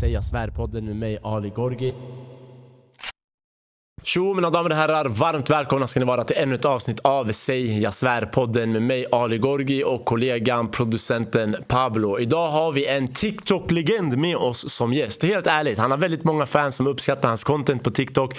Säg jag svär-podden med mig Ali Gorgi. Tjo mina damer och herrar, varmt välkomna ska ni vara till ännu ett avsnitt av Säg jag svär-podden med mig Ali Gorgi och kollegan producenten Pablo. Idag har vi en TikTok-legend med oss som gäst. Helt ärligt, han har väldigt många fans som uppskattar hans content på TikTok.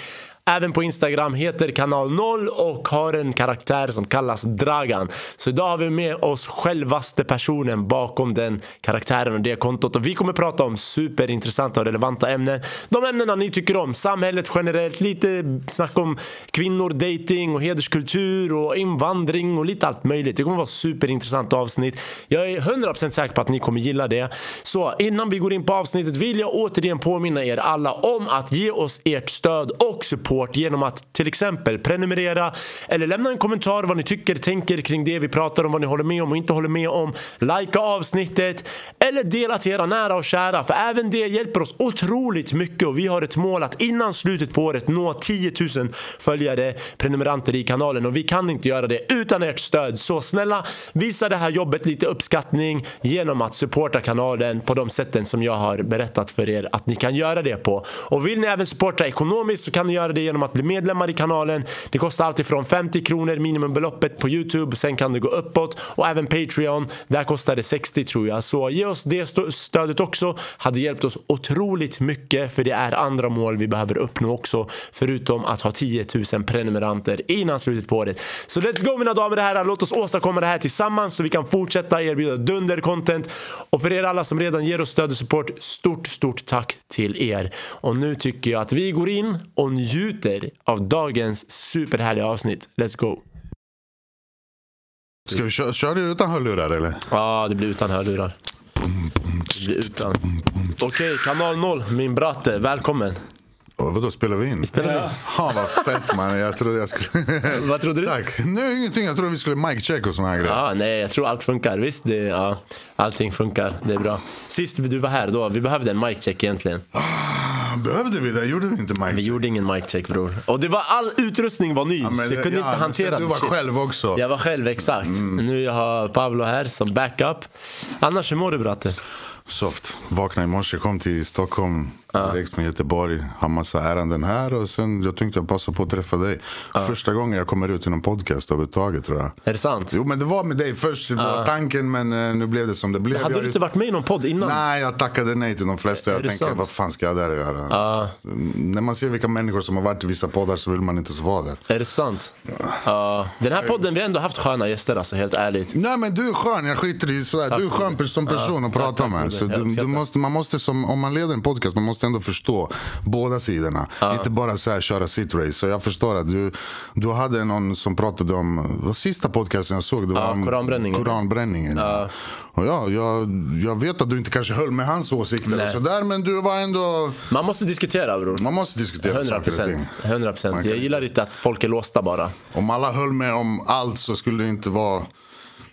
Även på Instagram heter kanal 0 och har en karaktär som kallas Dragan. Så idag har vi med oss självaste personen bakom den karaktären och det kontot. Och vi kommer prata om superintressanta och relevanta ämnen. De ämnena ni tycker om. Samhället generellt, lite snack om kvinnor, dating och hederskultur och invandring och lite allt möjligt. Det kommer vara superintressant avsnitt. Jag är 100% säker på att ni kommer gilla det. Så innan vi går in på avsnittet vill jag återigen påminna er alla om att ge oss ert stöd och support support genom att till exempel prenumerera eller lämna en kommentar vad ni tycker, tänker kring det vi pratar om, vad ni håller med om och inte håller med om. Likea avsnittet eller dela till era nära och kära för även det hjälper oss otroligt mycket och vi har ett mål att innan slutet på året nå 10 000 följare, prenumeranter i kanalen och vi kan inte göra det utan ert stöd. Så snälla visa det här jobbet lite uppskattning genom att supporta kanalen på de sätten som jag har berättat för er att ni kan göra det på. Och vill ni även supporta ekonomiskt så kan ni göra det genom att bli medlemmar i kanalen. Det kostar alltifrån 50 kronor minimumbeloppet på Youtube. Sen kan det gå uppåt och även Patreon. Där kostar det 60 tror jag. Så ge oss det stödet också. Hade hjälpt oss otroligt mycket för det är andra mål vi behöver uppnå också. Förutom att ha 10 000 prenumeranter innan slutet på året. Så let's go mina damer och herrar. Låt oss åstadkomma det här tillsammans så vi kan fortsätta erbjuda dunder-content. Och för er alla som redan ger oss stöd och support, stort, stort tack till er. Och nu tycker jag att vi går in och njuter njuter av dagens superhärliga avsnitt. Let's go! Ska vi köra, köra utan hörlurar eller? Ja, det blir utan hörlurar. Det blir utan. Okej, okay, kanal 0, min bratte. Välkommen. Vadå, spelar vi in? Vi spelar in. Ja, vad fett man. Jag trodde jag skulle... vad trodde du? Tack. Nej, ingenting. Jag trodde vi skulle mic check och såna här grejer. Ja, nej, jag tror allt funkar. Visst, det, ja, allting funkar. Det är bra. Sist du var här, då, vi behövde en mic check egentligen. Ah, behövde vi det? Gjorde vi inte mic check? Vi gjorde ingen mic check bror. Och det var all utrustning var ny, ja, så jag kunde ja, inte hantera det. Du var shit. själv också. Jag var själv, exakt. Mm. Nu jag har Pablo här som backup. Annars, hur mår du bratte? Soft. Vaknade i morse, kom till Stockholm direkt från Göteborg. Har massa ärenden här och sen jag tänkte jag passa på att träffa dig. Ja. Första gången jag kommer ut i någon podcast överhuvudtaget tror jag. Är det sant? Jo men det var med dig först, det var tanken men uh, nu blev det som det blev. Men hade jag du inte varit med i någon podd innan? Nej jag tackade nej till de flesta. Jag tänkte vad fan ska jag där göra? När man ser vilka människor som har varit i vissa poddar så vill man inte så vara där. Är det sant? Ja. Den här podden, vi har ändå haft sköna gäster alltså helt ärligt. Nej men du är skön, jag skiter i sådär. Tack. Du är skön som person att prata med. Så du, du måste, man måste som, om man leder en podcast, man måste ändå förstå båda sidorna. Ja. Inte bara så här, köra sitt race. Så jag förstår att du, du hade någon som pratade om, sista podcasten jag såg, det var ja, om koranbränningen. koranbränningen. Ja. Och ja, jag, jag vet att du inte kanske höll med hans åsikter och sådär, men du var ändå... Man måste diskutera bror. Man måste diskutera 100%, saker och ting. 100%. Jag gillar inte att folk är låsta bara. Om alla höll med om allt så skulle det inte vara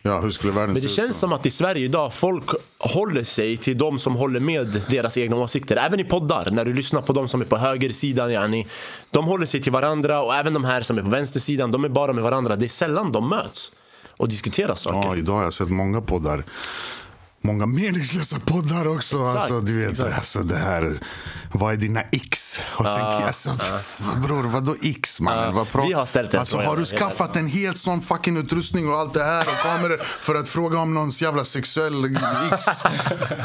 Ja, hur skulle världen Men det känns som att i Sverige idag folk håller sig till de som håller med deras egna åsikter. Även i poddar, när du lyssnar på de som är på högersidan. Yani, de håller sig till varandra och även de här som är på vänstersidan, de är bara med varandra. Det är sällan de möts och diskuterar saker. Ja, idag har jag sett många poddar många meningslösa poddar också. Alltså, du vet, alltså, det här, vad är dina x? Och sen, uh, alltså, uh. Bror, vadå x mannen? Uh, vad vi har ställt alltså, Har du skaffat en helt sån fucking utrustning och allt det här och kameror för att fråga om någons jävla sexuell x?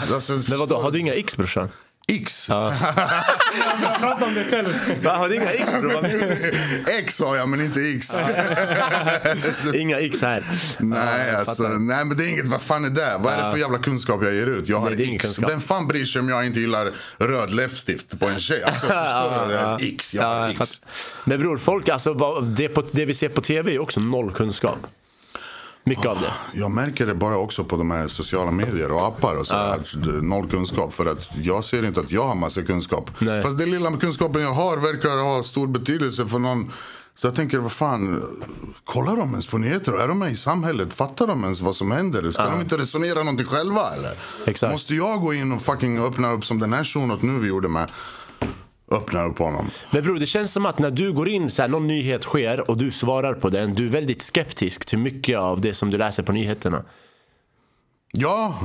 alltså, Men vadå, har du inga x brorsan? X. Ja. Prata om dig själv. Har du inga X bror? X har jag men inte X. inga X här. Nej, ja, alltså, nej men det är inget, vad fan är det? Vad är det för jävla kunskap jag ger ut? Jag har nej, X. Vem fan bryr sig om jag inte gillar röd läppstift på en tjej? Alltså, förstår du? Ja. X, jag har X. Men bror, folk, alltså, det, på, det vi ser på tv är också noll kunskap. Mycket av det. Jag märker det bara också på de här sociala medier och appar och så. Uh. Noll kunskap. För att jag ser inte att jag har massa kunskap. Nej. Fast den lilla kunskapen jag har verkar ha stor betydelse för någon. Så jag tänker, vad fan, kollar de ens på nyheter? Är de med i samhället? Fattar de ens vad som händer? Ska uh. de inte resonera någonting själva eller? Exakt. Måste jag gå in och fucking öppna upp som den här shunon nu vi gjorde med? Öppnar upp honom. Men bror, det känns som att när du går in, så här, någon nyhet sker och du svarar på den, du är väldigt skeptisk till mycket av det som du läser på nyheterna. Ja,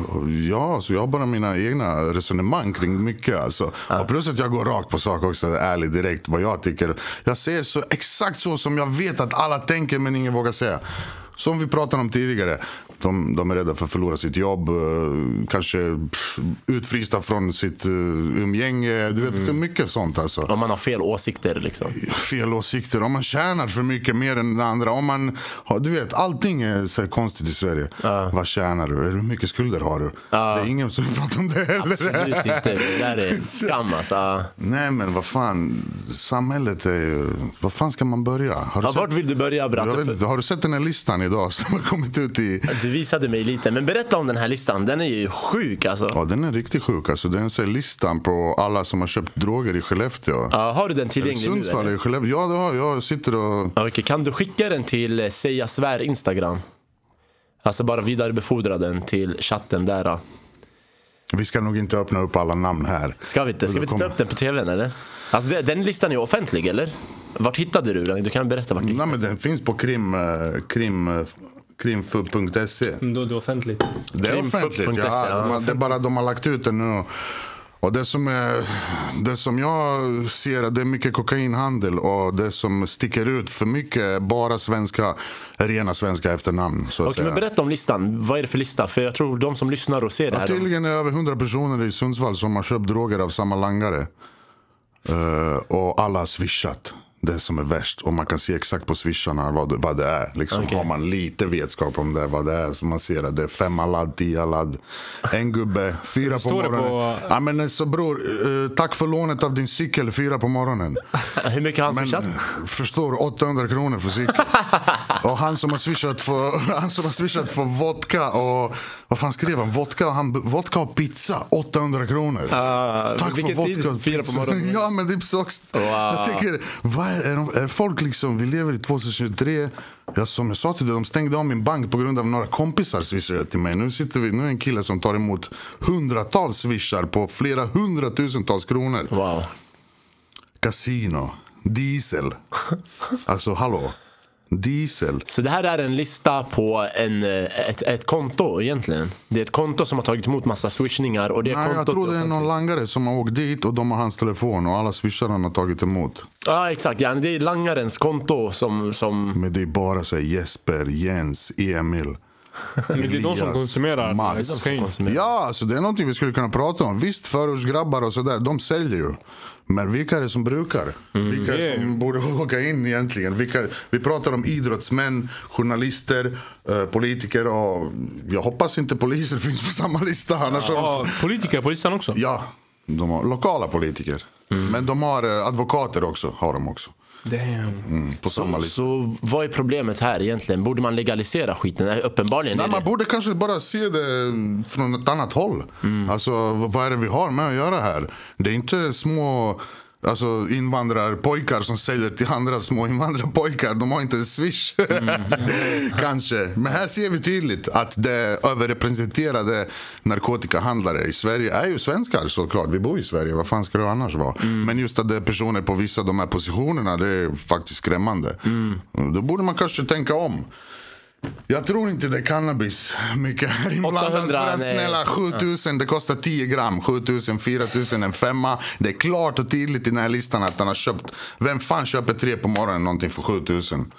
ja så jag har bara mina egna resonemang kring mycket. Alltså. Och plus att jag går rakt på sak också, ärligt direkt vad jag tycker. Jag säger så exakt så som jag vet att alla tänker men ingen vågar säga. Som vi pratade om tidigare. De, de är rädda för att förlora sitt jobb. eh, Kanske utfrysta från sitt uh, umgänge. Du vet, mycket sånt alltså. Om man har fel åsikter liksom. Fel åsikter. Om man tjänar för mycket mer än andra. Om man, du vet, allting är så konstigt i Sverige. Vad tjänar du? Hur mycket skulder har du? Det är ingen som pratar om det heller. Absolut inte. Det där är skam alltså. Ja, Nej men vad fan, samhället är ju... Vad fan ska man börja? Har du, vart sett, vill du börja Bratte? har du sett den här listan idag som har kommit ut i... Du visade mig lite, men berätta om den här listan. Den är ju sjuk alltså. Ja den är riktigt sjuk alltså. Den är listan på alla som har köpt droger i Skellefteå. Ja, har du den tillgänglig nu? Sundsvall i Skellefteå. Ja det har jag. Jag sitter och... Okej. Kan du skicka den till eh, Säga Svär Instagram? Alltså bara vidarebefordra den till chatten där. Vi ska nog inte öppna upp alla namn här. Ska vi inte? Ska vi inte ta upp den på tvn eller? Alltså det- den listan är offentlig eller? Vart hittade du den? Du kan berätta vart du Nej men den finns på krim... eh, krim krimfub.se. Då är det offentligt. Det är offentligt. Ja, ja. det är bara de har lagt ut det nu. Och det som, är, det som jag ser är det är mycket kokainhandel och det som sticker ut för mycket är bara svenska, rena svenska efternamn. Så att Okej, men säga. berätta om listan. Vad är det för lista? För jag tror de som lyssnar och ser det här. tydligen är det över 100 personer i Sundsvall som har köpt droger av samma langare. Eh, och alla har swishat. Det som är värst. Och man kan se exakt på swisharna vad, vad det är. Liksom Okej. Har man lite vetskap om det, vad det är. Så man ser att det är femma ladd, tio ladd. En gubbe, fyra på morgonen. på- Ja, men så bror, eh, tack för lånet av din cykel, fyra på morgonen. Hur mycket har han swishat? eh, förstår, 800 kronor för cykel. och han som har swishat för, han som har swishat för vodka och, vad fan skrev han? Vodka och, han, vodka och pizza, 800 kronor. Ah, Tack för vilken tid? vodka och Fyra på pizza. morgonen? ja men det är så också. Jag tycker, vad är, är, är folk liksom, vi lever i 2023. Jag, som jag sa till dig, de stängde av min bank på grund av några kompisar swishade till mig. Nu sitter vi, nu är en kille som tar emot hundratals swishar på flera hundratusentals kronor. Wow. Casino, diesel. Alltså hallå. Diesel. Så det här är en lista på en, eh, ett, ett konto egentligen. Det är ett konto som har tagit emot massa swishningar och det Nej, jag tror det är någon langare som har åkt dit och de har hans telefon och alla swishar han har tagit emot. Ja exakt, ja, det är langarens konto som, som Men det är bara så här Jesper, Jens, Emil. Men det är de som konsumerar Mats. konsumerar. Ja, alltså det är någonting vi skulle kunna prata om. Visst, förortsgrabbar och sådär, de säljer ju. Men vilka är det som brukar? Vilka är det som borde åka in egentligen? Vilka, vi pratar om idrottsmän, journalister, eh, politiker och jag hoppas inte poliser finns på samma lista. Annars har de Ja, politiker på listan också. Ja, de har lokala politiker. Men de har eh, advokater också. Har de också. Damn. Mm, på samma så, lista. så vad är problemet här egentligen? Borde man legalisera skiten? Nej, Uppenbarligen Nej, man det. borde kanske bara se det från ett annat håll. Alltså, vad är det vi har med att göra här? Det är inte små alltså, invandrarpojkar som säljer till andra små invandrarpojkar. De har inte en swish. kanske. Men här ser vi tydligt att det överrepresenterade narkotikahandlare i Sverige är ju svenskar såklart. Vi bor i Sverige, vad fan ska det annars vara? Men just att det är personer på vissa av de här positionerna, det är faktiskt skrämmande. Då borde man kanske tänka om. Jag tror inte det är cannabis mycket här inblandat. 800, För att snälla 7000, det kostar 10 gram. 7000, 4000, en femma. Det är klart och tydligt i den här listan att han har köpt. Vem fan köper tre på morgonen någonting för 7000?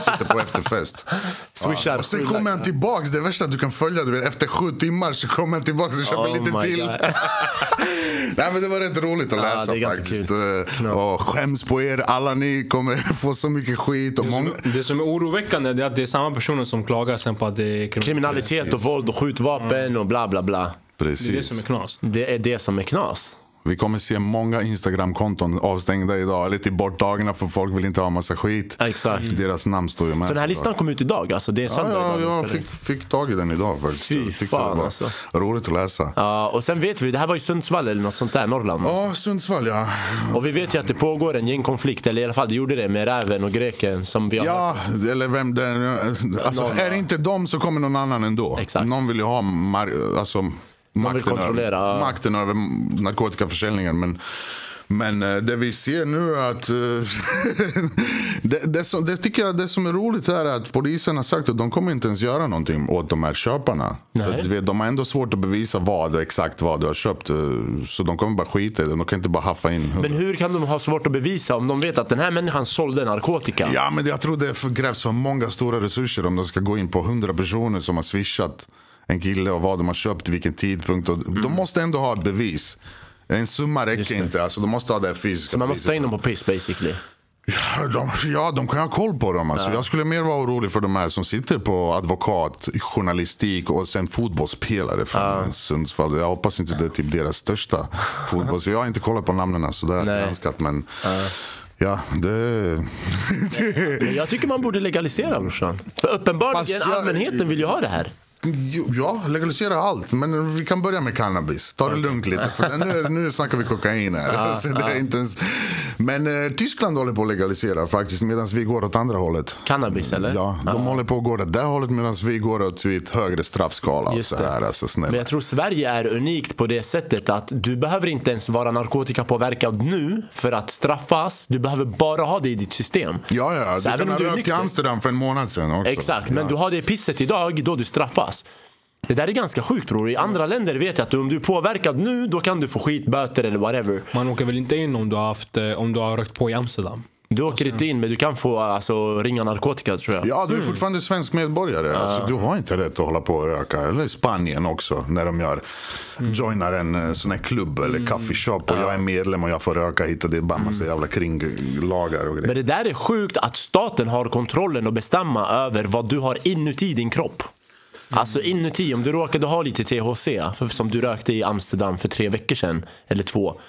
Sitter på efterfest. Swishar Och sen kommer han tillbaks. Det värsta att du kan följa. Du vet, efter sju timmar så kommer han tillbaks och köper Oh lite till. Nej men det var rätt roligt att Ja, läsa är ganska faktiskt. kul. Eh, Och skäms på er. Alla ni kommer få så mycket skit. Och Det många... som, det som är oroväckande är att det är samma personer som klagar sen på att det är krim- Kriminalitet och våld och skjutvapen och bla bla bla. Det är det Precis. som är knas. Det är det som är knas. Vi kommer se många Instagram-konton avstängda idag. Eller till borttagna för folk vill inte ha massa skit. Ja, exakt. Deras namn står ju med. Så den här listan kom ut idag alltså? Det är Ja, söndag ja, vi jag fick, fick tag i den idag faktiskt. Fy tyckte fan, alltså. Roligt att läsa. Ja, och sen vet vi, det här var i Sundsvall eller något sånt där, Norrland. Ja, Sundsvall ja. Och vi vet ju att det pågår en gängkonflikt, eller i alla fall det gjorde det med räven och greken som vi har Ja, eller vem det alltså, Någon, Är ja. det inte dem så kommer någon annan ändå. Exakt. Någon vill ju ha mar- alltså, makten, kontrollera, över, ja. makten över narkotikaförsäljningen. Men, Men eh, det vi ser nu är att... eh, det, det, som, det tycker jag det som är roligt är att polisen har sagt att de kommer inte ens göra någonting åt de här köparna. För, de har ändå svårt att bevisa vad exakt vad du har köpt. eh, Så de kommer bara skita i det. De kan inte bara haffa in. Men hur kan de ha svårt att bevisa om de vet att den här människan sålde narkotika? Ja, men jag tror det krävs för många stora resurser om de ska gå in på hundra personer som har swishat en kille och vad de har köpt, vilken tidpunkt. Och De måste ändå ha ett bevis. En summa räcker inte. Alltså, de måste ha det fysiska Så man måste ta in dem på piss basically. Ja, de, ja, de kan ha koll på dem. Alltså. Jag skulle mer vara orolig för de här som sitter på advokat, journalistik och sen fotbollsspelare från Sundsvall. Jag hoppas inte det är typ deras största fotboll. Så jag har inte kollat på namnen sådär Nej. granskat. Men ja, det... Men Jag tycker man borde legalisera brorsan. För uppenbarligen jag- allmänheten vill ju ha det här. Ja, legalisera allt. Men vi kan börja med cannabis. Ta det lugnt lite. För nu, nu snackar vi kokain här. Så det är inte ens... Men eh, Tyskland håller på att legalisera faktiskt medan vi går åt andra hållet. Cannabis eller? Ja, de håller på att gå åt det hållet medan vi går åt ett högre straffskala. Just så det. här, alltså, snälla. Men jag tror Sverige är unikt på det sättet att du behöver inte ens vara narkotikapåverkad nu för att straffas. Du behöver bara ha det i ditt system. Ja, ja. Så Du kan ha rökt i Amsterdam för en månad sedan också. Exakt, men ja. du har det pisset idag, då du straffas. Det där är ganska sjukt bror. I andra länder vet jag att om du är påverkad nu, då kan du få skit, böter eller whatever. Man åker väl inte in om du har, haft, eh, om du har rökt på i Amsterdam? Du åker inte in, men du kan få alltså, ringa narkotika tror jag. Ja, du är fortfarande svensk medborgare. Alltså, du har inte rätt att hålla på och röka. Eller i Spanien också, när de gör, joinar en eh, sån här klubb eller coffeeshop och jag är medlem och jag får röka hit och det är bara massa jävla kringlagar och grejer. Men det där är sjukt att staten har kontrollen att bestämma över vad du har inuti din kropp. Alltså inuti, om du råkade ha lite THC, för- som du rökte i Amsterdam för tre veckor sedan, eller två,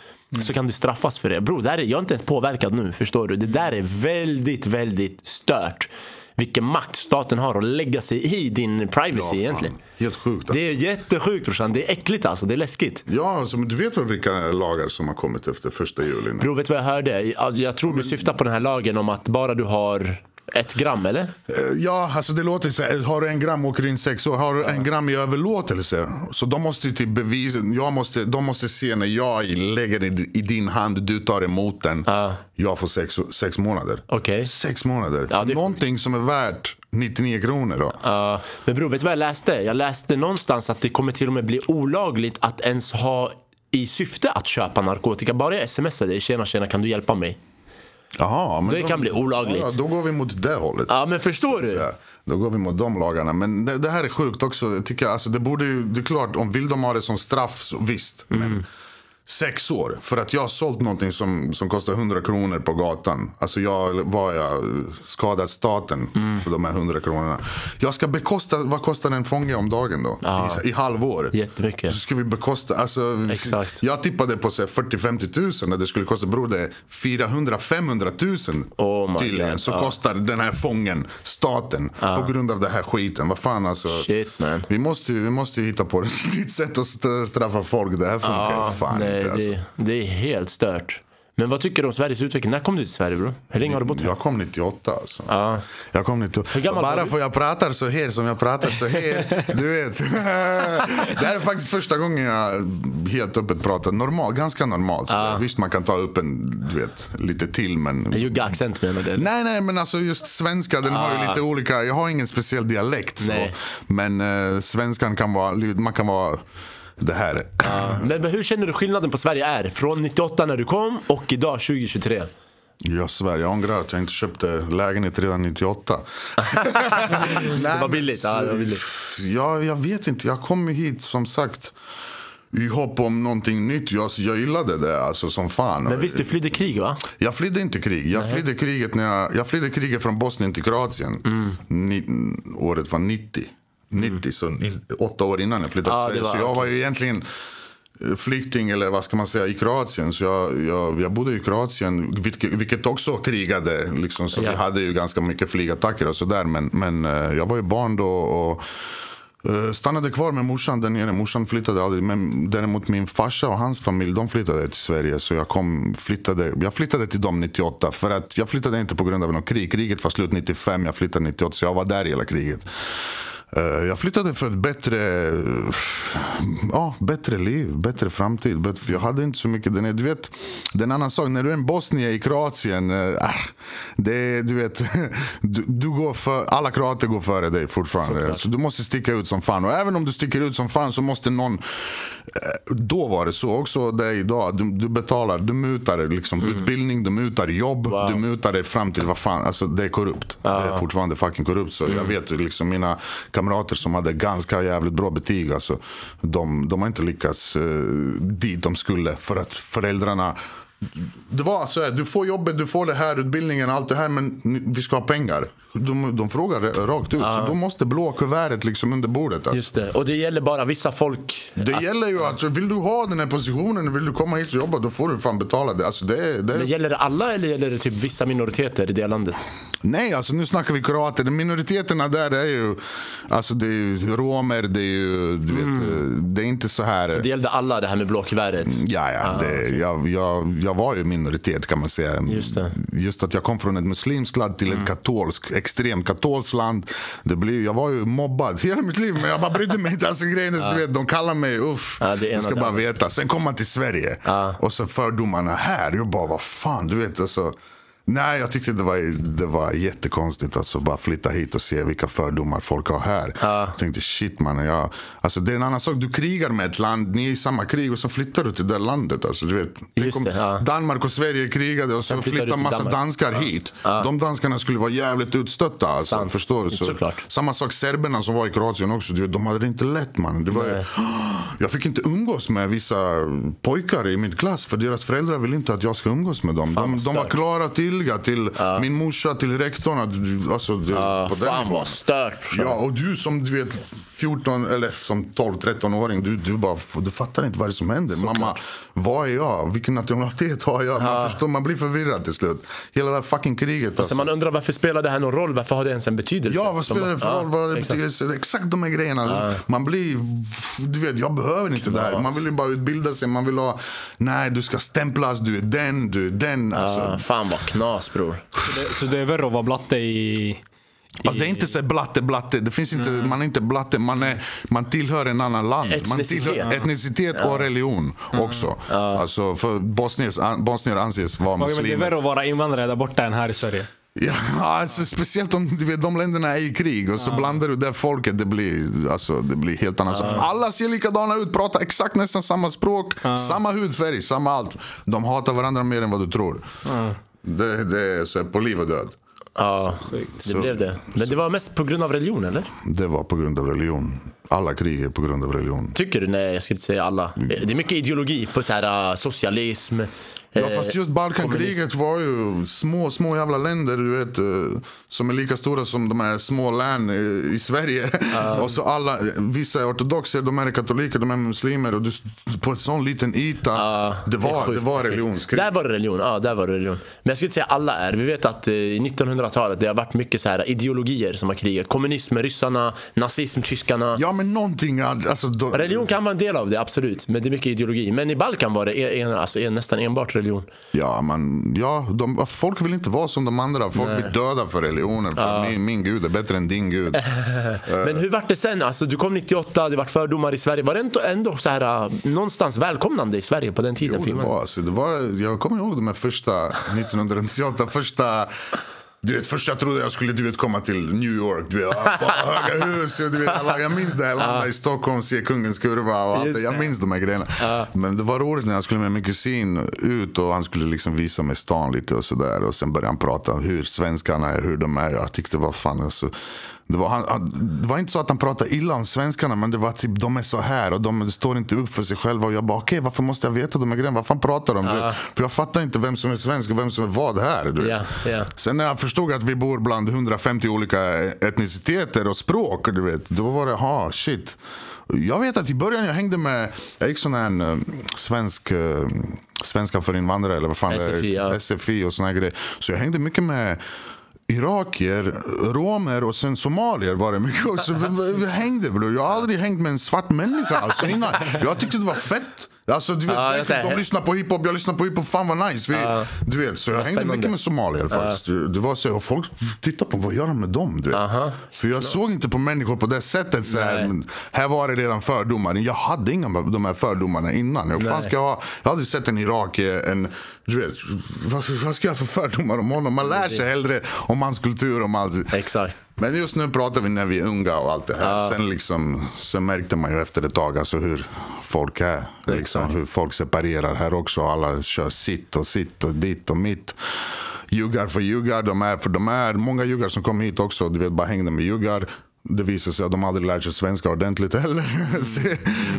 så kan du straffas för det. Bro, det är, jag är inte ens påverkad nu, förstår du? Det där är väldigt, väldigt stört. Vilken makt staten har att lägga sig i din privacy fan. egentligen. Helt sjukt. Det är jättesjukt brorsan, det är äckligt alltså, det är läskigt. Ja, alltså, du vet väl vilka lagar som har kommit efter första juli? nu? Bro, vet du vad jag hörde? Alltså, Jag tror du syftar på den här lagen om att bara du har ett gram, eller? Eh, Ja, alltså det låter så här, har du en gram åker in sex år. Har du en gram i överlåtelse, så de måste ju typ bevisa, jag måste, de måste se när jag lägger den i din hand, du tar emot den. Jag får sex, sex månader. Okej. Sex månader. Ja, det Någonting som är värt 99 kronor då. Ja, men bror, vet du vad jag läste? Jag läste någonstans att det kommer till och med bli olagligt att ens ha i syfte att köpa narkotika. Bara jag smsar dig, tjena tjena kan du hjälpa mig? Jaha, men Det då- kan bli olagligt. Ja, då går vi mot det hållet. Ja men förstår du? Då går vi mot de lagarna. Men det, det här är sjukt också. Jag tycker, alltså, det, borde ju, det är klart, om vill de ha det som straff, så visst. Mm. Men sex år. För att jag har sålt någonting som, som kostar 100 kronor på gatan. Alltså jag var jag skadat staten Mm. för de här 100 kronorna. Jag ska bekosta, vad kostar en fånge om dagen då? I, I halvår. Jättemycket. Så ska vi bekosta, alltså, Exakt. Jag tippade på så här 40-50 tusen när det skulle kosta, bror det är 400-500 tusen Oh tydligen. Så Ja. kostar den här fången staten på grund av det här skiten. Vad fan alltså. Shit man. Vi måste, ju- vi måste hitta på ett nytt sätt att st- straffa folk. Det här funkar Ja, fan nej, inte alltså. det, det är helt stört. Men vad tycker du om Sveriges utveckling? När kom du till Sverige bro? Hur länge har du bott här? Jag kom 98 alltså. Ja. Jag kom 98. Hur gammal var Bara för jag pratar så här som jag pratar så här. du vet. det här är faktiskt första gången jag helt öppet pratar normalt. Ganska normalt. Så Visst man kan ta upp en, du vet, lite till men. Jugga accent menar du? Nej, nej, men alltså just svenska, den har ju lite olika. Jag har ingen speciell dialekt. Så. Men eh, svenskan kan vara, man kan vara det här. Men, men hur känner du skillnaden på Sverige är? Från 98 när du kom och idag 2023? Jag svär, jag ångrar att jag inte köpte lägenhet redan 98. Det var billigt. Ja, det var billigt. Ja, jag vet inte. Jag kom ju hit som sagt i hopp om någonting nytt. Jag, jag gillade det alltså som fan. Men visst, du flydde krig va? Jag flydde inte krig. Jag flydde kriget, när jag, jag flydde kriget från Bosnien till Kroatien. Mm. Ni, året var 90. 90, så ni, åtta år innan jag flyttade Ja, till Sverige. Så jag var ju egentligen eh, flykting, eller vad ska man säga, i Kroatien. Så jag, jag, jag bodde i Kroatien, vilket, vilket också krigade. Liksom, så Ja. vi hade ju ganska mycket flygattacker och sådär. Men, men eh, jag var ju barn då. och Eh, Stannade kvar med morsan där nere. Morsan flyttade aldrig. Men däremot min farsa och hans familj de flyttade till Sverige. Så jag, kom, flyttade, jag flyttade till dem 98. För att jag flyttade inte på grund av något krig. Kriget var slut 95. Jag flyttade 98. Så jag var där hela kriget. Eh, jag flyttade för ett bättre, ja, bättre liv, bättre framtid. Jag hade inte så mycket. Du vet, det är en annan sak. När du är en bosnier i Kroatien, äh, det, du vet, du, du, går för, alla kroater går före dig fortfarande. Så du måste sticka ut som fan. Och även om du sticker ut som fan så måste någon, då var det så också, det är idag. Du, du betalar, du mutar liksom, mm. utbildning, du mutar jobb, wow. du mutar dig fram till vad fan, alltså det är korrupt. Ah. Det är fortfarande fucking korrupt. Så mm. jag vet liksom mina kamrater som hade ganska jävligt bra betyg. Alltså, de, de har inte lyckats eh, dit de skulle för att föräldrarna det var så här, du får jobbet, du får det här, utbildningen, allt det här, men vi ska ha pengar. De, de frågar rakt ut. Ja. Så de måste blå kuvertet liksom under bordet. Alltså. Just det. Och det gäller bara vissa folk. Det att... gäller ju att vill du ha den här positionen, vill du komma hit och jobba, då får du fan betala det. Alltså det, det... Men gäller det alla eller gäller det typ vissa minoriteter i det landet? Nej, alltså nu snackar vi kroater. Minoriteterna där är ju, alltså det är ju romer, det är ju, du mm. vet, det är inte så här. Så det gällde alla det här med blå kuvertet? Ja, ja. Ah, det, okay. jag, jag, jag var ju minoritet kan man säga. Just, det. Just att jag kom från ett muslimskt land till mm. ett katolsk extremt katolskt land. Det blir, jag var ju mobbad hela mitt liv, men jag bara brydde mig inte. Alltså, grejen är, du vet, de kallar mig uff. Ja, jag ska bara veta. Sen kom man till Sverige ja. och så fördomarna här. Jag bara, vad fan, du vet. Alltså, Nej, jag tyckte det var, det var jättekonstigt att bara flytta hit och se vilka fördomar folk har här. Ja. Jag tänkte shit man, jag, alltså, det är en annan sak. Du krigar med ett land, ni är i samma krig och så flyttar du till det landet. Alltså, du vet, Just det, ja. Danmark och Sverige krigade och så flyttar massa Danmark. danskar ja. hit. De danskarna skulle vara jävligt utstötta. Alltså, förstår du? Så, samma sak serberna som var i Kroatien också. Du vet, de hade det inte lätt man. Det var, jag fick inte umgås med vissa pojkar i min klass för deras föräldrar ville inte att jag ska umgås med dem. de, de var klara till skyldiga till ja. min morsa, till rektorn. Alltså, det, ja, på fan vad stört. Ja, och du som du vet 14 eller som 12-13-åring, du, du, bara, du fattar inte vad det är som händer. Så Mamma, klart. vad är jag? Vilken nationalitet har jag? Ja. Man, förstår, man blir förvirrad till slut. Hela det här fucking kriget. Alltså. Man undrar varför spelar det här någon roll? Varför har det ens en betydelse? Ja, vad spelar det för roll? Vad exakt. Betydelse? exakt de här grejerna. Man blir, du vet, jag behöver inte Knas. det här. Man vill ju bara utbilda sig. Man vill ha, nej du ska stämplas, du är den, du är den. Alltså. fan vad knas bror. Så det, så det är värre att vara blatte i Fast det är inte så blatte, blatte. Det finns inte, mm. Man är inte blatte, man, är, man tillhör en annan land. Etnicitet. Man tillhör etnicitet och religion också. Mm. Alltså, för bosnier, bosnier anses vara muslimer. Men det är värre att vara invandrare där borta än här i Sverige. Ja, alltså, speciellt om du vet, de länderna är i krig och så ja. blandar du det folket. Det blir, alltså, det blir helt annat. Ja. Alla ser likadana ut, pratar exakt nästan samma språk, ja. samma hudfärg, samma allt. De hatar varandra mer än vad du tror. Det, det är så på liv och död. Ja, det så, blev det. Men det var mest på grund av religion, eller? Det var på grund av religion. Alla krig är på grund av religion. Tycker du? Nej, jag skulle inte säga alla. Det är mycket ideologi på så här, uh, socialism, Ja fast just Balkankriget var ju små, små jävla länder du vet. Eh, som är lika stora som de här små län i, Sverige. Uh. och så alla, vissa är ortodoxer, de är katoliker, de är muslimer. Och du, på en sån liten yta. Uh, det, var, det, det var religionskrig. Där var det religion, ja där var det religion. Men jag skulle inte säga alla är. Vi vet att eh, i 1900-talet det har varit mycket så här ideologier som har krigat. Kommunism, ryssarna, nazism, tyskarna. Ja men någonting. Alltså, då... Religion kan vara en del av det, absolut. Men det är mycket ideologi. Men i Balkan var det en, alltså, en, nästan enbart religion religion. Ja, men ja, de, folk vill inte vara som de andra. Folk Nej. vill döda för religionen. För ja. min, min gud är bättre än din gud. men hur vart det sen? Alltså, du kom 98, det var fördomar i Sverige. Var det ändå, ändå så här, äh, någonstans välkomnande i Sverige på den tiden? Jo, det var, alltså, det var, jag kommer ihåg de här första, 1998, första du vet, först jag trodde jag skulle du vet, komma till New York. Du vet, höga hus. Du vet, alla, jag minns det här landet i Stockholm, se Kungens Kurva och allt Jag minns de här grejerna. Men det var roligt när jag skulle med min kusin ut och han skulle liksom visa mig stan lite och sådär. Och sen började han prata om hur svenskarna är, hur de är. Jag tyckte, vad fan alltså. Det var, han, det var inte så att han pratade illa om svenskarna men det var typ de är så här och de står inte upp för sig själva. Och jag bara okej okay, varför måste jag veta de här grejerna? Vad fan pratar de om? Uh. För jag fattar inte vem som är svensk och vem som är vad här. Du yeah, yeah. Sen när jag förstod att vi bor bland 150 olika etniciteter och språk. Du vet, då var det, ha shit. Jag vet att i början jag hängde med, jag gick sån här uh, svensk, uh, svenska för invandrare eller vad fan SFI, ja. SFI och såna grejer. Så jag hängde mycket med irakier, romer och sen somalier var det mycket. Så vi, vi hängde bror. Jag har aldrig hängt med en svart människa alltså innan. Jag tyckte det var fett Alltså du vet, Ja, jag de lyssnar på hiphop, jag lyssnar på hiphop, fan vad nice. Vi, Du vet, så jag hängde spännande. mycket med somalier faktiskt. Det var så, och folk tittade på, vad gör de med dem? Du vet? För jag såg inte på människor på det sättet. Så här, här var det redan fördomar. Jag hade inga av de här fördomarna innan. Jag, fan ska jag, ha, jag hade sett en irakier, en, du vet, vad, vad ska jag ha för fördomar om honom? Man lär sig hellre om hans kultur, om allt. Exakt. Men just nu pratar vi när vi är unga och allt det här. Sen, liksom, sen märkte man ju efter ett tag alltså hur folk är. Liksom, hur folk separerar här också. Alla kör sitt och sitt och ditt och mitt. Juggar för juggar. De är, för de är många juggar som kom hit också. Du vet, bara hängde med juggar. Det visar sig att de aldrig lärt sig svenska ordentligt heller. Så,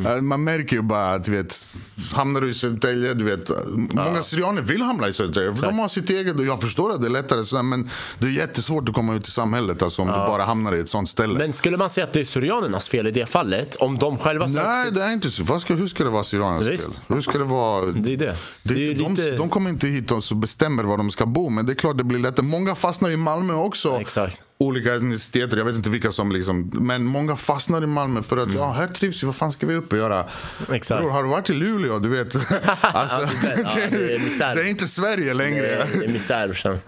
äh, Man märker ju bara att, vet, hamnar du i Södertälje, du vet, många syrianer vill hamna i Södertälje. För de har sitt eget, och jag förstår att det är lättare, sådär, men det är jättesvårt att komma ut i samhället alltså, om du bara hamnar i ett sånt ställe. Men skulle man säga att det är syrianernas fel i det fallet? Om de själva Nej, det är inte så. Vad ska, hur ska det vara syrianernas Visst. fel? Hur ska det vara? Det är det. Det, Det är de, lite- de kommer inte hit och bestämmer var de ska bo. Men det är klart det blir lättare. Många fastnar i Malmö också. Exakt. Olika etniciteter, jag vet inte vilka som liksom. Men många fastnar i Malmö för att ja, här trivs vi. Vad fan ska vi upp och göra? Mm. Exakt. Bror, har du varit i Luleå? Du vet. alltså, det är- ja, det är misär. det är inte Sverige längre. Det är misär brorsan.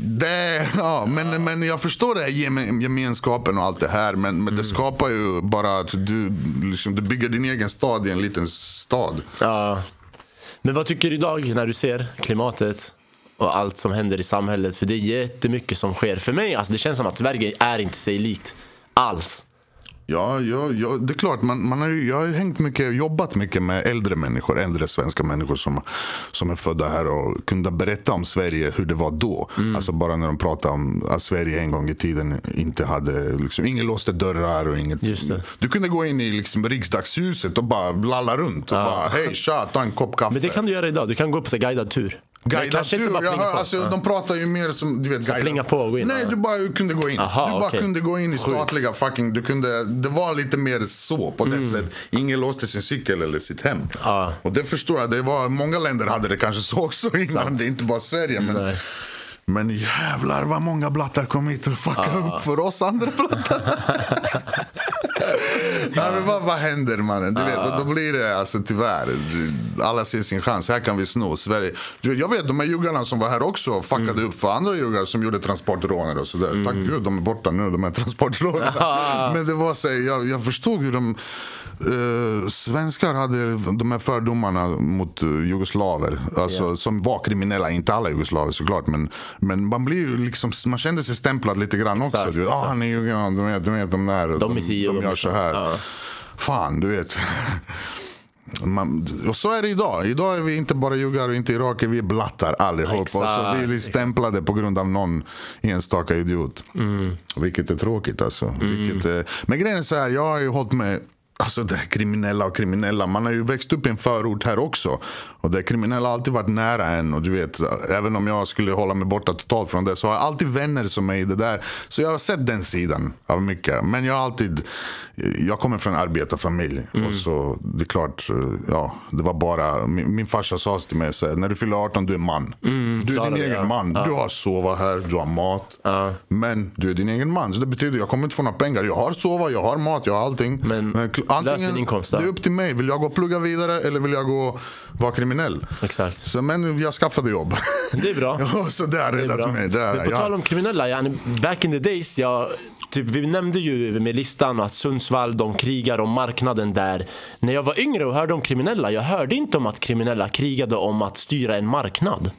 Det, ja, men, men jag förstår det här gem- gemenskapen och allt det här. Men, men Mm. det skapar ju bara att du, liksom, du bygger din egen stad i en liten stad. Ja. Men vad tycker du idag när du ser klimatet och allt som händer i samhället? För det är jättemycket som sker. För mig, alltså, det känns som att Sverige är inte sig likt. Alls. Ja, ja, ja, det är klart. Man, man har, jag har hängt mycket, jobbat mycket med äldre människor. Äldre svenska människor som, som är födda här och kunde berätta om Sverige, hur det var då. Mm. Alltså bara när de pratade om att Sverige en gång i tiden inte hade, liksom, ingen låste dörrar och inget. Du kunde gå in i liksom, riksdagshuset och bara lalla runt och bara, hej tja, ta en kopp kaffe. Men det kan du göra idag. Du kan gå på så guidad tur. Guidad kanske inte tur. bara Jag hör, på. alltså, Ja. De pratar ju mer som du vet, plinga på och gå in, Nej, du bara kunde gå in. Aha, du bara okej. kunde gå in i statliga fucking... Du kunde, det var lite mer så på det sättet. Ingen låste sin cykel eller sitt hem. Mm. Ja. Och det förstår jag. Det var, många länder hade det kanske så också innan. Det är inte bara Sverige. Men, Nej. men jävlar vad många blattar kom hit och fuckade upp för oss andra blattar. Nej, vad, vad händer mannen? Du vet, då blir det alltså tyvärr. Alla ser sin chans. Här kan vi sno Sverige. Du jag vet de här juggarna som var här också fuckade Mm. upp för andra juggar som gjorde transportrånare och sådär. Tack gud de är borta nu de här transportrånarna. Men det var så, jag, jag förstod hur de eh, svenskar hade de här fördomarna mot uh, jugoslaver. Alltså, Som var kriminella, inte alla jugoslaver såklart. Men, men man blir liksom, man kände sig stämplad lite grann också. Exakt, du ah, han är jugoslav, de, de, vet, de där. De de de gör så. här. Ja. Fan, du vet. Man, och så är det idag. Idag är vi inte bara juggar och inte iraker, vi är blattar allihopa. Och så Exakt, vi blir stämplade på grund av någon enstaka idiot. Mm. Vilket är tråkigt alltså. Vilket är, men grejen är så här, jag har ju hållit med Alltså det kriminella och kriminella. Man har ju växt upp i en förort här också. Och det kriminella har alltid varit nära en. Och du vet, även om jag skulle hålla mig borta totalt från det så har jag alltid vänner som är i det där. Så jag har sett den sidan av mycket. Men jag har alltid... Jag kommer från en arbetarfamilj. Och så det är klart, ja, det var bara... Min, min farsa sa till mig så här, när du fyller 18 du är man. du är din det, egen ja. man. Du har sova här, du har mat. Men du är din egen man. Så det betyder jag kommer inte få några pengar. Jag har sova, jag har mat, jag har allting. Men lös din inkomst då. Det är upp till mig. Vill jag gå och plugga vidare eller vill jag gå vara kriminell? Exakt. Så, men jag skaffade jobb. Det är bra. ja, så det har räddat mig. Har, Men på jag- tal om kriminella, yani, back in the days, jag, typ, vi nämnde ju med listan att Sundsvall, de krigar om marknaden där. När jag var yngre och hörde om kriminella, jag hörde inte om att kriminella krigade om att styra en marknad.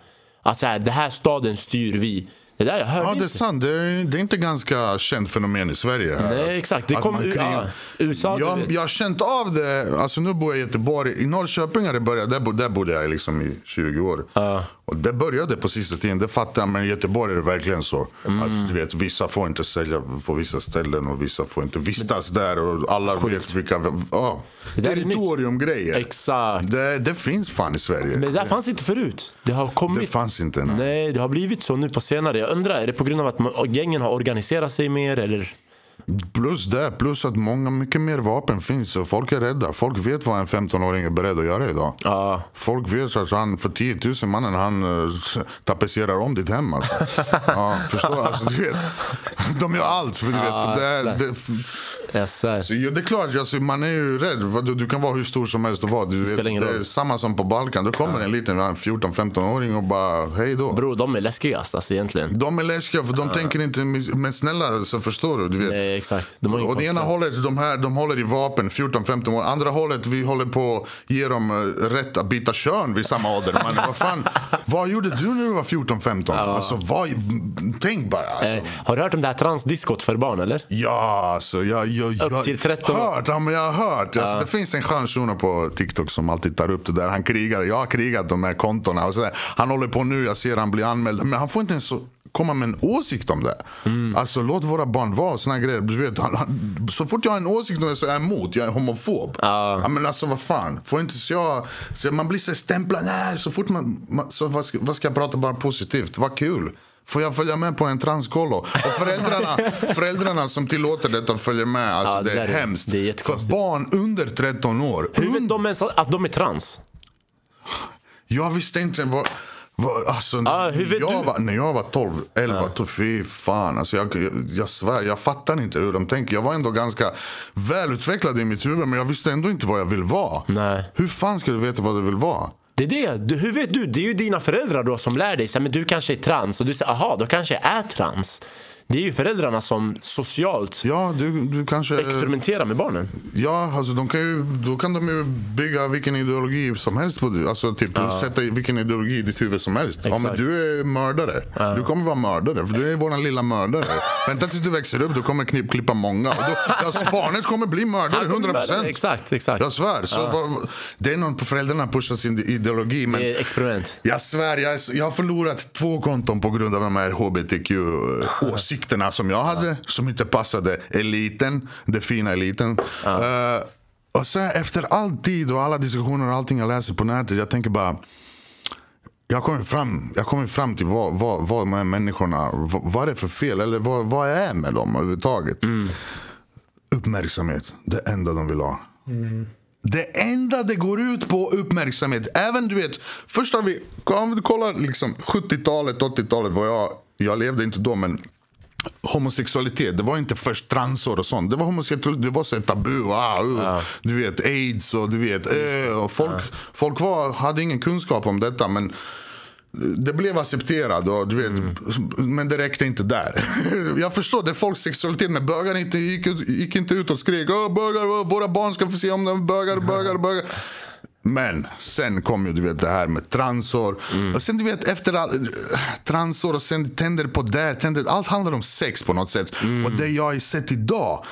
Att så här, det här staden styr vi. Det där jag hörde Ja, det är inte. sant. Det är, det är inte ganska känt fenomen i Sverige. Här. Nej, exakt. Det kom krigar. ja, USA, jag, jag har känt av det. Alltså nu bor jag i Göteborg. I Norrköping har det börjat. Där, bo- där bodde jag liksom i 20 år. Och det började på sista tiden. Det fattar jag. Men i Göteborg är det verkligen så. Mm. Att, du vet, vissa får inte sälja på vissa ställen och vissa får inte vistas där. Och alla vet vilka... Ja. Det. Territoriumgrejer. Exakt. Det, det finns fan i Sverige. Men det där fanns inte förut. Det har kommit. Det fanns inte. Nej. Nej, det har blivit så nu på senare. Jag undrar, är det på grund av att gängen har organiserat sig mer eller? Plus det, plus att många, mycket mer vapen finns och folk är rädda. Folk vet vad en 15-åring är beredd att göra idag. Ja. Folk vet att han för 10 000 mannen han uh, tapetserar om ditt hem. Alltså. ja, förstår? Alltså, du vet, de gör allt. För, du vet, för det, är- det, Sir. Så, ja, det är klart, alltså, man är ju rädd. Du, du kan vara hur stor som helst och vara. Du, spelar vet, det är samma som på Balkan. Då kommer en liten 14-15-åring och bara, hej då. Bror, de är läskigast alltså egentligen. De är läskiga för de tänker inte, men snälla så förstår du. du vet. Nej, exakt. De har Och det ena hållet, de här, de håller i vapen 14-15 år. Andra hållet, vi håller på att ge dem eh, rätt att byta kön vid samma ålder. Man, vad fan, vad gjorde du när du var 14-15? Alltså, vad, tänk bara. Alltså. Eh, har du hört om det här transdiskot för barn eller? Ja, alltså, jag, jag, jag Upp till 13 år. hört. Ja, men jag har hört. Alltså, det finns en skön shuno på TikTok som alltid tar upp det där. Han krigar. Jag har krigat de här kontona. Och så där. Han håller på nu, jag ser han blir anmäld. Men han får inte ens så komma med en åsikt om det. Mm. Alltså låt våra barn vara såna grejer. Du vet, han, han, så fort jag har en åsikt om det så är jag emot. Jag är homofob. Ja. men alltså vad fan. Får inte så jag, så man blir så stämplad. Nej, så fort man, man så vad ska, vad ska jag prata bara positivt? Vad kul. Får jag följa med på en transkollo? Och föräldrarna, föräldrarna som tillåter detta följer med. Alltså, Ja, det det, är hemskt. det är För barn under 13 år. Hur vet de ens att de är trans? Jag visste inte vad... alltså, Ah, jag? Var, när jag var 12, 11, ja. fy fan. Alltså, jag, jag, jag svär, jag fattar inte hur de tänker. Jag var ändå ganska välutvecklad i mitt huvud men jag visste ändå inte vad jag vill vara. Nej. Hur fan ska du veta vad du vill vara? Det är det. Du, hur vet du? Det är ju dina föräldrar då som lär dig. Så här, men du kanske är trans. Och du säger, aha, då kanske jag är trans. Det är ju föräldrarna som socialt Ja, du, du kanske... experimenterar med barnen. Ja, alltså de kan ju, då kan de ju bygga vilken ideologi som helst på. Alltså typ sätta i vilken ideologi i ditt huvud som helst. Ja, men du är mördare. Du kommer vara mördare, för du är våran lilla mördare. Vänta tills du växer upp, du kommer knipp, klippa många. Och då, alltså, barnet kommer bli mördare, 100 procent. Exakt, exakt. Jag svär. Så, vad- det är någon på föräldrarna pushar sin ideologi. Men Det är experiment. jag svär, jag, jag har förlorat två konton på grund av de här hbtq-åsikterna som jag hade. Som inte passade eliten, den fina eliten. Eh, och så efter all tid och alla diskussioner och allting jag läser på nätet. Jag tänker bara. Jag kommer fram, jag kommer fram till vad, vad, vad de här människorna, vad, vad är det för fel? Eller vad, vad är med dem överhuvudtaget? Uppmärksamhet, det enda de vill ha. Det enda det går ut på uppmärksamhet. Även du vet, först har vi, om du kollar liksom 70-talet, 80-talet, var jag, jag levde inte då men homosexualitet, det var inte först transor och sånt. Det var homosexualitet, det var så tabu. Ah, uh, Du vet aids och du vet, eh, och folk, folk var, hade ingen kunskap om detta men det blev accepterat och du vet, men det räckte inte där. Jag förstår, det är folks sexualitet men bögar inte, gick, gick inte ut och skrek bögar, våra barn ska få se om de bögar, bögar, bögar. Men sen kom ju du vet det här med transor. Och sen du vet efter all, transor och sen tänder på där, tänder, allt handlar om sex på något sätt. Och det jag har sett idag.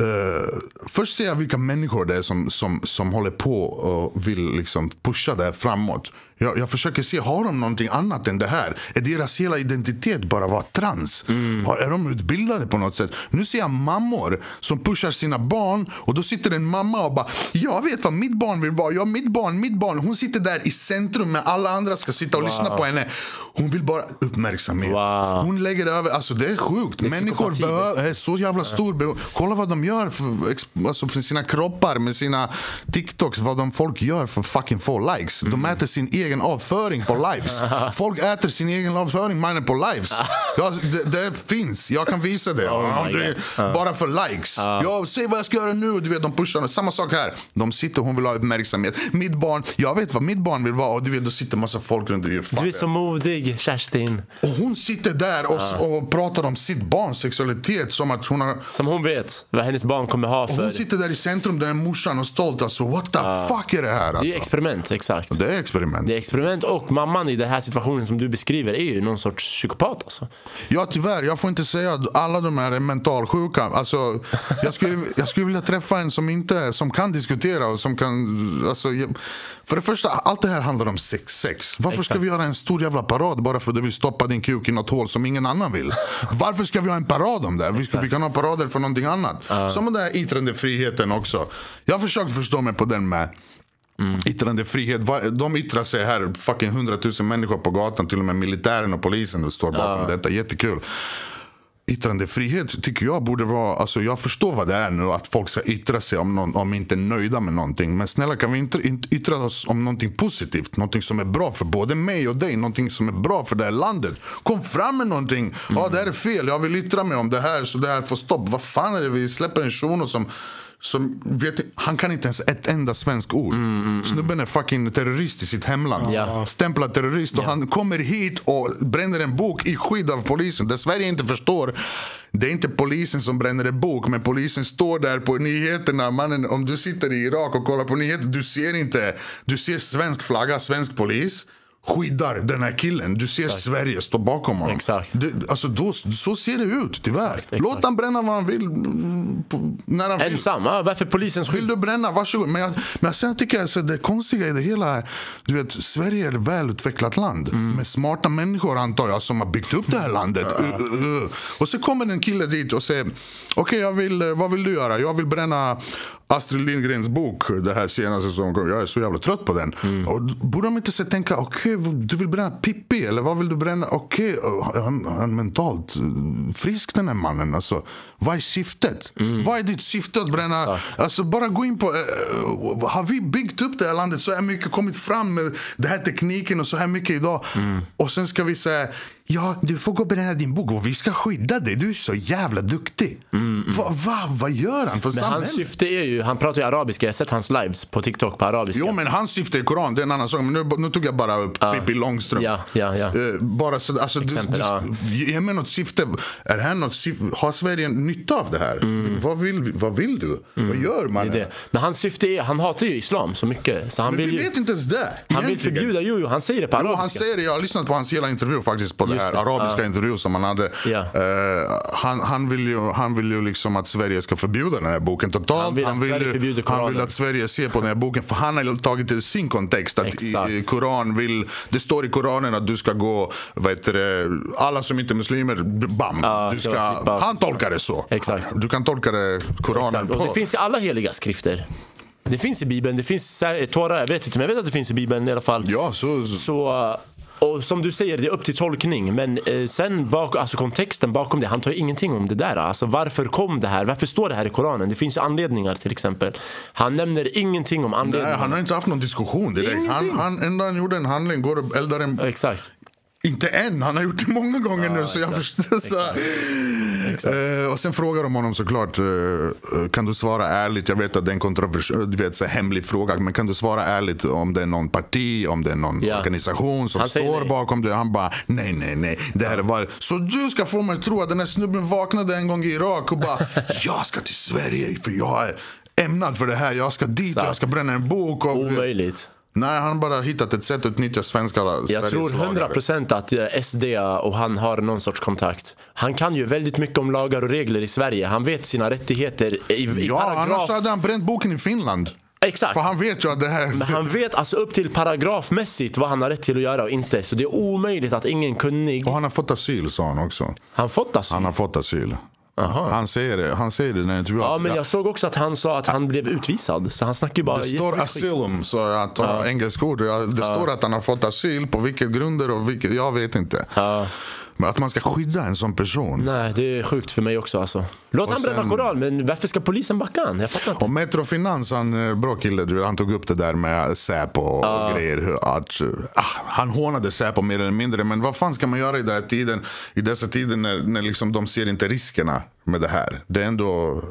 Uh, först ser jag vilka människor det är som, som, som håller på och vill liksom pusha det här framåt. Jag, jag försöker se, har de någonting annat än det här? Är deras hela identitet bara vara trans? Har, är de utbildade på något sätt? Nu ser jag mammor som pushar sina barn och då sitter en mamma och bara Jag vet vad mitt barn vill vara. Ja, mitt barn, mitt barn. Hon sitter där i centrum med alla andra ska sitta och lyssna på henne. Hon vill bara uppmärksamhet. Wow. Hon lägger över, alltså det är sjukt. Människor psykopati, behöver, är så jävla stor behov. Kolla vad de gör för, alltså för sina kroppar med sina TikToks. Vad de folk gör för fucking få likes. De äter sin egen avföring på lives. Folk äter sin egen avföring mannen på lives. Ja, det, det finns, jag kan visa det. Oh Bara för likes. Ja, säg vad jag ska göra nu. Du vet, de pushar. Samma sak här. De sitter och hon vill ha uppmärksamhet. Mitt barn, jag vet vad mitt barn vill vara. Och du vet, då sitter massa folk runt. dig. Du är så modig, Kerstin. och hon sitter där och, och pratar om sitt barns sexualitet som att hon har... Som hon vet vad hennes barn kommer ha Och för... hon sitter där i centrum, där är morsan och stolt. Alltså, what the fuck är det här? Det är Alltså? experiment, exakt. Det är experiment. Det är experiment och mamman i den här situationen som du beskriver är ju någon sorts psykopat alltså. Ja tyvärr, jag får inte säga att alla de här är mentalsjuka. Alltså, jag, skulle, jag skulle vilja träffa en som inte som kan diskutera och som kan... Alltså, för det första, allt det här handlar om sex. sex. Varför ska Exakt. vi göra en stor jävla parad bara för att du vill stoppa din kuk i något hål som ingen annan vill? Varför ska vi ha en parad om det? Vi, ska, vi kan ha parader för någonting annat. Som den där yttrandefriheten också. Jag har försökt förstå mig på den med. Yttrandefrihet, vad- de yttrar sig här, fucking hundratusen människor på gatan, till och med militären och polisen står bakom detta, jättekul. yttrandefrihet tycker jag borde vara, alltså jag förstår vad det är nu att folk ska yttra sig om, någon, om inte är nöjda med någonting. Men snälla kan vi inte yttra oss om någonting positivt? Någonting som är bra för både mig och dig, någonting som är bra för det här landet. Kom fram med någonting. Ja det här är fel, jag vill yttra mig om det här så det här får stopp. Vad fan är det vi släpper en shuno som som vet, han kan inte ens ett enda svensk ord. Snubben är fucking terrorist i sitt hemland. Ja. Stämplad terrorist. Och han kommer hit och bränner en bok i skydd av polisen. Det Sverige inte förstår, det är inte polisen som bränner en bok. Men polisen står där på nyheterna. Mannen, om du sitter i Irak och kollar på nyheter, du ser inte. Du ser svensk flagga, svensk polis skyddar den här killen. Du ser Sverige stå bakom honom. Exakt. Det, alltså då, så ser det ut, tyvärr. Exakt, exakt. Låt han bränna vad han vill. mm, på- När han vill. Ensam? Ja, varför polisens Vill skydd? du bränna, varsågod. Men, jag, men sen tycker jag alltså, det konstiga i det hela är, du vet, Sverige är ett välutvecklat land. Mm. Med smarta människor antar jag som har byggt upp det här landet. Uh, uh, uh. Och så kommer en kille dit och säger, okej jag vill, eh, vad vill du göra? Jag vill bränna Astrid Lindgrens bok, det här senaste som kom. Jag är så jävla trött på den. Mm. Och borde de inte så tänka, okej du vill bränna Pippi eller vad vill du bränna? Okej, uh, han, han är mentalt uh, frisk den här mannen. Alltså, vad är syftet? Vad är ditt syfte att bränna? Mm. Exakt. Alltså bara gå in på, eh, har vi byggt upp det här landet så här mycket, kommit fram med den här tekniken och så här mycket idag. Mm. Och sen ska vi säga, ja du får gå och bränna din bok och vi ska skydda dig, du är så jävla duktig. Va, va, vad gör han för Mm, Men samhälle? hans syfte är ju, han pratar ju arabiska, jag har sett hans lives på TikTok på arabiska. Jo men hans syfte är Koran, det är en annan sak. Men nu, nu tog jag bara upp Pippi Långstrump. Ja, ja, ja. Eh, bara så, alltså, Exempel, du, du, Ge mig något syfte. Är här något syfte? Har Sverige nytta av det här? Vad, vill, vi- vad vill du? Vad gör man? Mm. Det det. Men hans syfte är, han hatar ju islam så mycket. Så han Men vill vi ju, vet inte ens det. han vill egentligen. förbjuda, jo, jo han säger det på Jo, arabiska. han säger det. Jag har lyssnat på hans hela intervju faktiskt på det här arabiska intervju som han hade. Ja. Eh, han, han, vill ju, han vill ju liksom att Sverige ska förbjuda den här boken totalt. Han vill att Sverige ju- förbjuder han vill att Sverige ser på den här boken för han har tagit det ur sin kontext. Att i, i Koran vill, det står i Koranen att du ska gå, vad heter det, alla som inte är muslimer, bam. Ja, du ska han tolkar det så. Exakt. Du kan tolka det, Koranen Exakt. Och på. det finns i alla heliga skrifter. Det finns i Bibeln, det finns Torah, jag vet inte men jag vet att det finns i Bibeln i alla fall. Ja, så, Så, och som du säger, det är upp till tolkning. Men eh, sen bak, alltså kontexten bakom det, han tar ju ingenting om det där. Alltså varför kom det här? Varför står det här i Koranen? Det finns ju anledningar till exempel. Han nämner ingenting om Nej, anledningar. han har inte haft någon diskussion direkt. Han, han, enda han gjorde en handling, går och eldar en Exakt. Inte än, han har gjort det många gånger nu. Så jag förstår, så, Eh, och sen frågar de honom såklart, eh, kan du svara ärligt? Jag vet att det är en kontroversiell, du vet, så hemlig fråga. Men kan du svara ärligt om det är någon parti, om det är någon Ja. organisation som står nej. bakom det? Han bara, nej, nej, nej. Det här var... Så du ska få mig att tro att den här snubben vaknade en gång i Irak och bara, jag ska till Sverige för jag är ämnad för det här. Jag ska dit, Exakt. jag ska bränna en bok. Och, Omöjligt. Nej, han har bara hittat ett sätt att utnyttja svenska Jag Sveriges tror lagar. 100% att eh, SD och han har någon sorts kontakt. Han kan ju väldigt mycket om lagar och regler i Sverige. Han vet sina rättigheter i, i Ja, paragraf. annars hade han bränt boken i Finland. Exakt. För han vet ju att det här... Men han vet alltså upp till paragrafmässigt vad han har rätt till att göra och inte. Så det är omöjligt att ingen kunnig... Och han har fått asyl sa han också. Han fått asyl. Han har fått asyl. Han säger det, han säger det när intervjuat. Ja men jag såg också att han sa att han blev utvisad. Så han snackar bara Det står asylum, så jag tar engelska ord. Ja, Det står att han har fått asyl, på vilka grunder och vilket, jag vet inte. Men att man ska skydda en sån person. Nej det är sjukt för mig också alltså. Låt han bränna sen- koran men varför ska polisen backa han? Jag fattar inte. Och Metrofinans, han eh, bra kille, han tog upp det där med Säpo och grejer. hur Att, ah, han hånade Säpo mer eller mindre. Men vad fan ska man göra i, den här tiden, i dessa tider när, när liksom de ser inte riskerna med det här? Det är ändå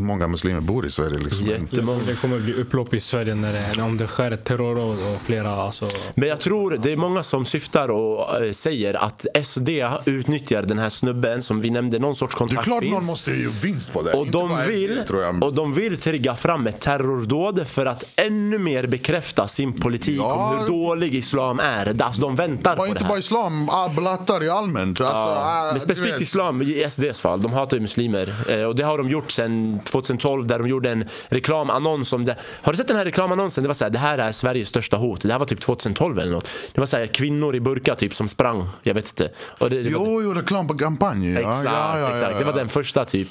många muslimer bor i Sverige. Liksom. Jättemånga. Det kommer bli upplopp i Sverige när det, om det sker ett terrorråd och flera alltså. Men jag tror det är många som syftar och eh, säger att SD utnyttjar den här snubben som vi nämnde, någon sorts Det måste ju vinst på det. Och Inte de, bara SD, vill, tror jag. och de vill trigga fram ett terrordåd för att ännu mer bekräfta sin politik Ja. om hur dålig islam är. Alltså, de väntar Bara på det inte här. bara islam, ah, blattar i allmänt. Alltså, ah, Men du specifikt vet. islam i SDs fall, de hatar ju muslimer. Eh, och det har de gjort sedan 2012 där de gjorde en reklamannons om det. Har du sett den här reklamannonsen? Det var så här, det här är Sveriges största hot. Det här var typ 2012 eller något. Det var så här, kvinnor i burka typ som sprang. Jag vet inte. Och det, det var, Jo, jo, reklam på kampanj. Ja, Exakt, ja, ja, ja, exakt. Det var den första första typ.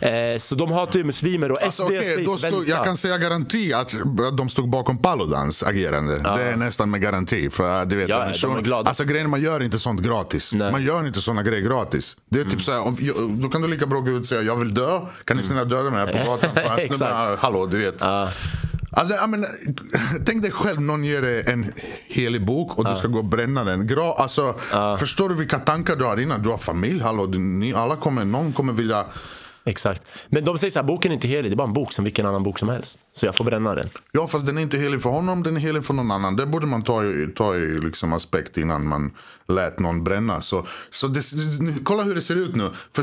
Eh, så de hatar ju muslimer och SD Alltså, okej, sägs stod, jag kan säga garanti att de stod bakom Paludans agerande. Det är nästan med garanti. För, du vet, Ja, de person- glada. Alltså grejen, man gör inte sånt gratis. Nej. Man gör inte såna grejer gratis. Det är Mm. typ så här, om, då kan du lika bra gå ut och säga jag vill dö. Kan ni snälla döda mig här på gatan? För hallå, du vet. Alltså, jag menar, tänk dig själv, någon ger dig en helig bok och du ska gå och bränna den. Gra, alltså, Förstår du vilka tankar du har innan? Du har familj, hallå, ni alla kommer, någon kommer vilja... Exakt. Men de säger så här, boken är inte helig, det är bara en bok som vilken annan bok som helst. Så jag får bränna den. Ja, fast den är inte helig för honom, den är helig för någon annan. Det borde man ta i, ta i liksom aspekt innan man lät någon bränna. Så, så det, kolla hur det ser ut nu. För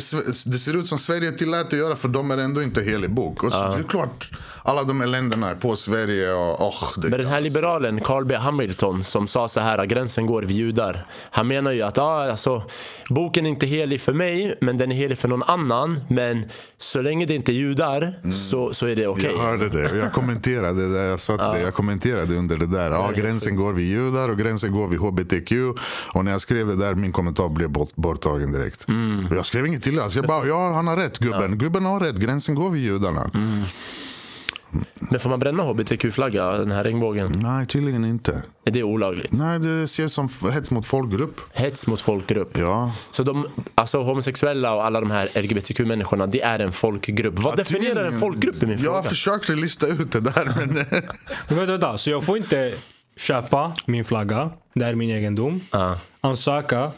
det ser ut som Sverige tillät det göra för de är ändå inte helig bok. Och så, Det är klart, alla de här länderna är på Sverige och... Oh, Men den här liberalen, Carl B Hamilton, som sa så här att gränsen går vid judar. Han menar ju att ah, alltså, boken är inte helig för mig, men den är helig för någon annan. Men så länge det inte är judar så, så är det okej. Jag hörde det och jag kommenterade det. Jag sa till dig, jag kommenterade under det där. Ja, gränsen går vid judar och gränsen går vid hbtq. Och när jag skrev det där, min kommentar blev bort, borttagen direkt. Och jag skrev inget till. Alltså jag bara, ja han har rätt gubben. Gubben har rätt, gränsen går vid judarna. Men får man bränna hbtq-flagga, den här regnbågen? Nej, tydligen inte. Är det olagligt? Nej, det ses som hets mot folkgrupp. Hets mot folkgrupp. Ja. Så de, alltså homosexuella och alla de här LGBTQ-människorna, det är en folkgrupp. Vad definierar en tydligen. folkgrupp i min fråga? Jag försökte lista ut det där men... Vänta, vänta. Så jag får inte köpa min flagga, det är min egendom. Ja. Ansöka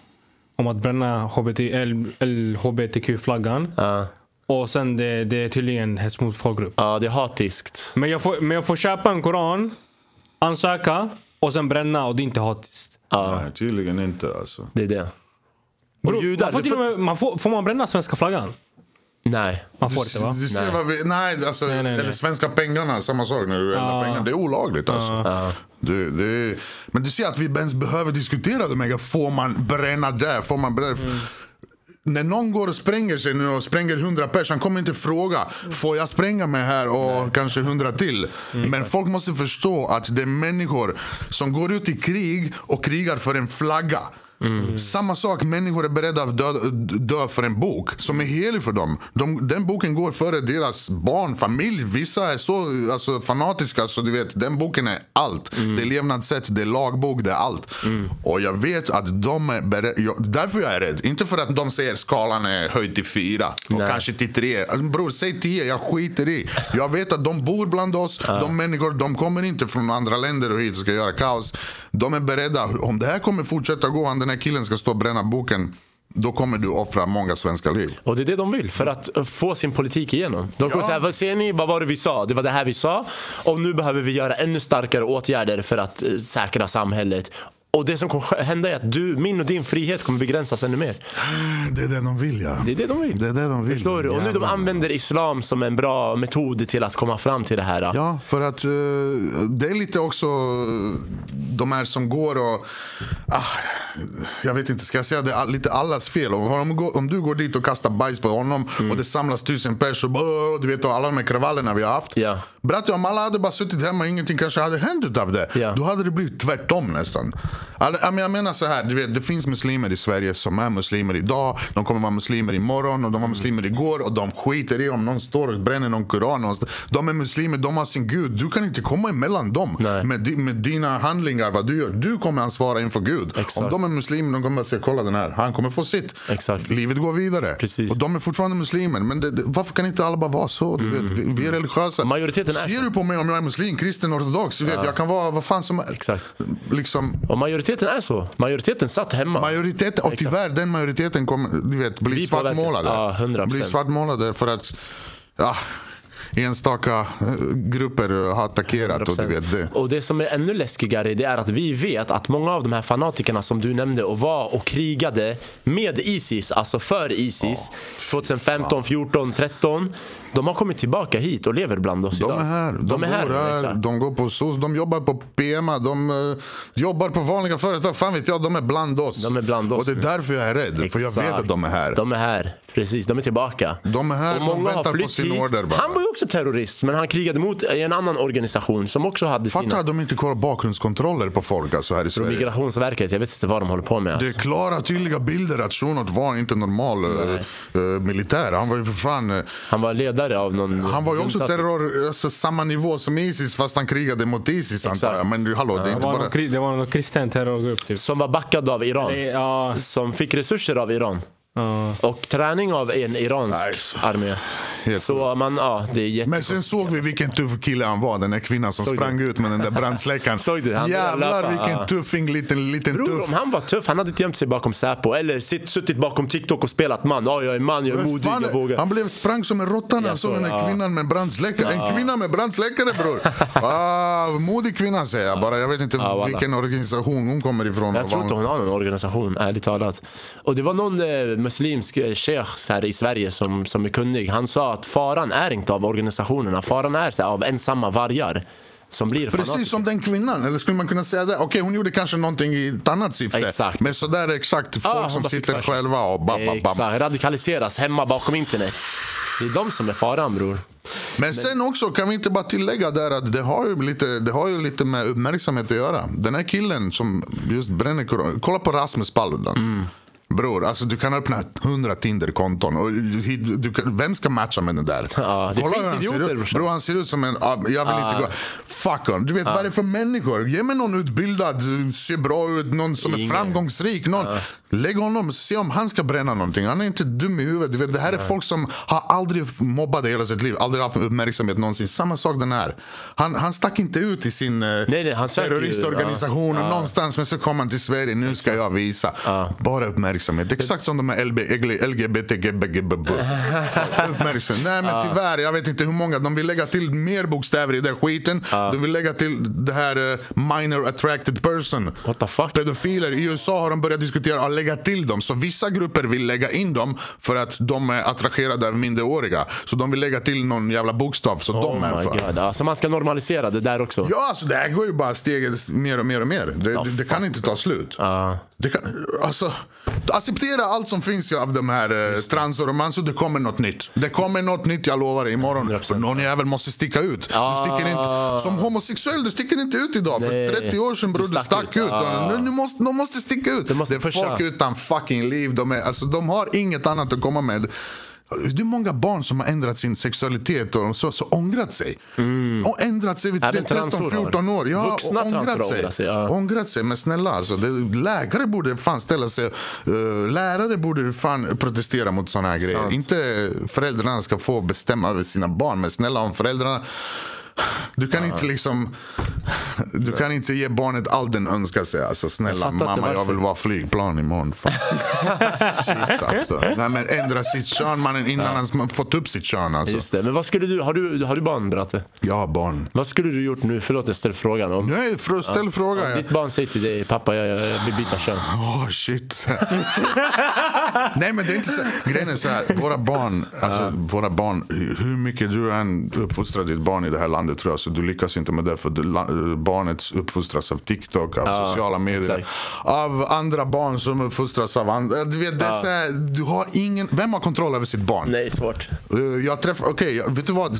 om att bränna HBT, L- L- HBTQ-flaggan. Ja. Och sen det, det är tydligen hets mot folkgrupp. Ja, det är hatiskt. Men jag, får, men jag får köpa en koran, ansöka och sen bränna och det är inte hatiskt. Nej, tydligen inte alltså. Det är det. Bro, judar, man får, du till och med, man får, får man bränna svenska flaggan? Nej. Man får inte va? Du ser Nej. vad vi, nej, alltså, nej, nej. eller svenska pengarna, samma sak när du eldar pengar. Det är olagligt alltså. Det, det, men du ser att vi ens behöver diskutera det med, får man bränna där? Får man bränna? När någon går och spränger sig nu och spränger 100 pers, han kommer inte fråga får jag spränga mig här och kanske 100 till. Men folk måste förstå att det är människor som går ut i krig och krigar för en flagga. Samma sak, människor är beredda att dö, dö för en bok som är helig för dem. De, den boken går före deras barn, familj. Vissa är så alltså, fanatiska så du vet, den boken är allt. Det är levnadssätt, det är lagbok, det är allt. Och jag vet att de är beredda, jag, därför jag är rädd. Inte för att de säger skalan är höjd till fyra och Nej. kanske till tre. Alltså, Bror, säg tio, jag skiter i. Jag vet att de bor bland oss, de människor, de kommer inte från andra länder och hit och ska göra kaos. De är beredda, om det här kommer fortsätta gå, om den här killen ska stå och bränna boken, då kommer du offra många svenska liv. Och det är det de vill, för att få sin politik igenom. De kommer säga, vad ser ni, vad var det vi sa? Det var det här vi sa. Och nu behöver vi göra ännu starkare åtgärder för att eh, säkra samhället. Och det som kommer hända är att du, min och din frihet kommer begränsas ännu mer. Det är det de vill ja. Det är det de vill. Det är det de vill. Förstår du? Och nu de använder islam som en bra metod till att komma fram till det här. Ja, för att eh, det är lite också eh, de här som går och... Ah, jag vet inte, ska jag säga det är lite allas fel? Om, om, du går dit och kastar bajs på honom Mm. och det samlas tusen pers och "Åh", du vet och alla de här kravallerna vi har haft. Ja. Bratte, om alla hade bara suttit hemma och ingenting kanske hade hänt utav det. Ja. Då hade det blivit tvärtom nästan. All, ja, jag menar så här, vet, det finns muslimer i Sverige som är muslimer idag. De kommer vara muslimer imorgon och de var muslimer igår. Och de skiter i om någon står och bränner någon koran någonstans. De är muslimer, de har sin gud. Du kan inte komma emellan dem Nej. med, med dina handlingar, vad du gör. Du kommer ansvara inför Gud. Exakt. Om de är muslimer, de kommer att säga kolla den här. Han kommer få sitt. Exakt. Livet går vidare. Precis. Och de är fortfarande muslimer. Men det, det, varför kan inte alla bara vara så? Du vet, vi, vi är religiösa. Mm. Majoriteten är Ser du på mig om jag är muslim, kristen, ortodox? Du vet, Jag kan vara vad fan som helst. Liksom, majoriteten är så. Majoriteten satt hemma. majoriteten, och tyvärr den majoriteten kommer du vet, bli Vi svartmålade. Ja, 100%. Blir svartmålade för att ja, enstaka eh, grupper har attackerat. Och, du vet, det. Och det som är ännu läskigare det är att vi vet att många av de här fanatikerna som du nämnde och var och krigade med Isis, alltså för Isis 2015, 14, 13 De har kommit tillbaka hit och lever bland oss De idag. är här. De, De är här, här. exakt. De går på SOS. De jobbar på PMA. De eh, jobbar på vanliga företag. Fan vet jag, de är bland oss. De är bland oss. Och det är därför jag är rädd. För jag vet Exakt. att de är här. De är här, precis. De är tillbaka. De är här, Och de många har väntar på sin hit. order bara. Han var ju också terrorist, men han krigade mot en annan organisation som också hade Fattar sina... att de inte kollar bakgrundskontroller på folk alltså här i Sverige. Migrationsverket, jag vet inte vad de håller på med. Det är Alltså. klara tydliga bilder att Shunot var inte normal eh, militär. Han var ju för fan... eh, Han var ledare av någon... Han var ju också terror, alltså samma nivå som Isis fast han krigade mot Isis antar jag. Men hallå, det är inte var, bara... någon, det var någon kristen terrorgrupp typ. Som var backad av Iran. Det- Ja, Som fick resurser av Iran. ja. Och träning av en iransk Nice. armé. Så man, ja, det är jätte... Men sen såg vi vilken tuff kille han var, den där kvinnan som Såg sprang ut med den där brandsläckaren. Såg du? Han Jävlar vilken ja. tuffing, liten, liten Bror, tuff. om han var tuff, han hade inte gömt sig bakom Säpo eller sitt, suttit bakom TikTok och spelat man. Ja, jag är man, jag är modig, fan, jag vågar. han blev sprang som en råtta när han såg den där ja. kvinnan med brandsläckare. En kvinna med brandsläckare bror. ah, modig kvinna säger jag bara. Jag vet inte Ja, vilken organisation hon kommer ifrån. Jag tror inte hon har någon organisation, ärligt talat. Och det var någon eh, muslimsk eh, sheikh i Sverige som, som är kunnig. Han sa att faran är inte av organisationerna, faran är så här, av ensamma vargar. Som blir Precis som den kvinnan, eller skulle man kunna säga det? Okej, hon gjorde kanske någonting i ett annat syfte. Exakt. Men sådär exakt, folk Ah, som sitter själva och bam, bam, bam. Exakt, radikaliseras hemma bakom internet. Det är de som är faran bror. Men sen också, kan vi inte bara tillägga där att det har ju lite, det har ju lite med uppmärksamhet att göra. Den här killen som just bränner koran. Kolla på Rasmus Paludan. Mm. Bror, alltså du kan öppna 100 Tinder-konton. Och du, du kan, vem ska matcha med den där? Ja, det Kolla finns han idioter, ser ut. brorsan. Bror, han ser ut som en... ja, Jag vill inte gå... Fuck on. Du vet, vad är det för människor? Ge mig någon utbildad, ser bra ut, någon som är Ingen. framgångsrik. Någon. Lägg honom, se om han ska bränna någonting. Han är inte dum i huvudet. Du vet, det här är folk som har aldrig mobbat i hela sitt liv. Aldrig haft uppmärksamhet någonsin. Samma sak den här. Han, han stack inte ut i sin eh, nej, han söker ju- terroristorganisation någonstans. Men så kom han till Sverige. Nu ska jag visa. Bara uppmärksamhet. Exakt som de här LB, LGBTGBGB. Uppmärksamhet. Nej men tyvärr, jag vet inte hur många. De vill lägga till mer bokstäver i den skiten. De vill lägga till det här eh, minor attracted person. What the fuck? Pedofiler. I USA har de börjat diskutera att lägga till dem. Så vissa grupper vill lägga in dem för att de är attraherade av minderåriga. Så de vill lägga till någon jävla bokstav så de Oh är my för. god. Alltså man ska normalisera det där också. Ja, alltså det här går ju bara steget mer och mer och mer. Det, det, det kan inte ta slut. Det kan, alltså, acceptera allt som finns av de här eh, transor och mansor. Det kommer något nytt. Det kommer något nytt, jag lovar dig. Imorgon. För någon jävel måste sticka ut. Du sticker inte, som homosexuell, du sticker inte ut idag. Nej. För 30 år sedan bror, Du du stack ut. ut. Ah. Nu, måste, de måste sticka ut. Måste det är pusha. folk utan fucking liv. De, är, alltså, de har inget annat att komma med. Det är många barn som har ändrat sin sexualitet och så, så ångrat sig. Och ändrat sig vid Mm. Även 13, transor har. 14 år. Ja, Vuxna och ångrat sig. sig, ja. Ångrat sig, men snälla alltså. Det, läkare borde fan ställa sig... Uh, lärare borde fan protestera mot såna här grejer. Sant. Inte föräldrarna ska få bestämma över sina barn. Men snälla om föräldrarna... Du kan inte liksom... Du kan inte ge barnet allt den önskar sig. Alltså, snälla inte mamma, jag vill vara flygplan imorgon. Fan. Shit, alltså. Nej, men ändra sitt kön mannen innan han fått upp sitt kön. Alltså. Just det. Men vad skulle du, har du, har du barn Bratte? Jag har barn. Vad skulle du gjort nu? Förlåt jag ställer frågan. Om Nej, för, ställ fråga. ditt barn säger till dig, pappa jag, jag vill byta kön. Åh shit. Nej men det är inte så. Grejen är så här. Våra barn, alltså, våra barn, hur mycket du än uppfostrar ditt barn i det här landet tror jag, så du lyckas inte med det. För du, barnet uppfostras av TikTok, av Ja, sociala medier, exakt. av andra barn som uppfostras av andra. Du vet, det så här, du har ingen, vem har kontroll över sitt barn? Nej, svårt. Eh, Jag träffade, okej, jag- vet du vad?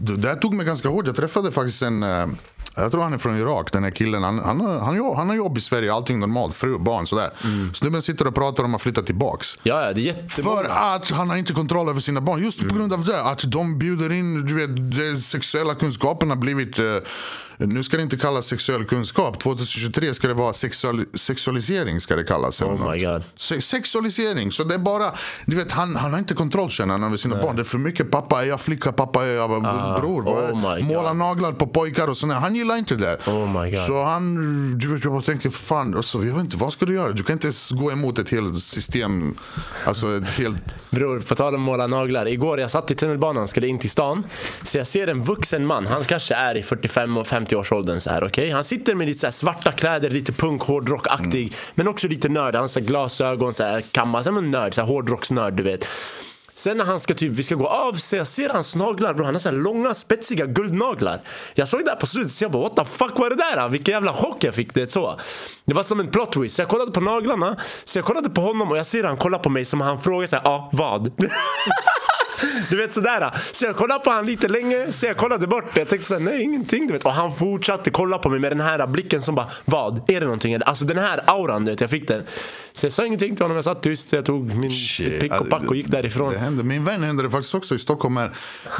Det där tog mig ganska hårt. Jag träffade faktiskt en, eh, jag tror han är från Irak, den här killen. Han, han, han, han har jobb i Sverige, allting normalt, fru, barn sådär. Snubben sitter och pratar om att flytta tillbaks. Ja, det är jättemånga. För att han har inte kontroll över sina barn. Just på grund av det. Att de bjuder in, du vet, de sexuella kunskapen har blivit... eh, nu ska det inte kallas sexuell kunskap. 2023 ska det vara sexual, sexualisering. ska det kallas. Oh my God. Se- sexualisering. Så det är bara, du vet, han, han har inte kontroll känner han över sina barn. Det är för mycket pappa är jag flicka, pappa är jag bror. vad är- oh. Måla naglar på pojkar och sånt. Han gillar inte det. Oh my God. Så han, du vet, jag bara tänker, fan, alltså, jag vet inte, vad ska du göra? Du kan inte ens gå emot ett helt system. Alltså ett helt... Bror, på tal om måla naglar. Igår jag satt i tunnelbanan, skulle in till stan. Så jag ser en vuxen man, han kanske är i 45 och 50 års åldern så här, okej? Han sitter med lite så här svarta kläder, lite punk, hårdrockaktig. Men också lite nörd, han har så här glasögon, så här kammar, som en nörd, så här hårdrocksnörd du vet. Sen när han ska typ, vi ska gå av så jag ser hans naglar bro. Han har så här långa spetsiga guldnaglar. Jag såg det där på slutet så jag bara what the fuck var det där? Vilken jävla chock jag fick det så. Det var som en plot twist. Så jag kollade på naglarna, så jag kollade på honom och jag ser han kolla på mig som han frågar såhär, ja ah, vad? Du vet sådär. Så jag kollade på honom lite länge, så jag kollade bort. Jag tänkte såhär, nej ingenting. Du vet. Och han fortsatte kolla på mig med den här blicken som bara, vad? Är det någonting? Alltså den här auran, du vet, jag fick den. Så jag sa ingenting till honom, jag satt tyst. Så jag tog min Shit. pick och pack och gick därifrån. Det hände. Min vän hände det faktiskt också i Stockholm. Här.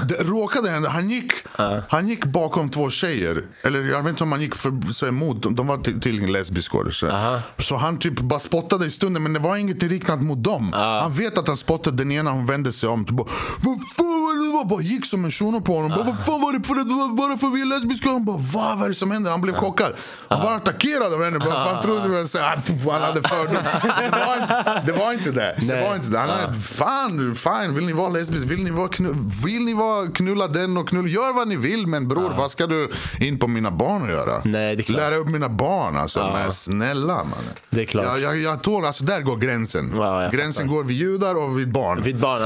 Det råkade hända. Han gick, han gick bakom två tjejer. Eller jag vet inte om han gick för, så emot. De, de var ty- tydligen lesbiskor. Så. så han typ bara spottade i stunden. Men det var inget riktat mot dem. Han vet att han spottade den ena. Hon vände sig om. Typ, vad fan var det? var?" Bara gick som en shuno på honom. Bara, vad fan var det för det? Bara för vi är lesbiska? Han bara, vad vad är det som händer? Han blev chockad. Han var attackerad av henne. Bara, fan trodde du? Så, ah, han hade fördomar. Det var inte det. Det. var inte det. Han hade, fan, fine. Vill ni vara lesbisk? Vill ni vara, knull, vill ni vara knulla den och knulla? Gör vad ni vill. Men bror, vad ska du in på mina barn och göra? Nej, det är klart. Lära upp mina barn alltså. Men snälla mannen. Det är klart. Jag, jag, jag tål, alltså där går gränsen. Ja, gränsen går vid judar och vid barn. Vid barn.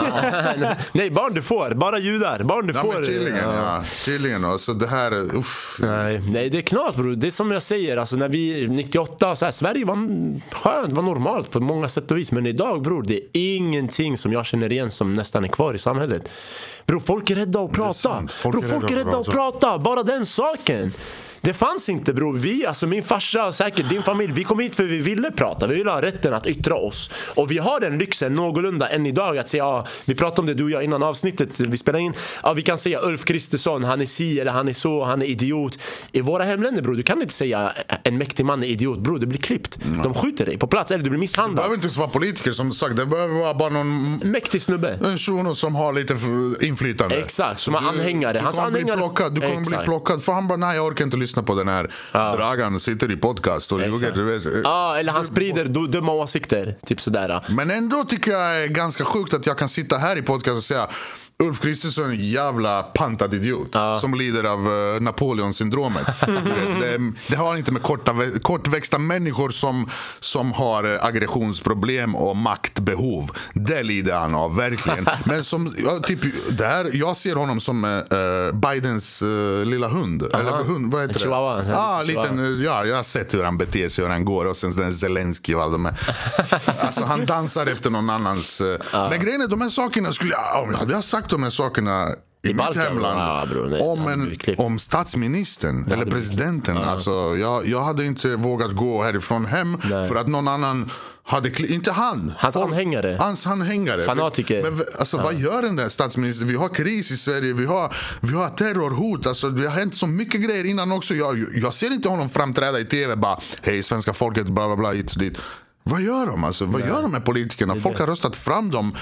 ja. Nej, barn du får. Bara judar. Barn du Ja, får. men tydligen. Ja. Ja. Tydligen. Alltså, det här, uff. Nej, nej, det är knas bror. Det är som jag säger, alltså, när vi 98, så här, Sverige var skönt, var normalt på många sätt och vis. Men idag bror, det är ingenting som jag känner igen som nästan är kvar i samhället. Bror, folk är rädda att prata. Folk Bror, är folk är rädda att prata. Bara den saken. Det fanns inte bror. Vi, alltså min farsa, säkert din familj, vi kom hit för vi ville prata. Vi ville ha rätten att yttra oss. Och vi har den lyxen någorlunda än idag att säga, ja, vi pratade om det du och jag innan avsnittet vi spelade in. Ja, vi kan säga Ulf Kristersson, han är si eller han är så, han är idiot. I våra hemländer bror, du kan inte säga en mäktig man är idiot bror, du blir klippt. De skjuter dig på plats eller du blir Det misshandlad. behöver inte ens vara politiker som sagt. Det behöver vara bara någon Mäktig snubbe. en shuno som har lite inflytande. Exakt, som har anhängare. Du kommer bli anhängare- plockad. Du kommer bli plockad. För han bara, nej jag orkar inte lyssna på den här Dragan. Sitter i podcast och ljuger. Ja, eller han sprider du- dumma åsikter. Typ sådär. Men ändå tycker jag är ganska sjukt att jag kan sitta här i podcast och säga Ulf Kristersson är en jävla pantad idiot som lider av uh, Napoleon-syndromet. Det, det har inte med korta, kortväxta människor som, som har eh, aggressionsproblem och maktbehov. Det lider han av, verkligen. Men som, ja, typ, det här, jag ser honom som uh, Bidens lilla hund. Eller hund, vad heter det? chihuahua, Ja, chihuahua. liten, ja, jag har sett hur han beter sig, hur han går. Och sen den Zelensky och alla de här. Alltså han dansar efter någon annans... Men grejen är, de här sakerna skulle jag... Om jag hade sagt de här sakerna i, mitt Balkan, hemland. ja, bror, nej, om, en, om statsministern eller blivit presidenten. Alltså, jag, jag hade inte vågat gå härifrån hem för att någon annan hade... Inte han. Hans anhängare. Hans anhängare. Fanatiker. Men, alltså, vad gör den där statsministern? Vi har kris i Sverige, vi har, vi har terrorhot. Alltså, det har hänt så mycket grejer innan också. Jag, jag ser inte honom framträda i tv bara hej svenska folket, bla bla bla, hit dit. Vad gör de alltså? Vad gör de med politikerna? Folk har röstat fram dem.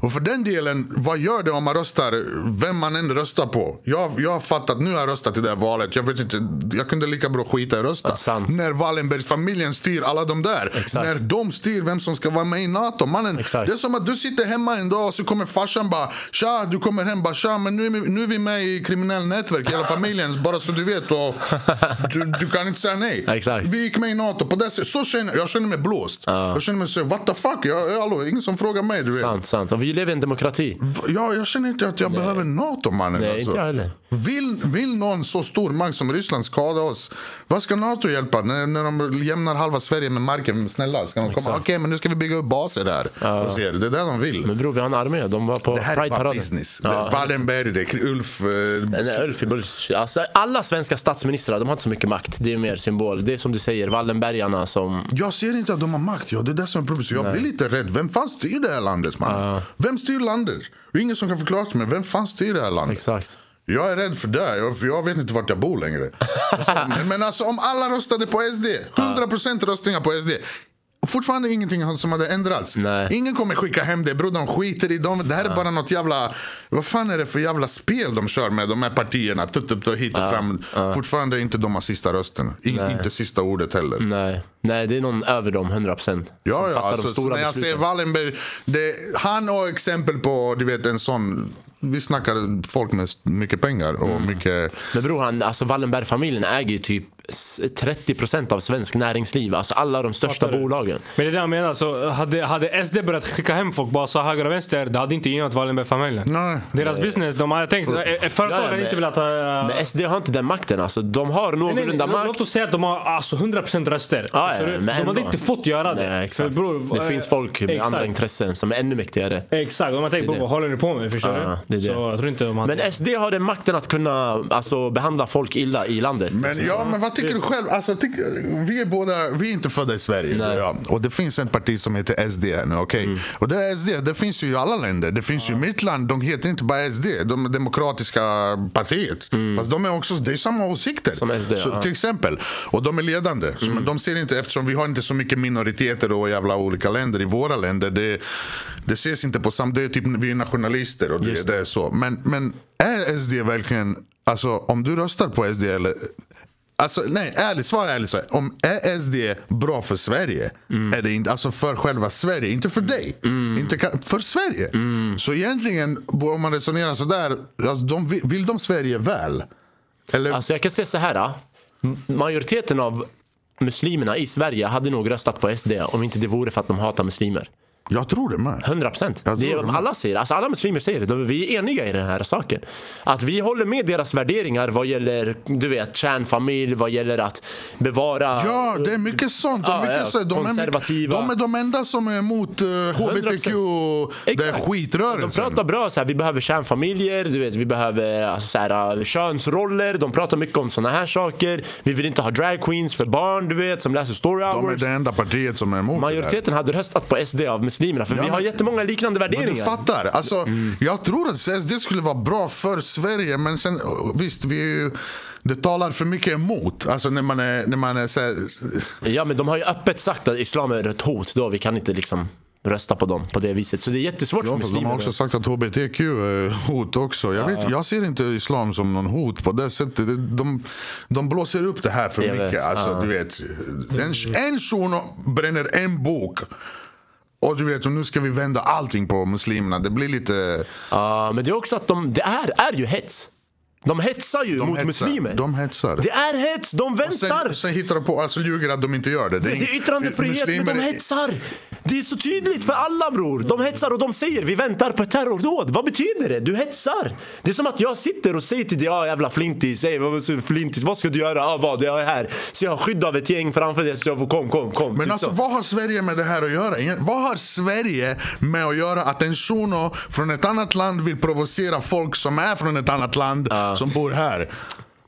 Och för den delen, vad gör det om man röstar, vem man än röstar på? Jag, jag har fattat, nu har jag röstat i det här valet. Jag vet inte, jag kunde lika bra skita i rösta. När Wallenbergsfamiljen styr alla de där. Exakt. När de styr vem som ska vara med i NATO. Mannen, Exakt. det är som att du sitter hemma en dag och så kommer farsan bara Tja, du kommer hem bara tja, men nu är, vi, nu är vi med i kriminell nätverk, hela familjen, bara så du vet. Och du, du kan inte säga nej. Exakt. Vi gick med i NATO. På det så känner, jag känner mig blåst. Jag känner mig så, what the fuck? Jag, hallå, ingen som frågar mig. Du vet. Sant, sant. Och vi lever i en demokrati. Ja, jag känner inte att jag behöver NATO mannen. Nej, alltså. inte jag heller. Vill, vill någon så stor makt som Ryssland skada oss? Vad ska NATO hjälpa? När, när de jämnar halva Sverige med marken, snälla. Ska de komma? Okej, Exakt. men nu ska vi bygga upp baser där. Se, det är det de vill. Men bror, vi har en armé. De var på det här är bara business. Ja, Wallenberg, det är Ulf... eh, Nej, Ulf är bullshit. alltså, alla svenska statsministrar de har inte så mycket makt. Det är mer symbol. Det är som du säger, Wallenbergarna som... Jag ser inte att de har makt. Ja, det är det som är problemet. Så jag blir lite rädd. Vem fan styr det här landet? Man? Vem styr landet? Det är ingen som kan förklara till mig. Vem fan styr det här landet? Exakt. Jag är rädd för det, jag- för jag vet inte vart jag bor längre. Alltså, men, men alltså om alla röstade på SD, 100% röstningar på SD. Fortfarande ingenting som hade ändrats. Nej. Ingen kommer skicka hem det, bror. De skiter i dem. Det här är bara något jävla... Vad fan är det för jävla spel de kör med de här partierna? Tutt, tutt, tutt, hit och fram. Fortfarande är inte de har sista rösten. In, inte sista ordet heller. Nej. Nej, det är någon över dem, 100 procent. Ja, ja alltså, när jag ser besluten. Wallenberg, det, han har exempel på du vet, en sån... Vi snackar folk med mycket pengar och Mm. mycket... Men bror, han, alltså Wallenberg-familjen äger ju typ s- 30% av svensk näringsliv. Alltså alla de största bolagen. Men det är det jag menar. Så hade, hade SD börjat skicka hem folk bara så höger och vänster, det hade inte gynnat Wallenberg-familjen. Nej. Deras business, de hade tänkt... Ett företag Ja, hade men- inte velat ha... Men SD har inte den makten. Alltså, de har Nej, nej, någorlunda låt makt. oss säga att de har alltså 100% röster. Ja, ja, de hade ändå. inte fått göra det. Nej, exakt. Bror, det eh, finns folk med exakt. andra intressen som är ännu mäktigare. Exakt, de har tänkt på vad håller ni på med? Förstår är du? det. Så jag tror inte de hade... Men SD har den makten att kunna alltså, behandla folk illa i landet. Men, liksom. ja, men vad tycker du själv? Alltså, tyck, vi är båda, vi är inte födda i Sverige. Ja. Och det finns ett parti som heter SD nu, okej? Mm. Och det är SD, det finns ju i alla länder. Det finns ju i mitt land, de heter inte bara SD, de Demokratiska partiet. Fast de är också, det är samma åsikter. Mm. Som SD, så, ja. Till exempel. Och de är ledande. Så, men de ser inte, eftersom vi har inte så mycket minoriteter och jävla olika länder i våra länder. Det, det ses inte på samma, det är typ vi är nationalister och det, det är så. Men, men är SD verkligen, alltså om du röstar på SD eller Alltså nej, ärligt, svara ärligt. Så här. Om är SD bra för Sverige? Är det inte, alltså för själva Sverige, inte för dig. Inte för Sverige. Så egentligen, om man resonerar sådär, alltså, de, vill, de Sverige väl? Eller, Alltså jag kan säga så här. Majoriteten av muslimerna i Sverige hade nog röstat på SD om inte det vore för att de hatar muslimer jag tror det med. 100 procent. Alla säger alltså alla muslimer säger det. De- Vi är eniga i den här saken. Att vi håller med deras värderingar vad gäller du vet, kärnfamilj, vad gäller att bevara... Ja, det är mycket sånt. Ja, mycket ja, så, de, är, konservativa. de är de enda som är emot uh, HBTQ, det är Exakt. De skitrörelsen. pratar bra så här, vi behöver kärnfamiljer, du vet, vi behöver alltså, så här, könsroller. De pratar mycket om såna här saker. Vi vill inte ha drag queens för barn, du vet, som läser story De är hours. det enda partiet som är emot det där. Majoriteten hade röstat på SD av muslimerna för Ja, vi har men- jättemånga liknande Men du värderingar. fattar. Alltså, Jag tror att SD skulle vara bra för Sverige, men sen visst, vi det talar för mycket emot. Alltså när man är, när man är så här, Ja men de har ju öppet sagt att islam är ett hot då, vi kan inte liksom rösta på dem på det viset. Så det är jättesvårt Ja, för fast de muslimer. har också sagt att HBTQ är hot också. Jag, vet, jag ser inte islam som någon hot på det sättet. De, de, de blåser upp det här för Jag mycket. vet, Alltså, ja. du vet, en, en shuno bränner en bok. Och du vet, och nu ska vi vända allting på muslimerna. Det blir lite... Ja, men det är också att de, det är, är ju hets. De hetsar ju De mot hetsar. muslimer. De hetsar. Det är hets, de väntar. Sen, sen hittar de på, alltså ljuger att de inte gör det. Det ing- är yttrandefrihet, men muslimer- de hetsar! Det är så tydligt för alla bror. De hetsar och de säger vi väntar på ett terrordåd. Vad betyder det? Du hetsar! Det är som att jag sitter och säger till dig, ja jävla flintis, säg vad, flintis, vad ska du göra? Ja vad, jag är här. Så jag har skydd av ett gäng framför dig, så jag får kom, kom, kom. Men Typ alltså så. vad har Sverige med det här att göra? Ingen- Vad har Sverige med att göra att en shuno från ett annat land vill provocera folk som är från ett annat land som bor här?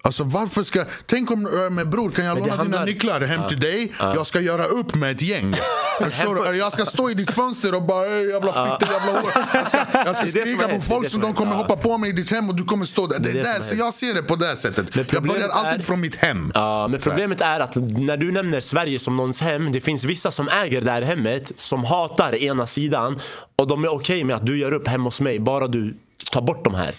Alltså varför ska... Tänk om äh, med bror, kan jag det låna dina handlar- nycklar hem till dig? Jag ska göra upp med ett gäng. Förstår du? Jag ska stå i ditt fönster och bara "Ey, jävla fitta, jävla hår. Jag ska, jag ska Det det skrika på det folk det som de kommer hoppa på mig i ditt hem och du kommer stå där. Det, det är så jag ser det på det sättet. Jag börjar alltid är- från mitt hem. Ja, men problemet är att när du nämner Sverige som någons hem, det finns vissa som äger det här hemmet som hatar ena sidan och de är okej med att du gör upp hemma hos mig, bara du tar bort de här.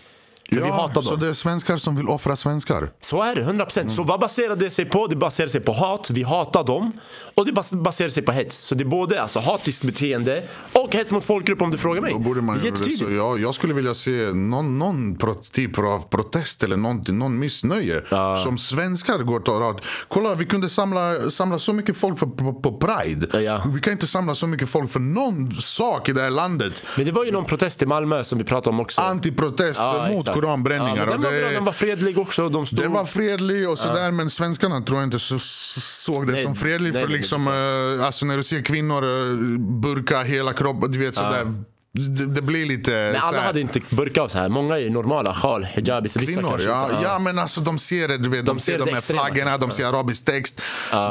För vi hatar så dem. det är svenskar som vill offra svenskar. Så är det, 100%. Så vad baserar det sig på? Det baserar sig på hat, vi hatar dem. Och det bas- baserar sig på hets. Så det är både alltså, hatiskt beteende och hets mot folkgrupp om du frågar mig. Då borde man, det är så, jättetydligt. ja, jag skulle vilja se någon, någon typ av protest eller någonting, någon missnöje. Som svenskar går till rad. Kolla, vi kunde samla, samla så mycket folk för, på, på Pride. Ja. Vi kan inte samla så mycket folk för någon sak i det här landet. Men det var ju någon protest i Malmö som vi pratade om också. Antiprotest Ja, mot. Koranbränningar. Ja, den, var bra, den var fredlig också. De stod... Den var fredlig och sådär men svenskarna tror jag inte så, så, såg det Nej, som fredlig. nej, för liksom, eh, alltså när du ser kvinnor uh, burka hela kroppen, du vet sådär. Det, det blir lite... Men alla hade inte burka och så här. Många är normala. Sjal, hijabis. Kvinnor, kanske ja, inte. ja men alltså de ser det, du vet, de, De ser, ser de här flaggorna, de ser arabisk text.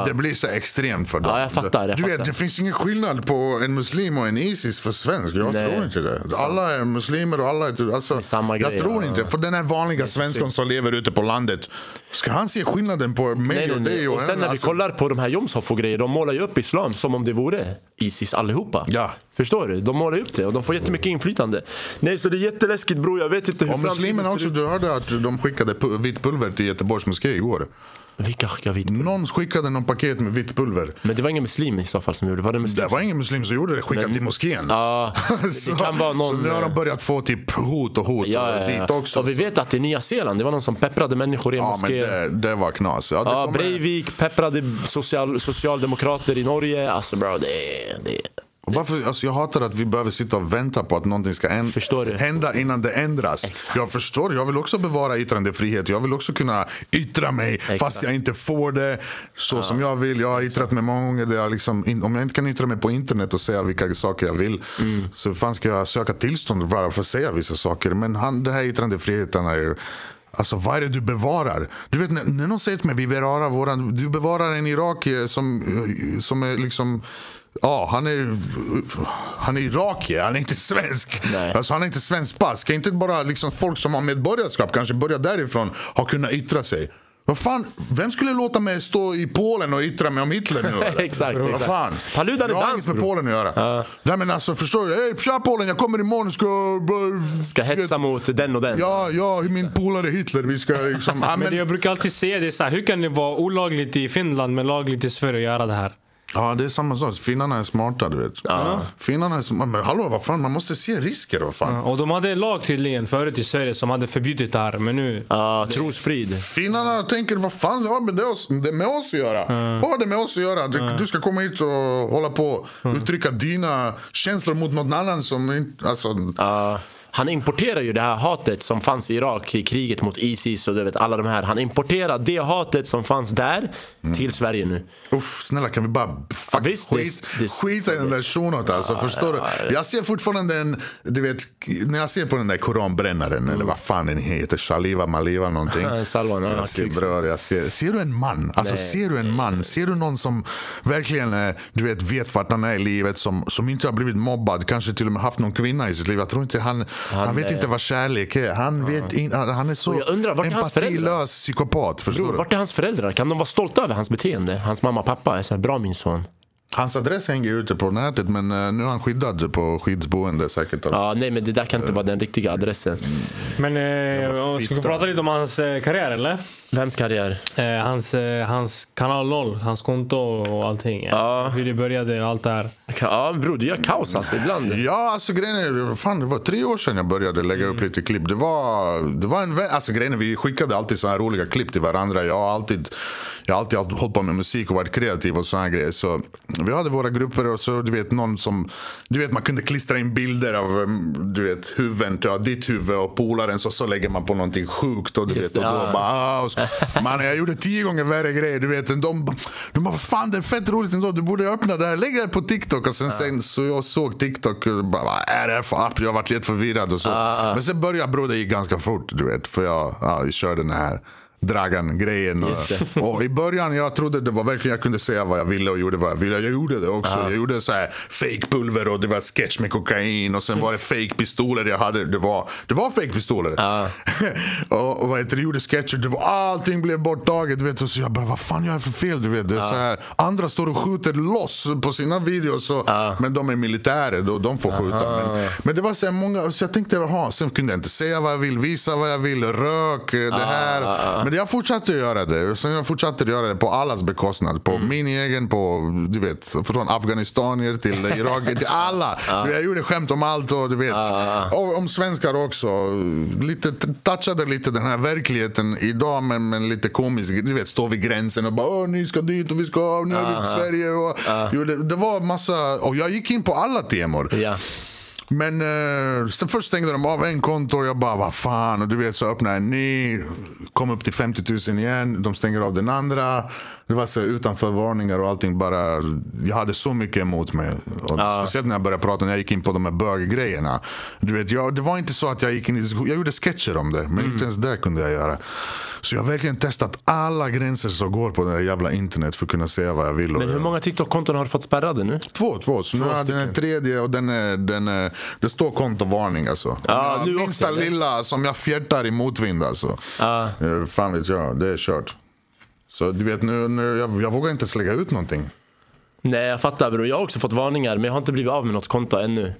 Det blir så extremt för dem. Ja, jag fattar, jag du vet, fattar. det finns ingen skillnad på en muslim och en Isis för svensk. Jag Nej, tror inte det. Alla är muslimer och alla är... Alltså, samma jag grej, tror ja. inte, för den här vanliga svensken som lever ute på landet. Ska han se skillnaden på mig Nej, och dig? Och sen henne? när vi Alltså, kollar på de här Jomshof och grejer, de målar ju upp islam som om det vore Isis allihopa. Ja. Förstår du? De målar upp det och de får jättemycket inflytande. Nej, så det är jätteläskigt bror. Jag vet inte hur Och muslimerna också, ut. du hörde att de skickade vitt pulver till Göteborgs moské igår. Vilka skickade vitt pulver? Någon skickade någon paket med vitt pulver. Men det var ingen muslim i så fall som gjorde det? Var det muslim? Det var ingen muslim som gjorde det, skickat till moskén. Ja, det så, kan vara någon... så nu har de börjat få typ hot och hot Ja, ja, dit också. Och vi vet att i Nya Zeeland, det var någon som pepprade människor i en ja, men moské. det, det var knas. Ja, det Ja, kommer- Breivik pepprade social, socialdemokrater i Norge. Alltså bro, det. Det Varför, alltså jag hatar att vi behöver sitta och vänta på att någonting ska hända innan det ändras. Exakt. Jag förstår, jag vill också bevara yttrandefrihet. Jag vill också kunna yttra mig fast jag inte får det så som jag vill. Jag har yttrat mig många gånger. Där jag liksom, om jag inte kan yttra mig på internet och säga vilka saker jag vill Mm. så fan ska jag söka tillstånd bara för att säga vissa saker. Men han, det här yttrandefriheten är Alltså vad är det du bevarar? Du vet när, när någon säger till mig vi bevarar våran, du bevarar en irakier som, eh, som är liksom Ja, han är, han är irakier, han är inte svensk. Nej. Alltså, han är inte svensk pass. Ska inte bara liksom, folk som har medborgarskap kanske börja därifrån ha kunnat yttra sig? Vad fan, vem skulle låta mig stå i Polen och yttra mig om Hitler nu? eller? Exakt, Vad exakt. fan? Paludan är jag har inget med. Polen att göra. Nej men alltså förstår du? Hej tja Polen, jag kommer imorgon och ska... ska hetsa mot den och den. Ja, ja, min polare Hitler, vi ska liksom... Men men, jag brukar alltid säga det så här, hur kan det vara olagligt i Finland men lagligt i Sverige att göra det här? Ja, det är samma sak. Finnarna är smarta, du vet. Finnarna är smarta. Men hallå, vad fan, man måste se risker, vad fan. Och de hade en lag tydligen förut i Sverige som hade förbjudit det här men nu... Ja, trosfrid. Finnarna tänker, vad fan har det, oss, det med oss att göra? Vad har det med oss att göra? Du, du ska komma hit och hålla på och uttrycka dina känslor mot någon annan som inte... Alltså, Ja, han importerar ju det här hatet som fanns i Irak i kriget mot Isis och du vet alla de här. Han importerar det hatet som fanns där till Sverige nu. Uff, snälla kan vi bara fuck, visst, det- skit, det- skita i den där shunot alltså, förstår du? Jag ser fortfarande den, du vet, när jag ser på den där koranbrännaren, eller vad fan den heter, Shaliva Maliva någonting. Ja, Salwan, ja, jag ser, bror, jag ser, ser du en man? Alltså ser du en man? Ser du någon som verkligen eh, du vet, vet vart han är i livet, som, som inte har blivit mobbad, kanske till och med haft någon kvinna i sitt liv. Jag tror inte han, han, vet är- inte vad kärlek är. Han, vet in, han är så Och jag undrar, vart är hans föräldrar? empatilös psykopat, förstår Bror, vart är hans föräldrar? Kan de vara stolta över hans beteende? Hans mamma och pappa är så här, bra min son. Hans adress hänger ute på nätet men eh, nu är han skyddad på skyddsboende säkert. Ja, nej men det där kan inte vara den riktiga adressen. Men eh, ska vi prata lite om hans eh, karriär eller? Vems karriär? Eh, hans, eh, hans kanal 0, hans konto och allting. Ja. Hur det började och allt det här. Ja bror, du gör kaos alltså ibland. Ja, alltså grejen är, fan, det var tre år sedan jag började lägga upp lite klipp. Det var, det var en vän, alltså grejen är, vi skickade alltid såna här roliga klipp till varandra. Jag har alltid, jag har alltid hållit på med musik och varit kreativ och såna grejer. Så vi hade våra grupper och så du vet någon som, du vet man kunde klistra in bilder av um, du vet huvuden, ja, ditt huvud och polaren så, så lägger man på någonting sjukt och du Just vet och det, då ja. bara, ah, och så, man jag gjorde tio gånger värre grejer. Du vet, de, de bara, fan det är fett roligt ändå, du borde öppna det här, lägg det på TikTok. Och sen, sen så jag såg TikTok och bara, vad är det här för app? Jag varit lite förvirrad och så. Men sen började bror, det gick ganska fort, du vet. För jag, ja, jag körde den här Dragan-grejen. Och, och i början jag trodde det var verkligen jag kunde säga vad jag ville och gjorde vad jag ville. Jag gjorde det också. Jag gjorde så här fake pulver och det var sketch med kokain och sen var det fake pistoler jag hade. Det var, det var fake pistoler. och, och vad heter det, gjorde sketcher. Det var, allting blev borttaget. Vet, och så jag bara, vad fan gör jag för fel? Du vet, det så här, andra står och skjuter loss på sina videos. Så, Men de är militärer, då, de får skjuta. Men, men det var så här många, så jag tänkte, jaha, sen kunde jag inte säga vad jag vill, visa vad jag vill, rök, det här. Men jag fortsatte att göra det. Sen jag fortsatte att göra det på allas bekostnad. På min egen, på, du vet, från afghanistanier till irakier, till alla. Jag gjorde skämt om allt och du vet, och om svenskar också. Lite, touchade lite den här verkligheten idag men, men lite komisk. Du vet, stå vid gränsen och bara ni ska dit och vi ska, nu är vi i Sverige. Och, jo, det, det var massa, och jag gick in på alla temor. Ja. Men eh, sen först stängde de av en konto och jag bara vad fan. Och du vet så öppnade jag en ny. Kom upp till 50 000 igen. De stänger av den andra. Det var så utanför varningar och allting bara. Jag hade så mycket emot mig. Och Speciellt när jag började prata när jag gick in på de här böggrejerna. Du vet, jag, det var inte så att jag gick in i diskussion. Jag gjorde sketcher om det. Men inte ens det kunde jag göra. Så jag har verkligen testat alla gränser som går på det här jävla internet för att kunna säga vad jag vill. Men hur många TikTok-konton har du fått spärrade nu? Två, två. Så nu har den tredje och den är, den är, det står kontovarning alltså. Ja, Den nu minsta också, lilla som jag fjärtar i motvind alltså. Ja. Eh, Fan vet jag, det är kört. Så du vet nu, nu jag, jag vågar inte slägga ut någonting. Nej jag fattar bror, jag har också fått varningar men jag har inte blivit av med något konto ännu.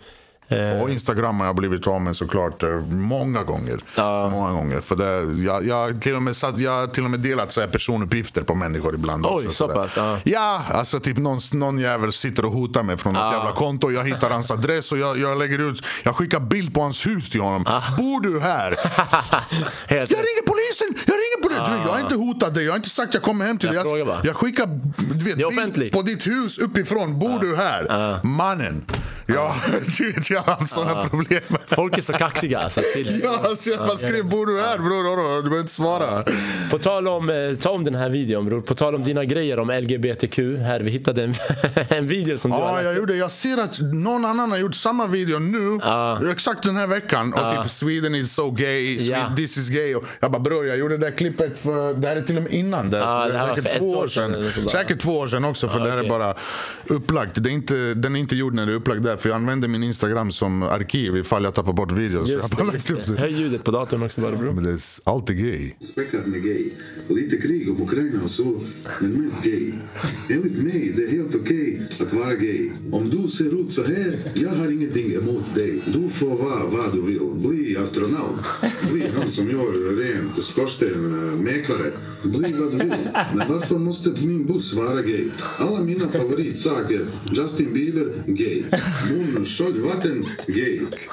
Och Instagram har jag blivit av med såklart eh, många gånger. Många gånger. För det, jag, jag, till och med satt, jag till och med delat så här personuppgifter på människor ibland. Oj, också, så pass, ja. Ja, alltså typ någon, någon jävel sitter och hotar mig från något jävla konto. Jag hittar hans adress och jag, jag lägger ut, jag skickar bild på hans hus till honom. Bor du här? Jag ringer polisen! Jag ringer polisen! Jag har inte hotat dig, jag har inte sagt jag kommer hem till dig. Jag. Jag, jag skickar du vet, bild på ditt hus uppifrån. Bor du här? Mannen. Ja, vet, jag har haft sådana problem. Folk är så kaxiga. Alltså, till... Ja, alltså, jag bara skrev bor du här bror? Du behöver inte svara. På tal om, eh, ta om den här videon bror. På tal om dina grejer om LGBTQ. Här, vi hittade en, en video som du Ja, har jag gjorde. Jag ser att någon annan har gjort samma video nu. Exakt den här veckan. Och typ Sweden is so gay, Sweden, Ja. this is gay. Och jag bara bror, jag gjorde det där klippet för, det här är till och med innan det. Ja, Så det här är var säkert för två år sedan sedan. Säkert två år sedan också för det här är okej. bara upplagt. Det är inte, den är inte gjord när det är upplagt där. För jag använder min Instagram som arkiv ifall jag tappar bort videos. Jag Just har bara lagt upp det. Höj ljudet på datorn också bara bror. Men det är alltid gay. späckat med gay. Och lite krig om Ukraina och så, men mest gay. Enligt mig, det är helt okej att vara gay. Om du ser ut så här, jag har ingenting emot dig. Du får vara vad du vill. Bli astronaut. Bli han som gör rent, skorsten, mäklare. Bli vad du vill. Men varför måste min buss vara gay? Alla mina favoritsaker. Justin Bieber, gay. Mun sköljvatten, gay.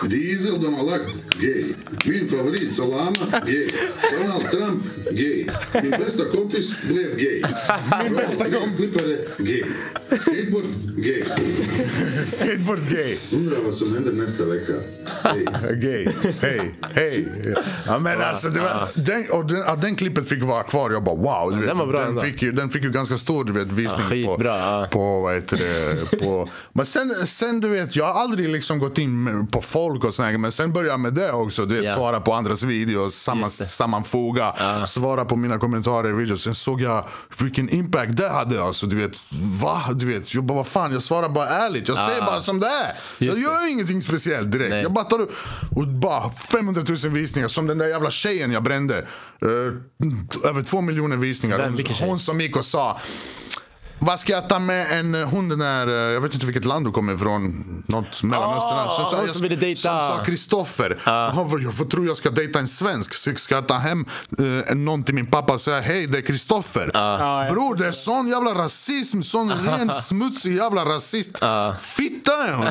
Diesel de har lagt, gay. Min favorit Salama, gay. Donald Trump, gay. Min bästa kompis blev gay. Min bästa kompis. Gay. Skateboard, gay. Skateboard gay. Undrar vad som händer nästa vecka. Gay. Gay. Hej, hej. Ja, men alltså, det var, den, och den, att den klippet fick vara kvar, jag bara wow. Du vet, den var bra den, fick ju, den fick ju ganska stor du vet, visning Ja, på, på, vad heter det, på... Men sen, sen du vet, jag har aldrig liksom gått in med- på folk och sådär, men sen började jag med det också. Du vet, Ja. svara på andras videos, samman, Just det. sammanfoga, svara på mina kommentarer i videos. Sen såg jag vilken impact det hade. Alltså, du vet, va? Du vet, jag bara, vad fan, jag svarar bara ärligt. Jag säger bara som det är. Jag Just gör ingenting speciellt direkt. Nej. Jag bara tar och bara 500 000 visningar. Som den där jävla tjejen jag brände. Eh, över två miljoner visningar. Vem? Hon, hon som gick och sa vad ska jag ta med en, hon den där, eh, jag vet inte vilket land du kommer ifrån, något Mellanöstern. Ah, Så jag- som ville sa Kristoffer. Han bara, Jag tror jag ska dejta en svensk. Så ska jag ta hem uh, någon till min pappa och säga hej det är Kristoffer. Ja, ja. Bror det är sån jävla rasism, sån rent smutsig jävla rasist. Fitta är hon.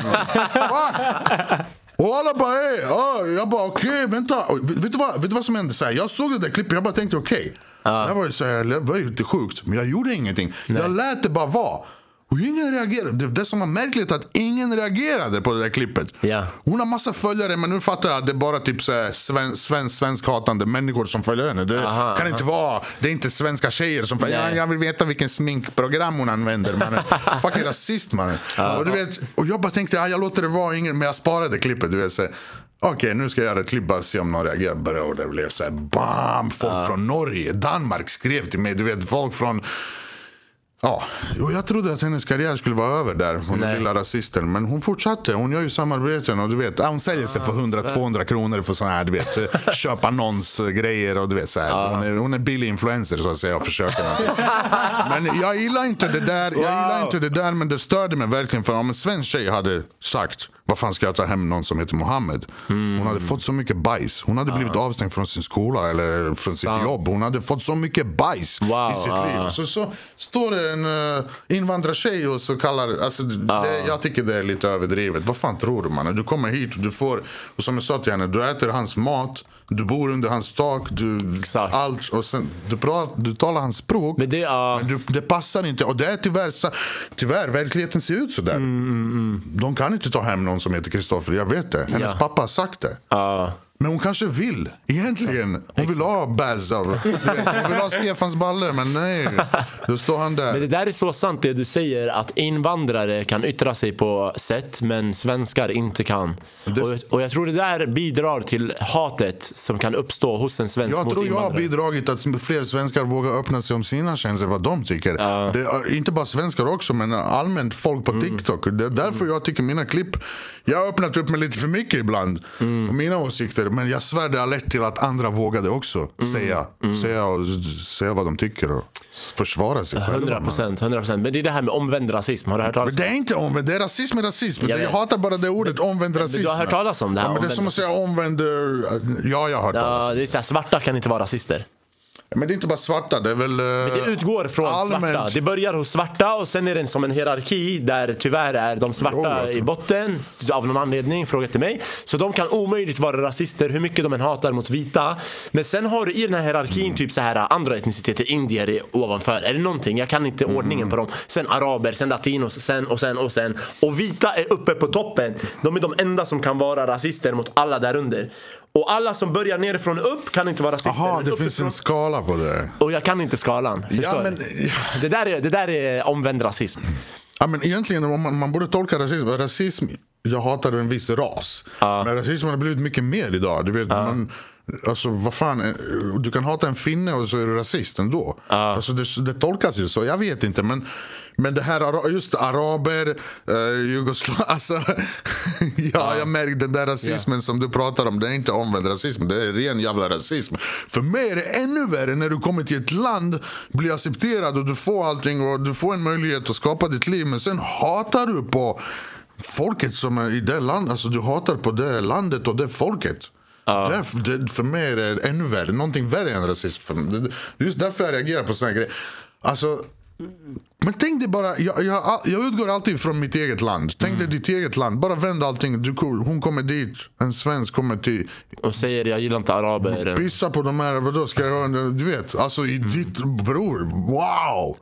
Fuck. Och alla bara ja, jag bara okej vänta. Och vet, vet, du vad, vet du vad som hände? Så här, jag såg det där klippet, jag bara tänkte okej. Det här var ju så här, det var ju sjukt. Men jag gjorde ingenting. Jag lät det bara vara. Och ingen reagerade. Det, det som var märkligt är att ingen reagerade på det där klippet. Ja. Hon har massa följare men nu fattar jag att det är bara typ så här sven, svensk, svenskhatande människor som följer henne. Det Aha, kan inte vara, det är inte svenska tjejer som följer. Ja, Nej. jag vill veta vilken sminkprogram hon använder. Man är fucking rasist man. Och, du vet, och jag bara tänkte, ja, jag låter det vara, ingen, men jag sparade klippet. Du vet, så Okej, nu ska jag göra ett klipp bara se om någon reagerar på det. Och blev så här, bam! Folk från Norge, Danmark skrev till mig. Du vet, folk från... Ja, och jag trodde att hennes karriär skulle vara över där. Hon Nej. lilla rasisten. Men hon fortsatte. Hon gör ju samarbeten. Och du vet, hon säljer sig för 100-200 kronor för sådana här, du vet, eh, köp annonsgrejer och du vet så här. Hon, är, hon är billig influencer så att säga och försöker. Men jag gillar inte det där. Jag gillar inte det där men det störde mig verkligen. För om en svensk tjej hade sagt vad fan ska jag ta hem någon som heter Mohammed? Hon hade fått så mycket bajs. Hon hade blivit avstängd från sin skola eller från sitt Sant. jobb. Hon hade fått så mycket bajs Wow, i sitt ah. liv. Så, så står det en uh, invandrartjej och så kallar... Alltså, det, jag tycker det är lite överdrivet. Vad fan tror du man? Du kommer hit och du får... Och som jag sa till henne, du äter hans mat. Du bor under hans tak. Du, Exakt. Allt. Och sen, du, pratar, du talar hans språk. Men det, ja. Men du, det passar inte. Och det är tyvärr, tyvärr verkligheten ser ut sådär. De kan inte ta hem någon som heter Kristoffer. Jag vet det. Hennes Ja. pappa har sagt det. ja. Men hon kanske vill, egentligen. Hon vill ha Baz av, du vet, Hon vill ha Stefans baller, men nej. Då står han Men det där. där är så sant det du säger att invandrare kan yttra sig på sätt men svenskar inte kan. Det- Och, och jag tror det där bidrar till hatet som kan uppstå hos en svensk Jag mot tror jag har invandrare. bidragit att fler svenskar vågar öppna sig om sina känslor, vad de tycker. Är inte bara svenskar också, men allmänt folk på Mm. TikTok. Det är därför jag tycker mina klipp, jag har öppnat upp mig lite för mycket ibland. Mm. Och mina åsikter. men jag svär det har lett till att andra vågade också Mm. säga, säga, och, säga vad de tycker och försvara sig själva. 100 man. procent, 100 procent. Men det är det här med omvänd rasism. Har du hört talas Men det är inte omvänd, det är rasism är rasism. Jag Jag, hatar bara det ordet, omvänd rasism. du har hört talas om det här, Ja, men det är som att säga omvänd... eh, Ja, jag har hört talas Ja, om det är så här, svarta kan inte vara rasister. Men det är inte bara svarta, det är väl... eh, Det utgår från allmänt. svarta. Det börjar hos svarta och sen är det som en hierarki där tyvärr är de svarta i botten av någon anledning, fråga till mig. Så de kan omöjligt vara rasister hur mycket de än hatar mot vita. Men sen har du i den här hierarkin Mm. typ så här andra etniciteter, indier är ovanför eller någonting. Jag kan inte Mm. ordningen på dem. Sen araber, sen latinos, sen och sen och sen. Och vita är uppe på toppen. De är de enda som kan vara rasister mot alla där under. Och alla som börjar nerifrån upp kan inte vara rasister. Jaha, det finns uppifrån- en skala på det. och jag kan inte skalan. Förstår men- du? det, där är, det där är omvänd rasism. Ja, men egentligen, man, man borde tolka rasism. Rasism, jag hatar en viss ras. Men rasismen har blivit mycket mer idag. Du vet, man, alltså, vad fan, eh, du kan hata en finne och så är du rasist ändå. Alltså, det, det tolkas ju så, jag vet inte. Men, men det här, just araber, uh, jugoslaver. Alltså, ja, jag märker den där rasismen som du pratar om. Det är inte omvänd rasism, det är ren jävla rasism. För mig är det ännu värre när du kommer till ett land, blir accepterad och du får allting och du får en möjlighet att skapa ditt liv. Men sen hatar du på folket som är i det landet. Alltså du hatar på det landet och det folket. Därför, det, för mig är det ännu värre. Någonting värre än rasism. För mig. Det- är just därför jag reagerar på här grejer. Alltså, men tänk dig bara, jag, jag, jag utgår alltid från mitt eget land. Tänk dig ditt eget land. Bara vänd allting. Du, hon kommer dit, en svensk kommer till Och säger jag gillar inte araber. Pissa på de här, vadå ska jag ha, du vet. Alltså i ditt bror, wow!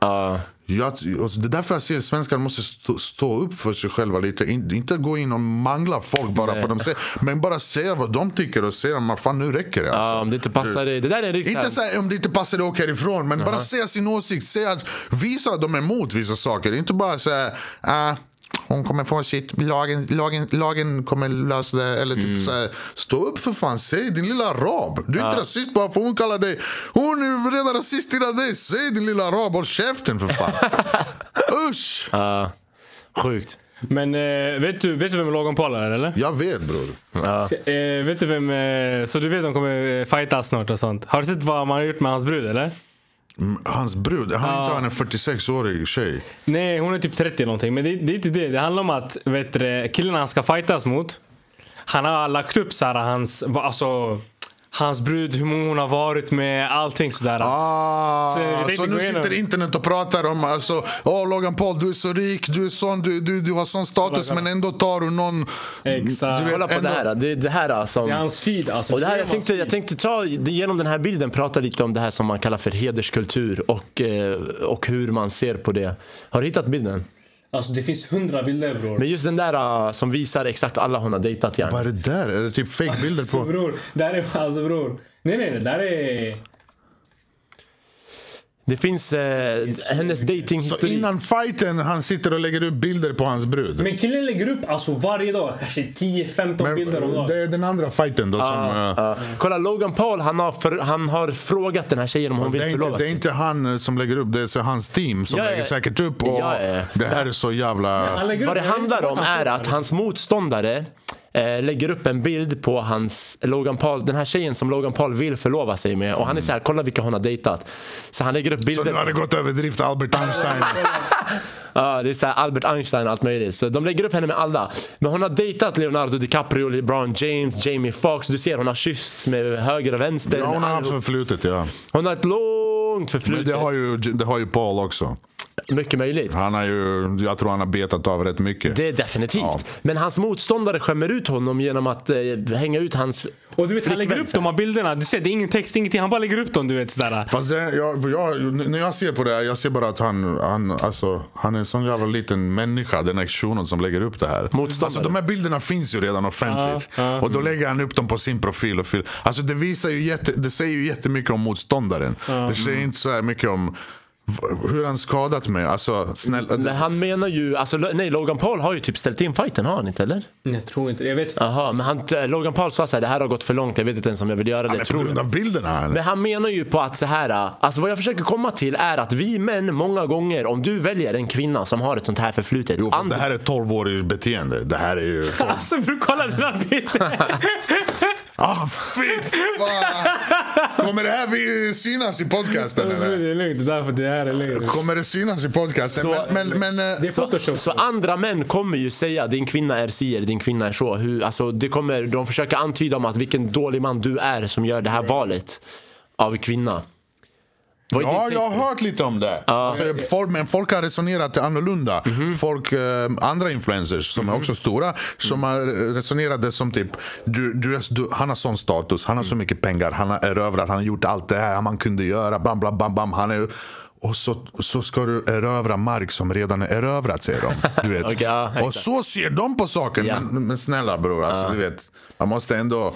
Jag, och det är därför jag säger att svenskar måste stå, stå upp för sig själva lite. In, inte gå in och mangla folk bara för de säger. Men bara säga vad de tycker och säga att fan nu räcker det. Alltså. Ja, om det inte passar dig. Det där är en riktig... Inte säga om det inte passar dig, åka ifrån. Men bara säga sin åsikt. Säga att, visa att de är emot vissa saker. Inte bara säga ah, hon kommer få sitt, lagen, lagen, lagen kommer lösa det. Eller typ så här, stå upp för fan, säg din lilla arab. Du är inte rasist bara för hon kallar dig, hon är redan rasist innan dig. Säg din lilla arab, håll käften för fan. Usch! Ja, sjukt. Men eh, vet, du, vet du vem Logan Paul är eller? Jag vet bror. Eh, vet du vem, eh, så du vet de kommer eh, fighta snart och sånt. Har du sett vad man har gjort med hans brud eller? Hans brud, han inte han en 46-årig tjej. Nej, hon är typ 30 eller någonting. Men det, det är inte det. Det handlar om att vet du, killen han ska fightas mot. Han har lagt upp så här, hans, alltså, hans brud, hur många hon har varit med, allting sådär. Ah, Så så nu igenom- sitter internet och pratar om alltså, åh Logan Paul du är så rik, du är sån, du, du, du har sån status kolla. men ändå tar du någon... Exakt. Du Kolla på ändå- det här. Det är det här som... Det är hans feed alltså. Och det här, jag, tänkte, jag tänkte ta genom den här bilden prata lite om det här som man kallar för hederskultur och, eh, och hur man ser på det. Har du hittat bilden? Alltså det finns hundra bilder bror. Men just den där uh, som visar exakt alla hon har dejtat Vad är det där? Är det typ fake-bilder Så på... bror, där är alltså bror. Nej nej, det där är... Det finns eh, hennes Så datinghistorik. innan fighten han sitter och lägger upp bilder på hans brud. Men killen lägger upp alltså varje dag kanske 10-15 Men bilder om dagen. det är den andra fighten då som... eh, Ja. Kolla Logan Paul, han har, för, han har frågat den här tjejen om hon det, vill är inte, förlova det är sig. inte han eh, som lägger upp, det är så hans team som Ja, ja. lägger säkert upp. Och Ja, ja. Det här är så jävla... Vad det handlar om är att hans motståndare eh, lägger upp en bild på hans Logan Paul, den här tjejen som Logan Paul vill förlova sig med. Och han är så här, kolla vilka hon har dejtat. Så han lägger upp Så bilder. nu har det gått överdrift Albert Einstein. Ja, det är så här Albert Einstein och allt möjligt. Så de lägger upp henne med alla. Men hon har dejtat Leonardo DiCaprio, LeBron James, Jamie Foxx. Du ser hon har kyssts med höger och vänster. ja, hon har haft förflutet ja. hon har ett långt Men förflutet. det har ju, det har ju Paul också. Mycket möjligt. Han har ju, jag tror han har betat av rätt mycket. Det är definitivt. Ja. Men hans motståndare skämmer ut honom genom att eh, hänga ut hans Och du vet han lägger upp de här bilderna. Du ser det är ingen text, ingenting. Han bara lägger upp dem du vet sådär. Fast det, jag, jag, när jag ser på det här, jag ser bara att han, han, alltså, han är en sån jävla liten människa, den här shunon som lägger upp det här. Motståndare. Alltså, de här bilderna finns ju redan offentligt. Ja, ja. Och då lägger han upp dem på sin profil. Och fil. Alltså, det, visar ju jätte, det säger ju jättemycket om motståndaren. Det säger inte så här mycket om hur han skadat mig. Alltså, snälla. Men han menar ju, alltså nej Logan Paul har ju typ ställt in fighten, har han inte eller? Jag tror inte det. Jag vet Jaha, men han, eh, Logan Paul sa så här, det här har gått för långt, jag vet inte ens om jag vill göra det. Men på tror grund av bilderna. Men han menar ju på att så här, alltså vad jag försöker komma till är att vi män många gånger, om du väljer en kvinna som har ett sånt här förflutet. Jo, fast det här är 12-årigt beteende. Det här är ju... Alltså bror kolla den här bilden. Ah, fy fan! Kommer det här vi- synas i podcasten Det eller? är lugnt, det är därför det här är lugnt. Kommer det synas i podcasten? Så- men, men, men, eh, Det är Photoshop. Så andra män kommer ju säga din kvinna är si eller din kvinna är så. Hur, alltså, det kommer, de försöker antyda om att vilken dålig man du är som gör det här valet av kvinna. Ja, jag har hört lite om det. Alltså, folk, men folk har resonerat annorlunda. Mhm. Folk, eh, andra influencers som är också stora, som har resonerat det som typ du, du, du, Han har sån status, han har så mycket pengar, han har erövrat, han har gjort allt det här man kunde göra. Bam, bam, bam, bam. Han är, och så, så ska du erövra mark som redan är erövrat, säger de. Du vet. Ja, exakt. och så ser de på saken. Ja. Men, men snälla bror, alltså, du vet, man måste ändå...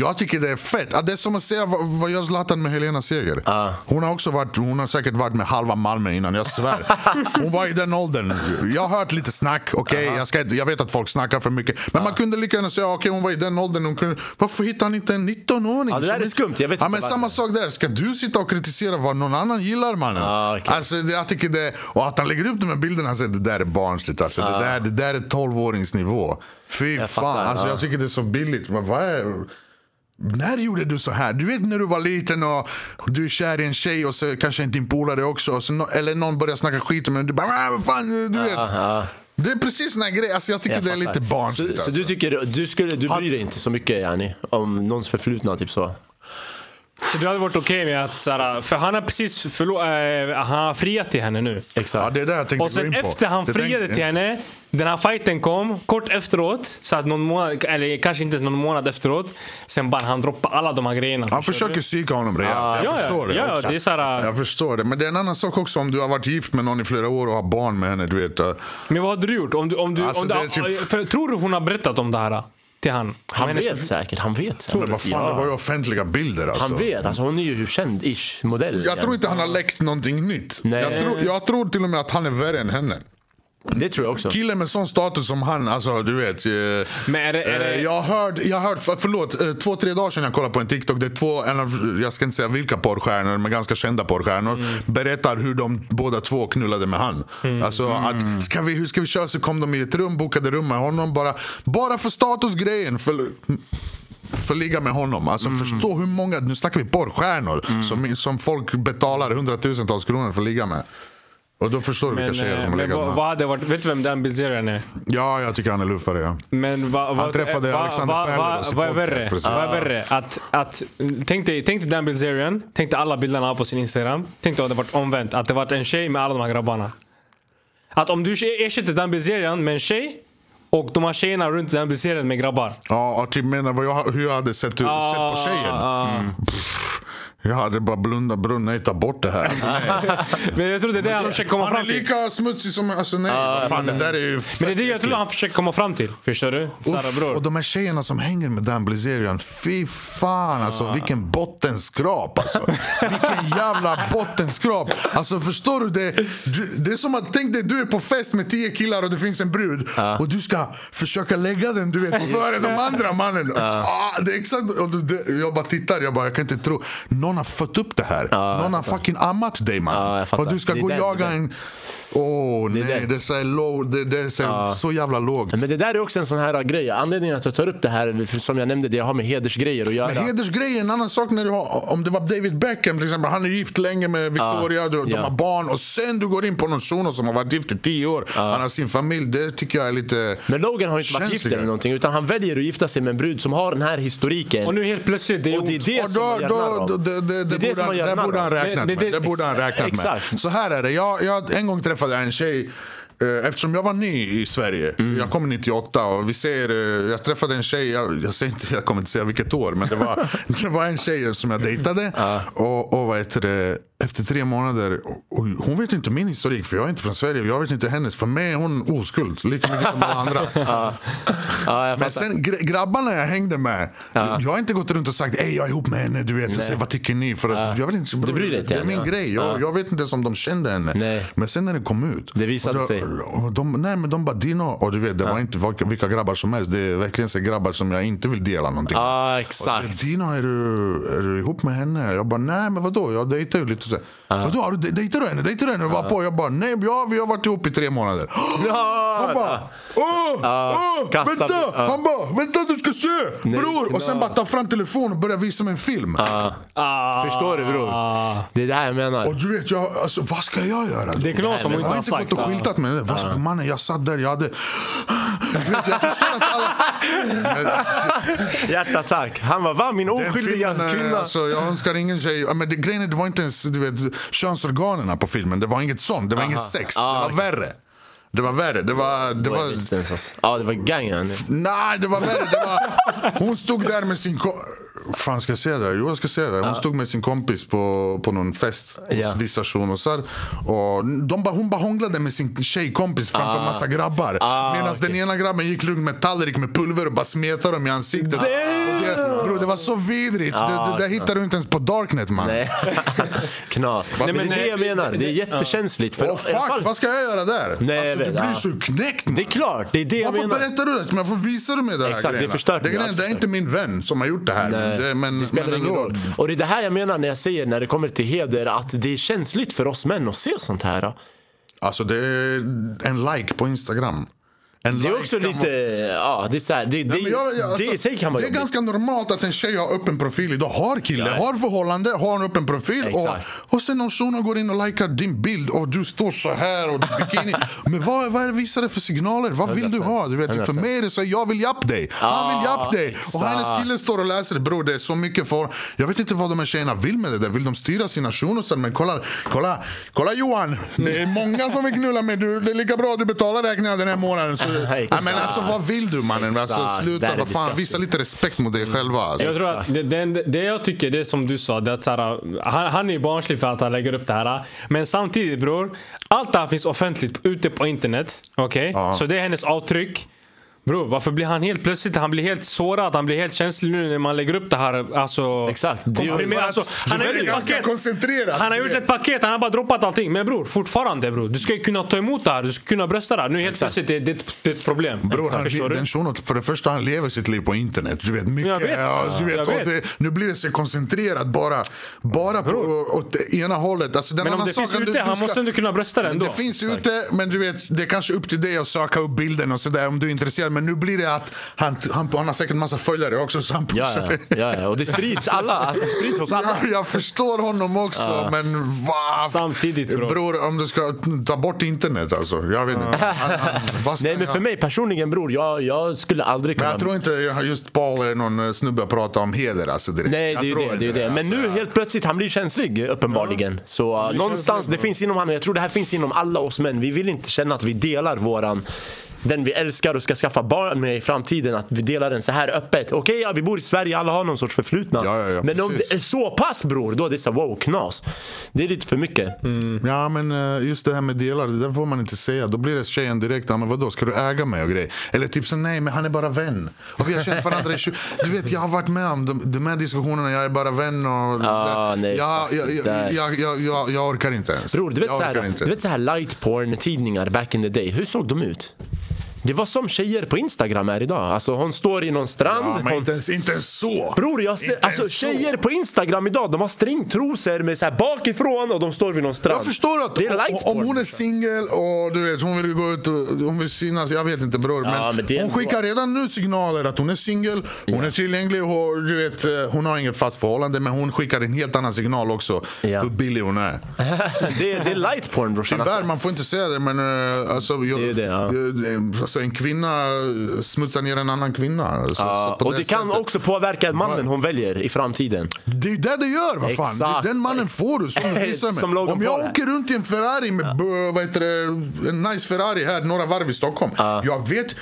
Jag tycker det är fett. Det är som att säga vad, gör Zlatan med Helena Seger? Hon har också varit, hon har säkert varit med halva Malmö innan, jag svär. Hon var i den åldern. Jag har hört lite snack, okej? Jag, ska inte- jag vet att folk snackar för mycket. Men man kunde lika gärna säga, okej hon var i den åldern. Hon kunde, varför hittar han inte en 19-åring? Ja, det där är skumt, jag vet ja, men. Samma sak där, ska du sitta och kritisera vad någon annan gillar mannen? Ja, okej. Alltså, det, jag tycker det, och att han lägger upp de här bilderna, så, det där är barnsligt. Alltså, det, där, det där är 12-åringsnivå. Fy fan, fattar, alltså, ja. jag tycker det är så billigt. Men vad är... När gjorde du så här? Du vet när du var liten och du är kär i en tjej och så kanske inte din polare också. Och så nå- eller någon börjar snacka skit om dig du bara "Ah, vad fan, du vet. Det är precis såna här grejer. Alltså, jag tycker Jag det är lite barnsligt. Så, så alltså. du tycker, du, skulle, du bryr dig inte så mycket yani, om någons förflutna typ så? Så du hade varit okej med att såhär, för han har precis förlo- äh, han har friat till henne nu. Exakt. Ja, det är det jag tänkte Och sen gå in på. efter han Det friade tänkte- till henne, den här fighten kom kort efteråt, så att någon månad, eller kanske inte någon månad efteråt, sen bara han droppa alla de här grejerna. Han Förstår försöker psyka honom rejält. jag ja, förstår det. ja, också. det är såhär, Jag förstår det. Men det är en annan sak också om du har varit gift med någon i flera år och har barn med henne. Du vet. Men vad hade du gjort? Om du, om du, Alltså, om du, det är typ- för, tror du hon har berättat om det här till han? Han hennes vet säkert, han vet säkert. Men vad fan, det var ju offentliga bilder alltså. Han vet, alltså hon är ju känd-ish modell. Jag tror inte han har läckt någonting nytt. Nej. Jag, tror, jag tror till och med att han är värre än henne. Det tror jag också. Killen med sån status som han, alltså du vet. eh, Men är det, är det, eh, Jag har hört, jag har hört för, förlåt, eh, två, tre dagar sedan jag kollade på en TikTok. Det är två, en av, jag ska inte säga vilka porrstjärnor, men ganska kända porrstjärnor. Mm. Berättar hur de båda två knullade med han. Mm. Alltså att, ska vi, hur ska vi köra? Så kom de i ett rum, bokade rum med honom. Bara, bara för statusgrejen. För, för ligga med honom. Alltså Mm. förstå hur många, nu snackar vi porrstjärnor. Som, som folk betalar hundratusentals kronor för att ligga med. Och då förstår du vilka tjejer eh, som har legat med vad, hade varit, vet du vem Dan Bilzerian är? Ja, jag tycker han är luffare. Ja. Men vad, vad, träffade vad, Alexander vad, Pärleros vad, i podcast. Vad är värre? Att, att, tänk, dig, tänk dig Dan Bilzerian, tänk dig alla bilderna han på sin Instagram. Tänk dig att det varit omvänt, att det varit en tjej med alla de här grabbarna. Att om du ersätter Dan Bilzerian med en tjej och de här tjejerna runt Dan Bilzerian med grabbar. Ja, och typ menar vad jag, hur jag hade sett, sett på tjejen. Ah. Jag hade bara blundat, bror nej ta bort det här. Men jag tror det är det han försöker komma Han är fram till. lika smutsig som, alltså nej. vad fan, det där är ju Men det är det jag tror han försöker komma fram till. Förstår du? Uff, bror. och de här tjejerna som hänger med Dan Blazerian, fy fan alltså vilken bottenskrap alltså. Vilken jävla bottenskrap. Alltså förstår du? Det, du, det är som att, tänk dig du är på fest med tio killar och det finns en brud och du ska försöka lägga den du vet före de andra mannen. Ah, det är exakt, och det, jag bara tittar, jag bara jag kan inte tro. Någon har fött upp det här. Någon har fucking ammat dig man. Ja, För att du ska gå och jaga det Åh nej, den. det är så low, det, det är så, så jävla lågt. Men det där är också en sån här grej. Anledningen att jag tar upp det här, för som jag nämnde, det har med hedersgrejer att göra. Men hedersgrejer är en annan sak när du har, om det var David Beckham till exempel, han är gift länge med Victoria, du, de Ja. har barn och sen du går in på någon shuno som har varit gift i tio år, han har sin familj, det tycker jag är lite... Men Logan har ju inte varit gift eller någonting utan han väljer att gifta sig med en brud som har den här historiken. Och nu helt plötsligt, det är Och det är det Och då, då, då, det, det, det, Det är det borde han, gör det narr borde av. han räknat Det- det- med. Det borde han räknat med. Exakt. Så här är det, jag, jag, en gång träffade jag en tjej eh, Eftersom jag var ny i Sverige, Mm. jag kom 98 och vi ser, eh, jag träffade en tjej, jag, jag, säger inte, jag kommer inte säga vilket år, men det var, det var en tjej som jag dejtade. Och, och vad heter det, efter tre månader, och, och hon vet inte min historik för jag är inte från Sverige, jag vet inte hennes. För mig är hon oskuld, lika mycket som alla andra. Ja, jag Men sen gr- grabbarna jag hängde med, jag har inte gått runt och sagt Ey, jag är ihop med henne, du vet, säger, vad tycker ni? För att, jag vet inte, Du bryr dig inte det är min ja. grej, jag, jag vet inte ens om de kände henne. Nej. Men sen när det kom ut. Det visade sig. Och de, nej men de bara Dino, och du vet det var inte vilka, vilka grabbar som helst. Det är verkligen så grabbar som jag inte vill dela någonting med. Ja, Och, exakt. Dino, är du, är du ihop med henne? Jag bara, nej men vadå? Jag dejtar ju lite Så, Vadå, har du, dejtar du henne? Dejtar du henne? Och var på. Jag bara, nej, ja, vi har varit ihop i tre månader. Han bara, åh, åh, vänta! ja. Han bara, vänta du ska se! Bror! Och sen bara ta fram telefonen och börja visa mig en film. Ah, Förstår du bror? Det är det här jag menar. Och du vet, jag, alltså, vad ska jag göra? Det är knas som Jag inte har har inte sagt. gått och skyltat med det. Vad- Mannen, jag satt där, jag hade... Jag förstår att alla... Hjärtattack. Han var va min oskyldiga filmen, eh, kvinna. Alltså, jag önskar ingen tjej... Men det, grejen är, det var inte ens du vet, könsorganen på filmen. Det var inget sånt. Det var inget sex. Ah, det var okej. värre. Det var värre. Det var... Det Det var. Ja det var gangen. nej, det var värre. Det var, hon stod där med sin... Fan ska jag säga det? Jo, jag ska säga det. Hon stod med sin kompis på, på någon fest hos Ja. vissa shunosar. Och de hon bara hånglade med sin tjejkompis framför Ah. massa grabbar. Ah, Medan okej. den ena grabben gick lugnt med tallrik med pulver och bara smetade dem i ansiktet. Och det, bro, det var så vidrigt. det, det där hittar du inte ens på Darknet man. Nej. Knas. Nej, men men, det är det jag menar. Det är jättekänsligt. För alla fuck, fall- vad ska jag göra där? Nej, alltså, du blir ja. så knäckt man. Det är klart, det är det jag Varför menar. berättar du det? Varför visar du mig det här Exakt, det är grejerna? förstört det, grejen, det är inte min vän som har gjort det här. Nej, det, men, det spelar men ingen roll. Och det är det här jag menar när jag säger när det kommer till heder att det är känsligt för oss män att se sånt här. Alltså det är en like på Instagram. En Det är också lite, ja det är så här, det, det, Nej, men jag- jag- det i alltså, sig kan vara det är jobbigt. ganska normalt att en tjej har öppen profil idag. Har kille, Ja. har förhållande, har en öppen profil. Och, Exakt. och sen någon shuno går in och likar din bild och du står så här och du bikini. Men vad, vad är det visar det för signaler? Vad vill du ha? Du vet, för 100%. mig är det så jag vill japp dig. Han vill japp dig. Och hennes exakt. kille står och läser. Bror det är så mycket för... Jag vet inte vad de här tjejerna vill med det där. Vill de styra sina shunosar? Men kolla, kolla, kolla Johan. Det är många som vill knulla med du. Det är lika bra att du betalar räkningarna den här månaden. Så, ja, men alltså vad vill du mannen? Alltså, sluta, vad fan, visa lite respekt mot dig själva. Alltså. Jag tror att det, det, det jag tycker, det är som du sa, det att så här, han, han är barnslig för att han lägger upp det här. Men samtidigt bror, allt det här finns offentligt ute på internet. Okej? Ja. Så det är hennes avtryck. Bror, varför blir han helt plötsligt, han blir helt sårad, han blir helt känslig nu när man lägger upp det här. Alltså, Exakt. Det är ju- komprimer- alltså, han har gjort ett paket. Han har du gjort ett paket, han har bara droppat allting. Men bror, fortfarande bror. Du ska ju kunna ta emot det här, du ska kunna brösta det här. Nu helt Exakt. plötsligt, det, det, det är ett problem. Bror, han, Förstår du? den shunon, för det första, han lever sitt liv på internet. Du vet, mycket, Jag vet. Ja, du vet, vet. Det, nu blir det så koncentrerat bara, bara på, åt det ena hållet. Alltså, den Men om det sak, finns du- ute, du han ska- måste ändå kunna brösta det ändå. Det finns Exakt. ute, men du vet, det är kanske upp till dig att söka upp bilden och sådär om du är intresserad. Men nu blir det att han, han, han har säkert massa följare också så han Ja, pushar. ja, ja, ja, och det sprids alla, alltså, det sprids hos alla. Ja, jag förstår honom också, men vad? Samtidigt, bror. bror. om du ska ta bort internet alltså. Jag vet inte. Han, han, Nej men jag- för mig personligen bror, jag, jag skulle aldrig Men kunna... jag tror inte jag- just Paul är någon eh, snubbe att prata om heder alltså direkt. Nej det är ju det, det, är det. Men alltså. nu helt plötsligt, han blir känslig uppenbarligen. Så uh, någonstans, det finns inom honom, jag tror det här finns inom alla oss män. Vi vill inte känna att vi delar våran den vi älskar och ska skaffa barn med i framtiden, att vi delar den så här öppet. Okej, ja, vi bor i Sverige, alla har någon sorts förflutna. Ja, ja, ja, men om precis. det är så pass bror, då är det så wow, knas. Det är lite för mycket. Ja men eh, just det här med delar, det där får man inte säga. Då blir det tjejen direkt, ja, men vadå ska du äga mig och grejer? Eller typ så nej men han är bara vän. Och vi har känt varandra i 20... Du vet jag har varit med om de, de här diskussionerna, jag är bara vän och... Ah, nej, jag, jag, jag, jag, jag, orkar inte ens. Bror, du vet, så här, du vet så här light porn tidningar back in the day, hur såg de ut? Det var som tjejer på Instagram är idag. Alltså hon står i någon strand. ja, men hon... inte ens, inte ens så. Bror, jag ser, Inte alltså ens så. tjejer på Instagram idag, de har stringtrosor med så här bakifrån och de står vid någon strand. Jag förstår att det är om, om hon är brorsan. singel och du vet, hon vill gå ut och hon vill synas, jag vet inte bror. Ja, men men det hon ändå- skickar redan nu signaler att hon är singel, hon är tillgänglig och du vet, eh, hon har inget fast förhållande men hon skickar en helt annan signal också. Ja. Hur billig hon är. det, är- det är light porn brorsan. Tyvärr, Alltså. man får inte säga det men uh, alltså, jag, Det är det, ja. jag- alltså, en kvinna smutsar ner en annan kvinna. Alltså, Ja, så och det kan sättet. också påverka mannen hon väljer i framtiden. Det är det det gör, vad fan. Exakt. Det- Den mannen får du som du visar mig. Om jag åker runt i en Ferrari med b- vad heter det, en nice Ferrari här några varv i Stockholm. Jag vet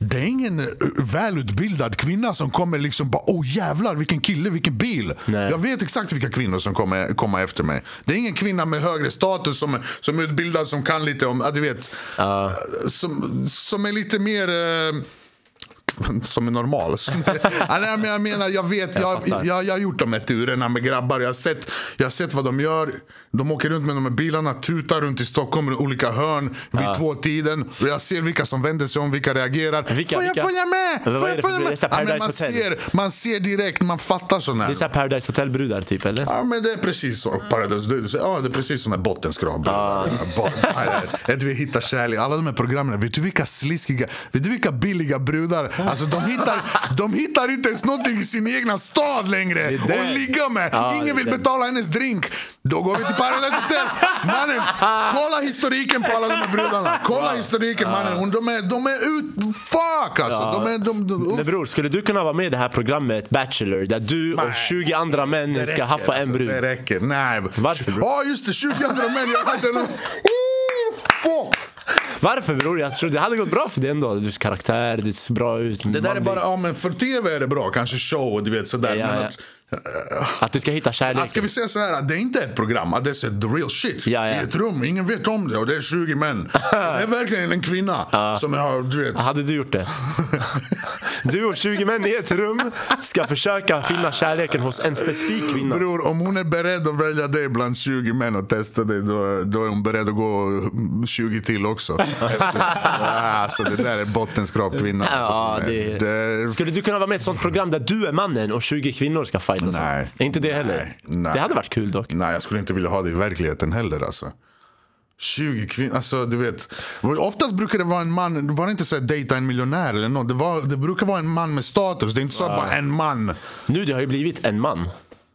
det är ingen eh, välutbildad kvinna som kommer liksom bara åh jävlar vilken kille, vilken bil. Nej. Jag vet exakt vilka kvinnor som kommer komma efter mig. Det är ingen kvinna med högre status som, som är utbildad som kan lite om, du vet. eh, Som, som är lite mer eh, som är normal. Nej, men jag menar, jag vet, jag, jag, jag, jag har gjort de här turerna med grabbar. Jag har, sett, jag har sett vad de gör. De åker runt med de här bilarna, tutar runt i Stockholm i olika hörn vid två tiden. Och jag ser vilka som vänder sig om, vilka reagerar. Vilka- Får jag vilka? följa med? Får är jag det följa det är med? Ja, men man, ser, man ser direkt, man fattar Det är här. så här Paradise Hotel-brudar typ, eller? Ja men det är precis så. Paradise, det, ja, det är precis såna här bottenskrap. Ja. Att vi hittar kärlek. Alla de här programmen. Vet du vilka sliskiga, vet du vilka billiga brudar? Alltså de hittar, de hittar inte ens någonting i sin egna stad längre. det. Och ligga med. Ja, Ingen det är vill det. betala hennes drink. Då går vi till Paradise Hotel. Mannen, kolla historiken på alla de här brudarna. Kolla historiken mannen. Hon- De är, de är ut... Fuck alltså. De är, de, de, Men bror, skulle du kunna vara med i det här programmet Bachelor där du och Nej. 20 andra män Det ska räcker, haffa en alltså, brud? Det räcker. Nej. Varför, bro? Ja just det, 20 andra män. Jag hade den. Oh, fuck. Varför bror? Jag tror det hade gått bra för dig ändå. Du karaktär, det ser bra ut. Det där är bara, ja men för tv är det bra, kanske show, du vet sådär. Ja, ja, ja. Att, du ska hitta Ja, kärleken. ska vi säga så här, det är inte ett program, det är the real shit. Ja, ja. I ett rum, ingen vet om det och det är 20 män. det är verkligen en kvinna som har, du vet. Hade du gjort det? Du och 20 män i ett rum ska försöka finna kärleken hos en specifik kvinna. Bror, om hon är beredd att välja dig bland 20 män och testa dig, då, då är hon beredd att gå 20 till också. Alltså det där är bottenskrap kvinna. Ja, det... det, Skulle du kunna vara med i ett sånt program där du är mannen och 20 kvinnor ska fightas? Nej. Är inte det heller? Nej, nej. Det hade varit kul dock. Nej, jag skulle inte vilja ha det i verkligheten heller alltså. 20 kvinnor, alltså du vet. Oftast brukar det vara en man, det var inte så att dejta en miljonär eller något. Det, var, det brukar vara en man med status, det är inte så att bara en man. Nu det har ju blivit en man.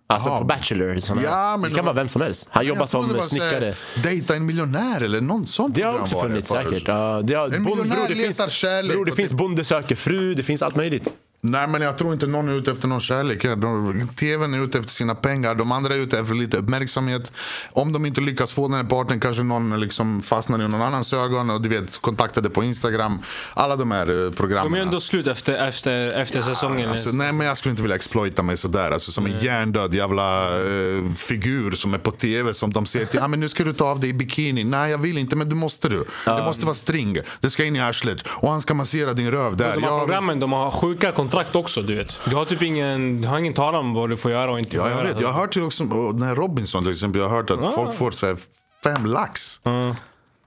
Alltså Jaha. på Bachelor. Såna Ja, här. men det det kan var- vara vem som helst. Han jobbar Jag trodde det som var så här, snickare. Dejta en miljonär eller något sånt Det har program också var funnits förut. säkert. Ja, det har, En miljonär det letar finns, kärlek bror, det och finns det- Bonde söker fru, det finns allt möjligt. Nej men jag tror inte någon är ute efter någon kärlek. här. De, TVn är ute efter sina pengar, de andra är ute efter lite uppmärksamhet. Om de inte lyckas få den här parten kanske någon liksom fastnar i någon annans ögon och du vet kontaktade på Instagram. Alla de här eh, programmen. De är ändå slut efter, efter, efter säsongen. Alltså, nej men jag skulle inte vilja exploita mig sådär. Alltså, som en hjärndöd jävla eh, figur som är på tv som de säger till. Ah, men nu ska du ta av dig i bikini. Nej jag vill inte men du måste du. Det måste vara string. Det ska in i arslet. Och han ska massera din röv där. de här Ja, programmen de har sjuka kontrakt också du vet. Du har typ ingen, du har ingen talan om vad du får göra och inte Ja, får jag göra. vet. Jag har hört till också, den här Robinson till exempel, jag har hört att folk får så här, fem lax.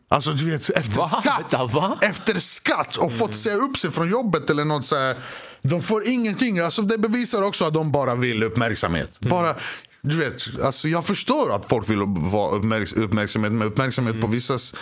Alltså du vet, efter Va? skatt. Vänta, va? Efter skatt och fått säga upp sig från jobbet eller något så här. De får ingenting. Alltså det bevisar också att de bara vill uppmärksamhet. Bara, du vet, alltså jag förstår att folk vill vara uppmärks uppmärksamhet, men uppmärksamhet på vissas...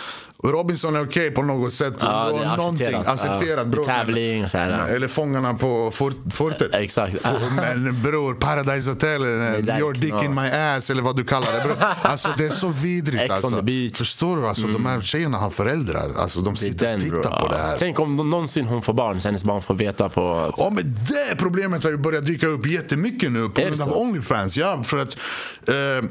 Robinson är okej på något sätt. Ja, det är accepterat. accepterat. Ja. Tävling och så här. Eller Fångarna på fort, fortet. Exakt. Men bror, Paradise Hotel, där your dick in my ass eller vad du kallar det. Bror. Alltså det är så vidrigt. Ex on alltså. the beach. Förstår du? Alltså, De här tjejerna har föräldrar. Alltså, de sitter och den, bro. tittar på det här. Tänk om någonsin hon får barn, så hennes barn får veta på... Ja men det problemet har ju börjat dyka upp jättemycket nu på grund av? Onlyfans. Ja, för att eh,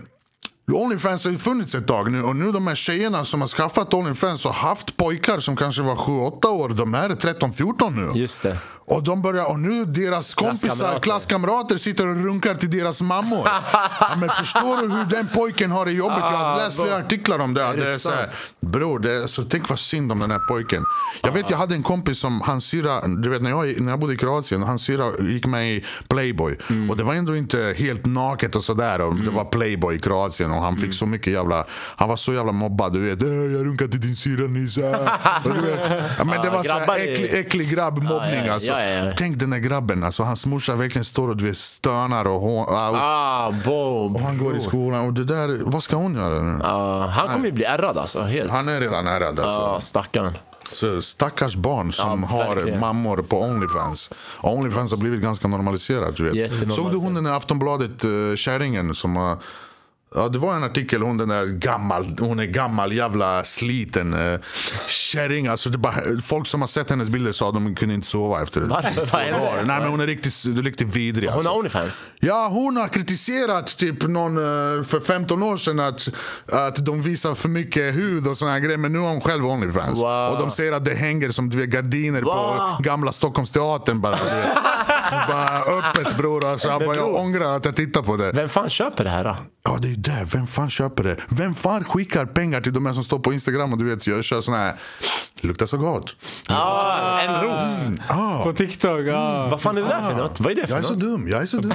Onlyfans har ju funnits ett tag nu och nu de här tjejerna som har skaffat Onlyfans och haft pojkar som kanske var 7-8 år, de här är 13-14 nu. Just det. Och de börjar, och nu deras kompisar, Klasskamrater. klasskamrater sitter och runkar till deras mammor. ja, men förstår du hur den pojken har det jobbigt? Jag har läst flera artiklar om det. Är det det är så här, bror, det är, så tänk vad synd om den här pojken. Jag vet, jag hade en kompis som, hans syra, du vet när jag, när jag bodde i Kroatien, hans syra gick med i Playboy. Och det var ändå inte helt naket och sådär. Och Det var Playboy i Kroatien och han fick så mycket jävla, han var så jävla mobbad. Du vet, "Äh, jag runkar till din syra Nisa. Ja, men det Ja, var så här äcklig, äcklig grabbmobbning alltså. Ja, ja, ja. Tänk den där grabben, alltså, hans morsa verkligen står och du vet, stönar och, hon, och, Ah, boom. och han går i skolan. Och det där, vad ska hon göra nu? Ja, han kommer ju bli ärrad alltså. Helt. Han är redan ärrad alltså. Ja, stackarn. Så stackars barn som Ja, har mammor på Onlyfans. Onlyfans har blivit ganska normaliserat. Du vet. Såg du hon den där Aftonbladet uh, kärringen som Ja, det var en artikel, hon den där gammal, hon är gammal jävla sliten uh, kärring. Alltså det bara, folk som har sett hennes bilder sa att de kunde inte sova efter det. Varför? Vad är det? Nej men hon är riktigt, riktigt vidrig. Hon Alltså. har Onlyfans. Ja, hon har kritiserat typ någon eh, för 15 år sedan att, att de visar för mycket hud och såna här grejer. Men nu har hon själv Onlyfans. Wow. Och de säger att det hänger som du vet, gardiner Wow. på gamla Stockholmsteatern bara. Bara öppet bror. Alltså, jag, bara, jag ångrar att jag tittar på det. Vem fan köper det här då? Ja, det är ju det. Vem fan köper det? Vem fan skickar pengar till de här som står på Instagram och du vet, jag kör sån här... Luktar så gott. Ah, en ros. På TikTok. Ja. Vad fan är det där för något? Vad är det för Jag är så något? dum. Jag är så dum.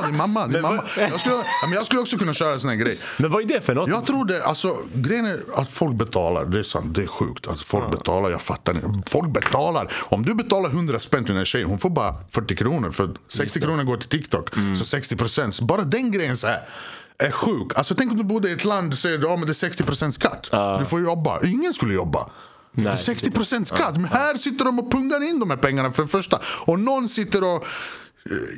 Ja, din mamma. Din mamma. Jag, skulle, men jag skulle också kunna köra en sån här grej. Men vad är det för något? Jag tror det, alltså grejen är att folk betalar, det är sant, det är sjukt. Att folk betalar, jag fattar inte. Folk betalar. Om du betalar 100 spänn till en tjej, hon får bara 40 kronor. För 60 kronor går till TikTok. Så 60 procent. Bara den grejen så här är sjuk. Alltså tänk om du bodde i ett land och säger men det är 60 procent skatt. Du får jobba. Ingen skulle jobba. Det är 60 procent skatt. Men här sitter de och pungar in de här pengarna för det första. Och någon sitter och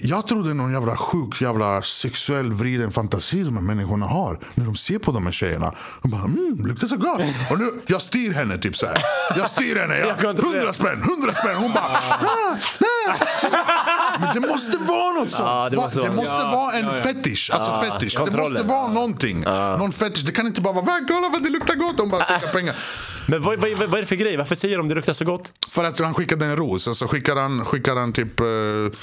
Jag tror det är någon jävla sjuk, jävla sexuell vriden fantasi de här människorna har. När de ser på de här tjejerna. De bara mm, luktar så gott. Och nu, jag styr henne typ så här. Jag styr henne. Jag. 100 spänn, 100 spänn. Hon bara ah, nej. Men det måste vara något sånt. Ja, det Va? måste det vara- måste Ja, vara en ja, ja. fetisch. Alltså Ja, fetisch. Det måste vara någonting. Någon fetisch. Det kan inte bara vara "Va, kolla vad det luktar gott. De bara skickar pengar. Men vad, vad, vad är det för grej? Varför säger de det luktar så gott? För att han skickade en ros. Alltså skickar han, skickar han typ eh,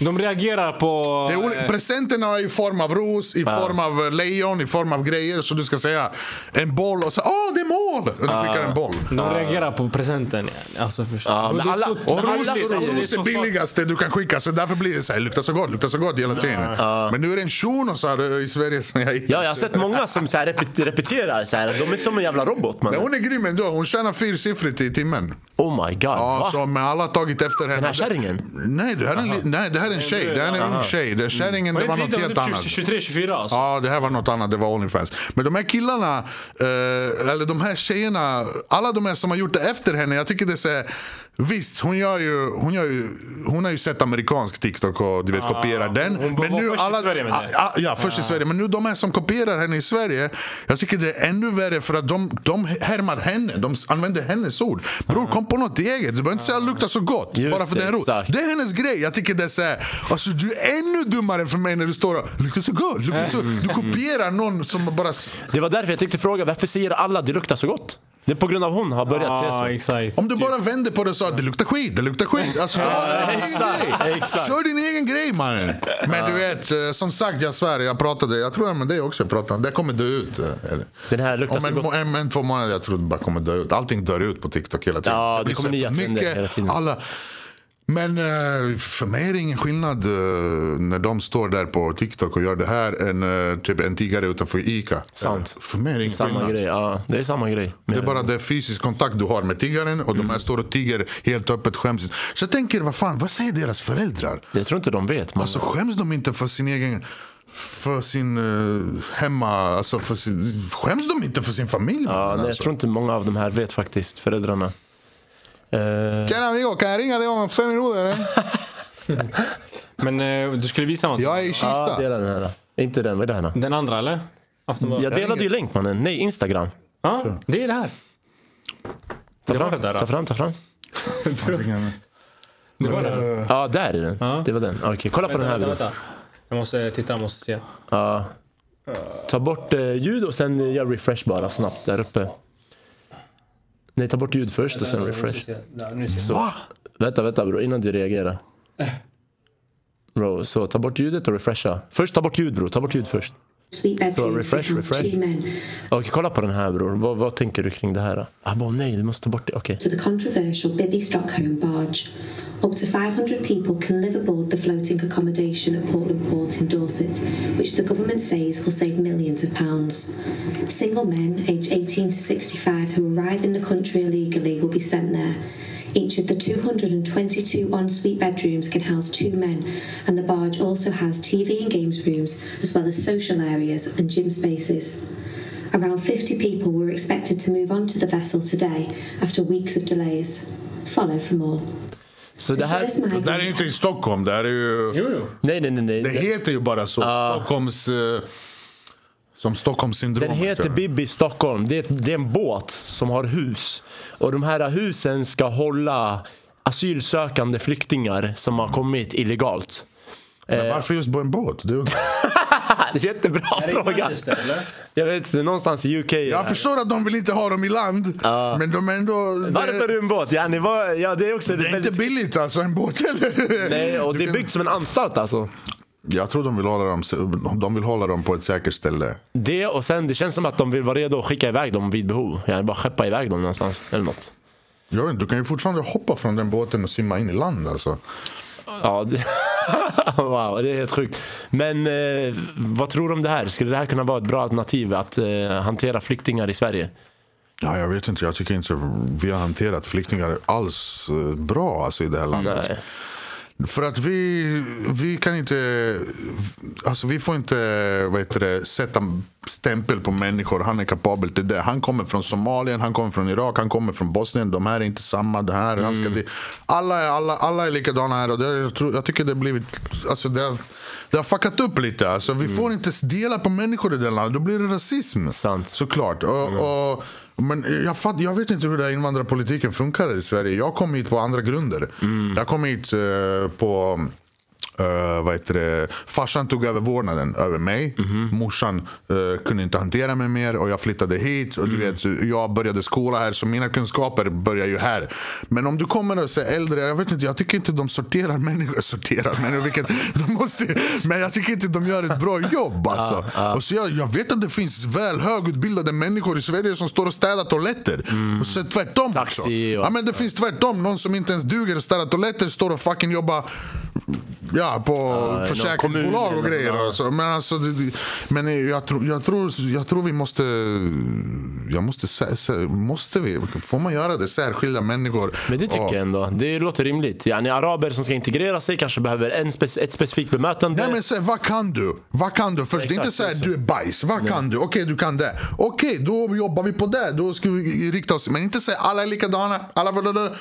De reagerar på... Det är eh, presenterna är i form av ros, i form av eh, lejon, i form av grejer. Så du ska säga en boll och så åh det är mål! Och du skickar en boll. de reagerar på presenten. Alltså. Ja, men det är alla- Och ros, det, är fa- billigaste du kan skicka så därför blir det så här, luktar så gott, luktar så gott hela tiden. Men nu är det en shuno så här, i Sverige som jag Ja, jag har sett många som så repeterar så här. De är som en jävla robot man. Men hon är grym ändå, hon tjänar fyrsiffrigt i timmen. Oh my god. Ja, va? så, men alla har tagit efter henne. Den här kärringen? Nej, det här är en, nej, det här är en tjej. Det är en ung tjej. Det är kärringen, det var något helt annat. 23, 24 alltså? Ja, det här var något annat. Det var Onlyfans. Men de här killarna, eh, eller de här tjejerna, alla de här som har gjort det efter henne. Jag tycker det är Visst, hon, gör ju, hon, gör ju, hon har ju sett amerikansk TikTok och du vet, kopierar den. hon var först i Sverige med det. Ja, ja, först i Sverige. Men nu de här som kopierar henne i Sverige, jag tycker det är ännu värre för att de, de härmar henne. De använder hennes ord. Bror, kom på något eget. Du behöver inte säga luktar så gott. Just bara för det, roligt. exakt. Det är hennes grej. Jag tycker det är så här, alltså du är ännu dummare för mig när du står och luktar så gott. Luktar så, du kopierar någon som bara... Det var därför jag tänkte fråga, varför säger alla det luktar så gott? Det är på grund av hon har börjat säga så. Ja, exakt. Om du bara vänder på det och sa det luktar skit, det luktar skit. Alltså, egen exakt. Kör din egen grej mannen. Men du vet, eh, som sagt jag svär, jag pratade, jag tror jag med dig också jag pratade, det kommer dö ut. eh, eller? Den här luktar Om så en, gott. en, en, två månader jag tror det bara kommer dö ut. Allting dör ut på TikTok hela tiden. Ja, det blir kommer så nya trender mycket, hela tiden. Alla, men eh, för mig är det ingen skillnad eh, när de står där på TikTok och gör det här än eh, typ en tiggare utanför ICA. Sant. För mig är det ingen Samma skillnad. grej, ja. Det är samma grej. Det är bara det fysisk kontakt du har med tiggaren och de här står och tigger helt öppet skäms. Så jag tänker, vad fan, vad säger deras föräldrar? Jag tror inte de vet. Man. Alltså skäms de inte för sin egen för sin uh, hemma, alltså för sin, skäms de inte för sin familj? ja, nej, jag alltså? tror inte många av de här vet faktiskt, föräldrarna. Eh, Tjena amigo, kan jag ringa dig om fem minuter? eller? Men eh, du skulle visa något? Jag är i ja, Kista. dela den här. då. Inte den, vad är det här? då? Den andra eller? Aftonbladet? Jag delade ju länk mannen. Nej, Instagram. Ja, det är det här. Ta Det var fram, det där, då. ta fram, ta fram. Det var det. Ja, där är den. Ja. Det var den. Okej, kolla på den här. Vänta, vänta. Jag måste titta, jag måste se. Ja. Ta bort eh, ljud och sen gör refresh bara snabbt där uppe. Nej, ta bort ljud först och sen refresh. Så. Vänta, vänta bror, innan du reagerar. Bro, så ta bort ljudet och refresha. Först ta bort ljud bror, ta bort ljud först. Bedrooms refresh, refresh. men. Kolla på den här bror. Vad, vad tänker du kring det här? Ah, bara, nej, du måste ta bort det. Okej. to the controversial Bibby Stockholm barge. Up to 500 people can live aboard the floating accommodation at Portland Port in Dorset, which the government says will save millions of pounds. Single men aged 18 to 65 who arrive in the country illegally will be sent there. Each of the 222 ensuite bedrooms can house two men, and the barge also has TV and games rooms, as well as social areas and gym spaces. Around 50 people were expected to move onto the vessel today after weeks of delays. Follow for more. Så det här... First migrants- Det här är inte i Stockholm, det här är ju... Jo, jo. Nej, nej, nej. nej. Det heter ju bara så. Stockholms... eh, som Stockholmssyndromet. Den heter. Bibi Stockholm. Det är, det är en båt som har hus. Och de här husen ska hålla asylsökande flyktingar som har kommit illegalt. Men varför just på en båt? Det är, Jättebra fråga. Jag vet inte, någonstans i UK. Jag förstår att de vill inte ha dem i land. Men de är ändå... Varför det, en båt? Ja, var, ja, det är också det är väldigt... inte billigt alltså, en båt heller. Nej, och Du det är kan- byggt som en anstalt alltså. Jag tror de vill, hålla dem, de vill hålla dem på ett säkert ställe. Det och sen det känns som att de vill vara redo att skicka iväg dem vid behov. Ja, bara skeppa iväg dem någonstans eller något. Jag vet du kan ju fortfarande hoppa från den båten och simma in i land alltså. Ja, det... wow, det är helt sjukt. Men eh, vad tror du om det här? Skulle det här kunna vara ett bra alternativ att eh, hantera flyktingar i Sverige? Ja, jag vet inte, jag tycker inte vi har hanterat flyktingar alls eh, bra alltså, i det här landet. Nej. För att vi, vi kan inte, alltså vi får inte vad det, sätta stämpel på människor. Han är kapabel till det. Han kommer från Somalien, han kommer från Irak, han kommer från Bosnien. De här är inte samma. Det här, han ska Mm. det. Alla, är, alla, alla är likadana här. Och det, jag, tror, jag tycker det har blivit, alltså det har, det har fuckat upp lite. Alltså, vi får inte dela på människor i det landet. Då blir det rasism. Sant. Såklart. Och, och, men jag, fatt, jag vet inte hur den invandrarpolitiken funkar i Sverige. Jag kom hit på andra grunder. Jag kom hit eh, på... Uh, vad heter det? Farsan tog över vårdnaden över mig. Morsan eh, kunde inte hantera mig mer och jag flyttade hit. Och du vet, jag började skola här så mina kunskaper börjar ju här. Men om du kommer och är äldre, jag vet inte, jag tycker inte de sorterar människor. Sorterar människor, vilket, de måste, men jag tycker inte de gör ett bra jobb. Alltså. Och så jag, jag vet att det finns väl högutbildade människor i Sverige som står och städar toaletter. Och så tvärtom Taxi också. och- Ja, men det finns tvärtom. Någon som inte ens duger att städa toaletter står och fucking jobbar Ja, på någon försäkringsbolag och grejer. ja. och så. Men, alltså, det, men jag, tror, jag, tror, jag tror vi måste... Jag måste, måste vi? Får man göra det? Särskilja människor? Men det tycker Och- jag ändå. Det låter rimligt. Ja, ni araber som ska integrera sig kanske behöver en spec- ett specifikt bemötande. Nej men säg, vad kan du? Vad kan du? Först, det är inte Exakt, så här, exakt. du är bajs. Vad kan du? Okej, du kan det. Okej, då jobbar vi på det. Då ska vi rikta oss. Men inte säga alla är likadana. Alla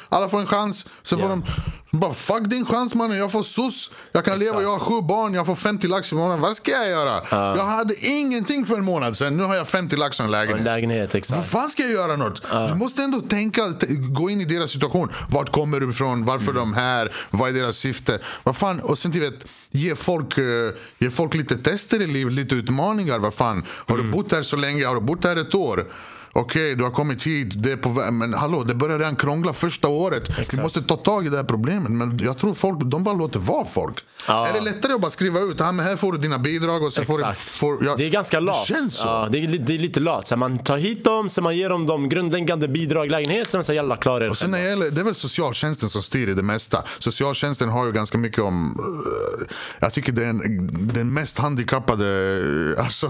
alla får en chans. Så får Ja. de bara, fuck din chans mannen. Jag får SOS. Jag kan leva, jag har sju barn. Jag får 50 lax i månaden. Vad ska jag göra? Jag hade ingenting för en månad sedan. Nu har jag 50 lax och en Och en lägenhet. lägenhet, Vad exakt. fan ska jag göra något? Du måste ändå tänka, gå in i deras situation. Vart kommer du ifrån? Varför är de här? Vad är deras syfte? Vad fan? Och sen vet, ge folk, eh, ge folk lite tester i livet, lite utmaningar. Vad fan? Har du bott här så länge? Har du bott här ett år? Okej, du har kommit hit, det är på väg. Men hallå, det börjar redan krångla första året. Vi måste ta tag i det här problemet. Men jag tror folk, de bara låter vara folk. Ja. Är det lättare att bara skriva ut, "Ja, men här får du dina bidrag och sen får du... Exakt. Får, ja, det är ganska lat. Det känns så. Ja, det, är, det är lite lat. Så här, man tar hit dem, sen man ger dem de grundläggande bidrag, lägenhet, sen säger jalla klara er Och sen när själva. det, gäller, det är väl socialtjänsten som styr i det mesta. Socialtjänsten har ju ganska mycket om... eh, jag tycker det är en, den mest handikappade... eh, Alltså,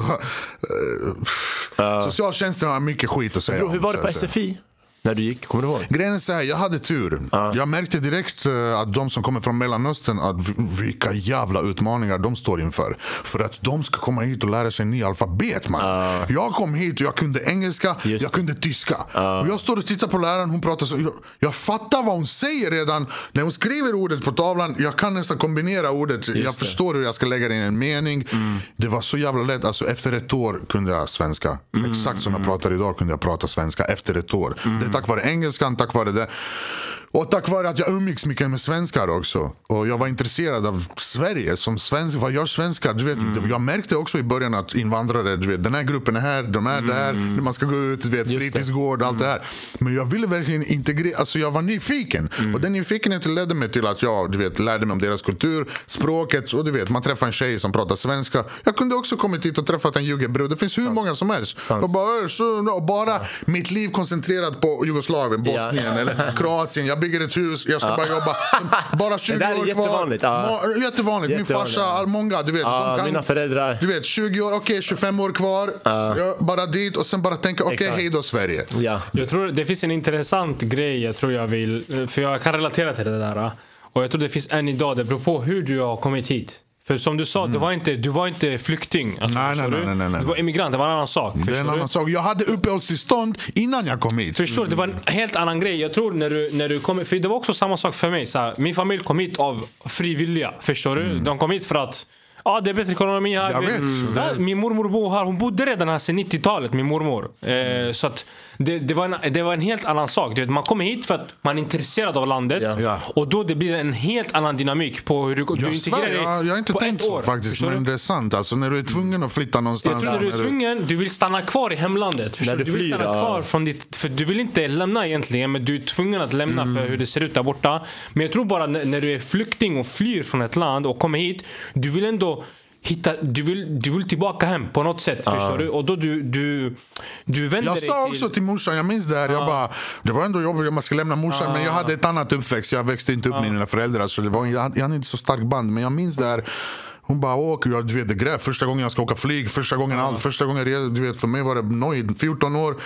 eh, Socialtjänsten har mycket skit att säga Bro, hur var det på. SFI? När du gick? Kommer du ihåg? Grejen är så här, jag hade tur. Jag märkte direkt eh, att de som kommer från Mellanöstern, att vilka jävla utmaningar de står inför. För att de ska komma hit och lära sig ny alfabet man. Jag kom hit och jag kunde engelska, Just. jag kunde tyska. Och jag står och tittar på läraren, hon pratar så. Jag, jag fattar vad hon säger redan. När hon skriver ordet på tavlan, jag kan nästan kombinera ordet. jag det. förstår hur jag ska lägga det i en mening. Det var så jävla lätt. Alltså, efter ett år kunde jag svenska. Exakt som jag pratar idag kunde jag prata svenska efter ett år. Är tack vare engelskan, tack vare det. Och tack vare att jag umgicks mycket med svenskar också. Och jag var intresserad av Sverige som svensk. Vad gör svenskar? Du vet, Jag märkte också i början att invandrare, du vet, den här gruppen är här, de är där, man ska gå ut, du vet, Just det. fritidsgård, allt det här. Men jag ville verkligen integrera, alltså jag var nyfiken. Och den nyfikenheten ledde mig till att jag du vet, lärde mig om deras kultur, språket. Och du vet, man träffar en tjej som pratar svenska. Jag kunde också kommit hit och träffat en juggebrud. Det finns hur många som helst. Sant. Och bara, "Äh, så, och bara mitt liv koncentrerat på Jugoslavien, Bosnien eller Kroatien. Jag bygger ett hus, jag ska bara jobba. Bara 20 Det där är år jättevanligt, kvar. Ja. Jättevanligt. Min farsa, ja. många, du vet. Ja, de kan, mina föräldrar. Du vet, 20 år, okej 25 år kvar. Ja, bara dit och sen bara tänka, okej Exakt. hej då Sverige. Ja. Jag tror det finns en intressant grej jag tror jag vill, för jag kan relatera till det där. Och jag tror det finns än idag, det beror på hur du har kommit hit. För som du sa, du, var inte, du var inte flykting. Alltså, Nej, nej, nej, nej, nej. Du var immigrant, det var en annan sak. Det är en annan sak. Jag hade uppehållstillstånd innan jag kom hit. Förstår du? Det var en helt annan grej. Jag tror när du, när du kom För det var också samma sak för mig. Så här, min familj kom hit av fri vilja. Förstår du? De kom hit för att Ja, det är bättre ekonomi här. Jag vet. Ja, Min mormor bor här. Hon bodde redan här sedan 90-talet, min mormor. Eh, så att det, det, var en, det var en helt annan sak. Du vet, man kommer hit för att man är intresserad av landet. Ja. Ja. Och då det blir en helt annan dynamik på hur du, du Jag, integrerar dig jag, jag har inte på tänkt ett så år. faktiskt. Men det är sant. Alltså, när du är tvungen att flytta någonstans. Jag tror när du är tvungen, du vill stanna kvar i hemlandet. När du du vill flyr, stanna ja. kvar från ditt... För du vill inte lämna egentligen, men du är tvungen att lämna Mm. för hur det ser ut där borta. Men jag tror bara när, när du är flykting och flyr från ett land och kommer hit, du vill ändå hitta... Du vill, du vill tillbaka hem på något sätt. Förstår du? Och då du... Du, du vänder Jag sa till... också till morsan, jag minns det här, jag bara, det var ändå jobbigt, man ska lämna morsan. Men jag hade ett annat uppväxt, jag växte inte upp med mina föräldrar. Så det var, jag, jag hade inte så starkt band. Men jag minns det här, hon bara åker, jag, du vet det gräv, första gången jag ska åka flyg, första gången allt, första gången jag du vet för mig var det nöjd, 14 år.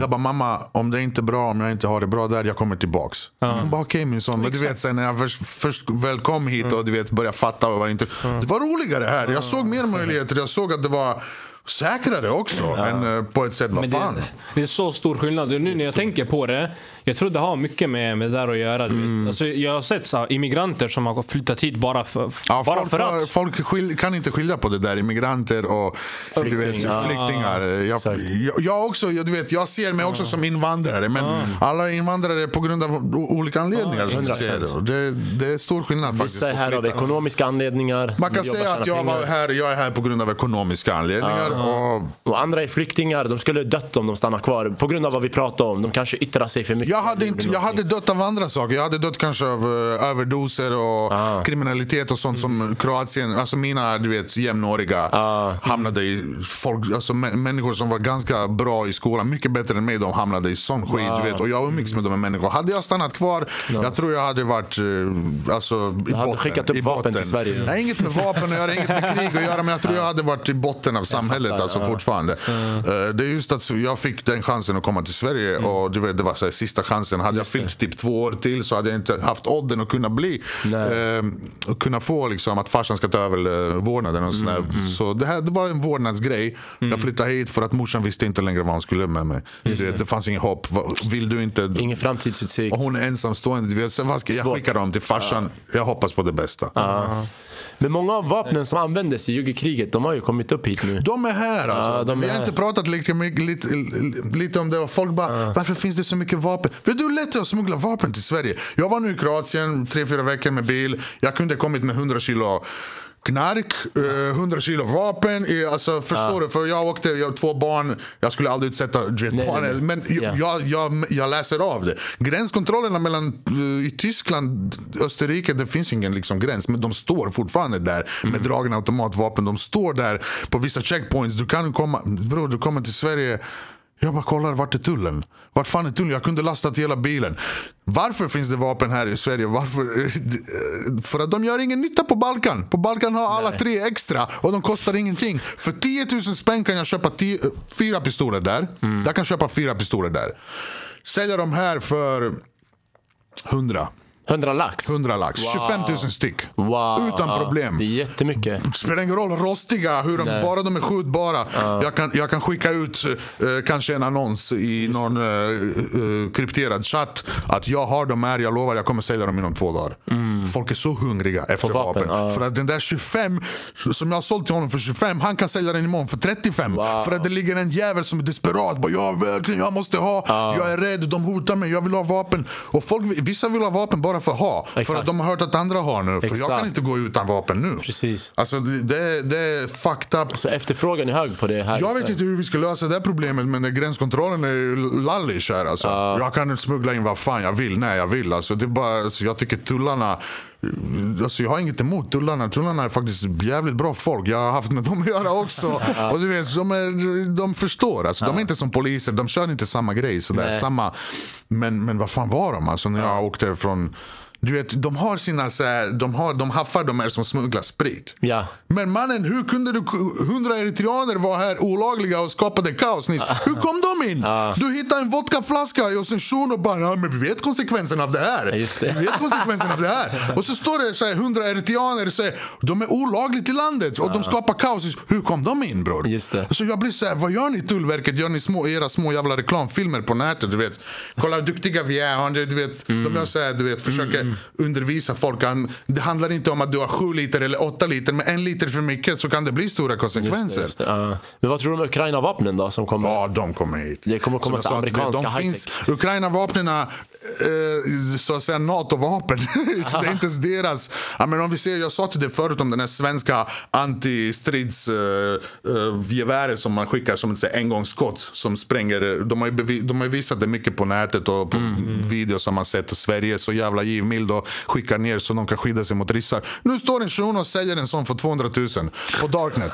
Jag bara mamma, om det är inte är bra, om jag inte har det bra där, jag kommer tillbaks. Hon bara okej min son, men du vet sen när jag först, först väl kom hit och du vet började fatta och var inte, det var roligare här. Jag såg mer möjligheter, jag såg att det var säkrare också än eh, på ett sätt, vad Men det, fan. det är så stor skillnad. Nu när jag tänker på det, jag tror det har mycket med, med det där att göra. Mm. vet. Alltså, jag har sett så immigranter som har flyttat hit bara för, Ja, bara folk för att. folk skil, kan inte skilja på det där, immigranter och vet, Flykting, ja. flyktingar. Jag, jag, jag, också, jag, du vet, jag ser mig också som invandrare, men alla är invandrare på grund av olika anledningar. som ser det. Det, det är stor skillnad faktiskt. Vissa är här av ekonomiska anledningar. Man kan säga att jag, var här, jag är här på grund av ekonomiska anledningar. Och Och andra är flyktingar. De skulle dött om de stannar kvar. På grund av vad vi pratade om. De kanske yttrar sig för mycket. jag, hade inte, jag hade dött av andra saker. Jag hade dött kanske av eh, överdoser och kriminalitet och sånt som Kroatien, alltså mina du vet, jämnåriga hamnade i. Folk, alltså, mä- människor som var ganska bra i skolan, mycket bättre än mig, de hamnade i sån skit. Du vet, och jag umgicks med de här människorna. Hade jag stannat kvar, jag tror jag hade varit eh, alltså, i hade botten. skickat upp vapen till Sverige. Nej, inget med vapen att göra, inget med krig att göra, men jag tror jag hade varit i botten av samhället alltså, fortfarande. Eh, Det är just att jag fick den chansen att komma till Sverige och du vet, det var så här, sista chansen. Hade jag fyllt typ två år till så hade jag inte haft odden att kunna bli, eh, och kunna få liksom att farsan ska ta över eh, vårdnaden och sådär. Så det här det var en vårdnadsgrej. Jag flyttade hit för att morsan visste inte längre vad hon skulle med mig. Du vet, det fanns inget hopp. Vill du inte? Ingen framtidsutsikt. Och hon är ensamstående. Jag skickar dem till farsan. Jag hoppas på det bästa. Men många av vapnen som användes i juggekriget, de har ju kommit upp hit nu. De är här alltså. Ja, de Vi är har här. inte pratat lite, lite, lite om det. Och Folk bara, varför finns det så mycket vapen? Vet du hur lätt det är att smuggla vapen till Sverige? Jag var nu i Kroatien tre, fyra veckor med bil. Jag kunde kommit med 100 kilo knark, eh, 100 kilo vapen. Eh, Alltså, förstår du? För jag åkte, jag har två barn. Jag skulle aldrig utsätta du vet, Nej, barnen. nej. Men Ja. jag, jag, jag läser av det. Gränskontrollerna mellan eh, i Tyskland Österrike, det finns ingen liksom, gräns. Men de står fortfarande där Mm. med dragna automatvapen. De står där på vissa checkpoints. Du kan komma, bro, du kommer till Sverige. Jag bara kollar, vart är tullen? Vart fan är tullen? Jag kunde lastat hela bilen. Varför finns det vapen här i Sverige? Varför? För att de gör ingen nytta på Balkan. På Balkan har alla tre extra och de kostar ingenting. För 10 000 spänn kan jag köpa tio, fyra pistoler där. Jag kan köpa fyra pistoler där. Sälja dem här för 100. 100 lax. 100 lax. 25 000 styck. Wow. Utan problem. Det är jättemycket. Spelar ingen roll, rostiga, hur de, bara de är skjutbara. Jag, kan, jag kan skicka ut eh, kanske en annons i någon eh, eh, krypterad chatt. Att jag har dem här, jag lovar jag kommer sälja dem inom två dagar. Folk är så hungriga efter vapen, vapen. För att den där 25 som jag har sålt till honom för 25, han kan sälja den imorgon för 35. Wow. För att det ligger en jävel som är desperat. Bara, jag verkligen, jag måste ha. Jag är rädd, de hotar mig, jag vill ha vapen. Och folk, vissa vill ha vapen bara för att ha. För Exakt. att de har hört att andra har nu. För jag Exakt. kan inte gå utan vapen nu. Precis. Alltså det, det, är fucked up. Så efterfrågan är hög på det här. Jag vet inte hur vi ska lösa det problemet men gränskontrollen är ju lallish här alltså. Jag kan smuggla in vad fan jag vill när jag vill. Alltså, det är bara, alltså, jag tycker tullarna Alltså jag har inget emot tullarna. Tullarna är faktiskt jävligt bra folk. Jag har haft med dem att göra också. Och du vet, de, är, de förstår. Alltså, De är inte som poliser. De kör inte samma grej. Sådär. Samma, men, men vad fan var de? Alltså, när jag åkte från... Du vet, de har sina så här, de, har, de haffar de här som smugglar sprit. Ja. Men mannen, hur kunde du, hundra eritreaner vara här olagliga och skapade kaos nyss? Hur kom de in? Du hittade en vodkaflaska hos en shuno och bara, ja, men vi vet konsekvensen av det här. det. Vi vet konsekvensen av det här. Och så står det så här, hundra eritreaner och säger, de är olagligt i landet och de skapar kaos. Hur kom de in bror? Just det. Så jag blir så här, vad gör ni Tullverket? Gör ni små, era små jävla reklamfilmer på nätet? Du vet, kolla hur duktiga vi är. Du vet, De gör så här, du vet, försöker undervisa folk. Det handlar inte om att du har sju liter eller åtta liter, men en liter för mycket så kan det bli stora Just det, konsekvenser. just det. Ja. Men vad tror du om Ukraina-vapnen då som kommer? Ja, de kommer hit. Det kommer komma så amerikanska de finns, Ukraina-vapnen, eh, så att säga NATO-vapen. så det är inte ens deras. Ja, men om vi ser, jag sa till dig förut om den här svenska antistridsgeväret eh, geväret som man skickar som ett engångsskott som spränger. eh, De har, ju de har visat det mycket på nätet och på videos som man sett. Och Sverige är så jävla givmild och skickar ner så de kan skydda sig mot ryssar. Nu står en shuno och säljer en sån för 200 000 på Darknet.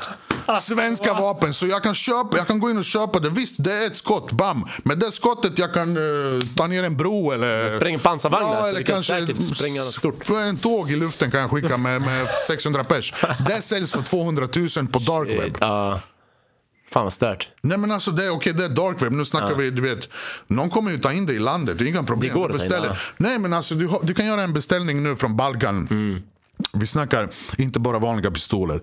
Svenska vapen, så jag kan, köpa, jag kan gå in och köpa det. Visst, det är ett skott, bam. Men det skottet jag kan eh, ta ner en bro eller... Spränger pansarvagnar, så eller kanske spränga stort. En tåg i luften kan jag skicka med, med 600 pers. Det säljs för 200 000 på dark web. Ja. Fan vad stört. Nej men alltså det är okej, det är dark web. Nu snackar vi, du vet. Någon kommer ju ta in det i landet, det är inga problem. Det går Du att ja. Nej men alltså du, du kan göra en beställning nu från Balkan. Mm. Vi snackar inte bara vanliga pistoler.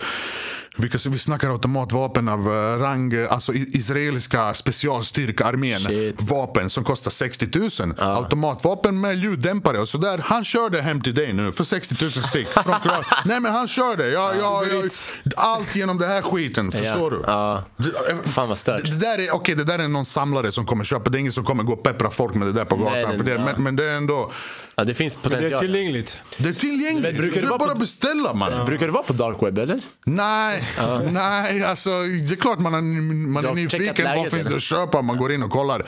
Vi, vi snackar automatvapen av eh, rang, eh, alltså israeliska specialstyrkearmén. Shit. Vapen som kostar 60 000. Automatvapen med ljuddämpare och sådär. Han kör det hem till dig nu för 60 000 styck. Nej men han kör det. Jag, jag, jag, allt genom det här skiten, förstår du? Det- Fan vad stört. det där, är, okay, det där är någon samlare som kommer köpa. Det är ingen som kommer gå och peppra folk med det där på gatan. Nej, det, men, men det är ändå... Ja, det finns Det är potential. tillgängligt. Det är tillgängligt. Men brukar du det är bara på- beställa man. Brukar det vara på dark web eller? Nej, nej alltså det är klart man är, man Du är nyfiken. Vad finns det att köpa? Man går in och kollar.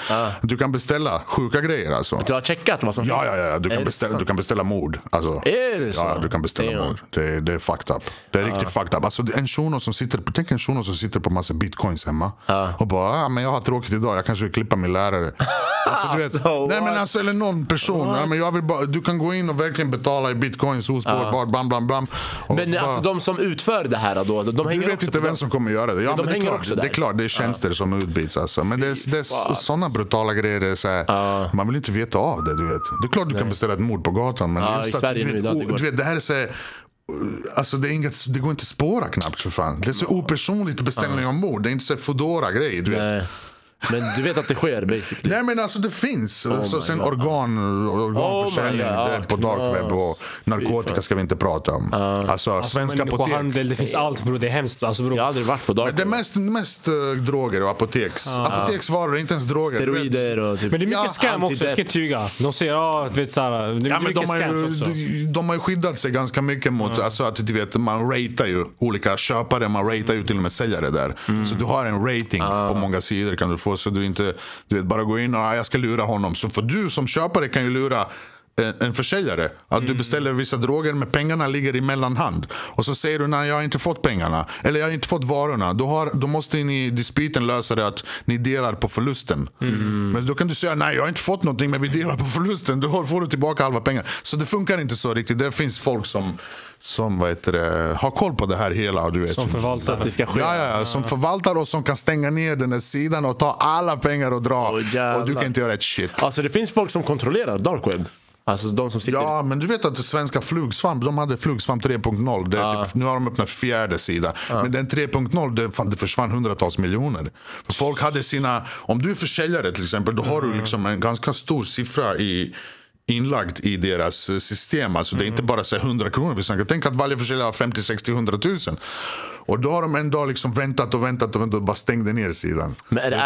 Du kan beställa sjuka grejer alltså. Du har checkat vad som Ja, finns? ja, ja. Du kan, beställa, du kan beställa mord. Alltså, Är det så? Ja, du kan beställa Damn. mord. Det, det är fucked up. Det är riktigt fucked up. Alltså, en shuno som sitter, tänk en shuno som sitter på massa bitcoins hemma. Och bara, ah, men jag har tråkigt idag, jag kanske vill klippa min lärare. Alltså, du vet, Alltså, nej, men alltså, eller någon person. Ja, men jag vill bara, du kan gå in och verkligen betala i bitcoins ospårbart, blam blam blam. Och Men så alltså bara- de som utför det här då, de du hänger vet också inte vem dem. som kommer göra det. Ja, Men de men det, är hänger klart, det är klart, det är tjänster som utbyts. Alltså. Men det är, det är sådana brutala grejer. Så här, Man vill inte veta av det. Du vet. Det är klart du kan beställa ett mord på gatan. Men Ja, just i att, Sverige du nu vet, idag, det du vet, här är så här, Alltså det, är inget, det går inte att spåra knappt för fan. Det är så opersonligt beställning av mord. Det är inte så Foodora-grej. Du vet. Men du vet att det sker basically? Nej men alltså det finns. så my sen God. organ, organförsäljning Oh på dark web och narkotika ska vi inte prata om. Alltså, svenska apotek. Människohandel, det finns allt bror. Det är hemskt alltså bror. Jag har aldrig varit på dark Men det är mest, mest eh, droger och apoteks. Apoteksvaror, inte ens droger. Steroider och typ... Men det är mycket Ja, scam också, jag ska inte ljuga. De säger ja, du vet såhär. Det är Ja, men de, har ju, de, de har ju skyddat sig ganska mycket mot, alltså att du vet, man ratear ju olika köpare, man ratear ju till och med säljare där. Mm. Så du har en rating Ah. på många sidor kan du få, så du inte, du vet, bara gå in och ah, jag ska lura honom. Så för du som köpare kan ju lura en, en försäljare. Att Mm. du beställer vissa droger men pengarna ligger i mellanhand. Och så säger du nej jag har inte fått pengarna. Eller jag har inte fått varorna. Då, har, då måste ni i dispyten lösa det att ni delar på förlusten. Mm. Men då kan du säga nej jag har inte fått någonting men vi delar på förlusten. Då får du tillbaka halva pengarna. Så det funkar inte så riktigt. Det finns folk som, som vad heter det, har koll på det här hela. Du vet. Som förvaltar. Att det ska ske. Ja, ja, ja, som förvaltar och som kan stänga ner den där sidan och ta alla pengar och dra. Jävlar. och du kan inte göra ett shit. Alltså det finns folk som kontrollerar dark web. Alltså de som sitter... Ja, men du vet att svenska Flugsvamp, de hade Flugsvamp 3.0. Det, typ, nu har de öppnat fjärde sida. Men den 3.0, det, fan, det försvann hundratals miljoner. För folk hade sina, om du är försäljare till exempel, då har du liksom en ganska stor siffra i inlagt i deras eh, system. Alltså det är inte bara så 100 kronor vi snackar. Tänk att varje försäljare har 50, 60, 100 000. Och då har de en dag liksom väntat och väntat och väntat och bara stängde ner sidan.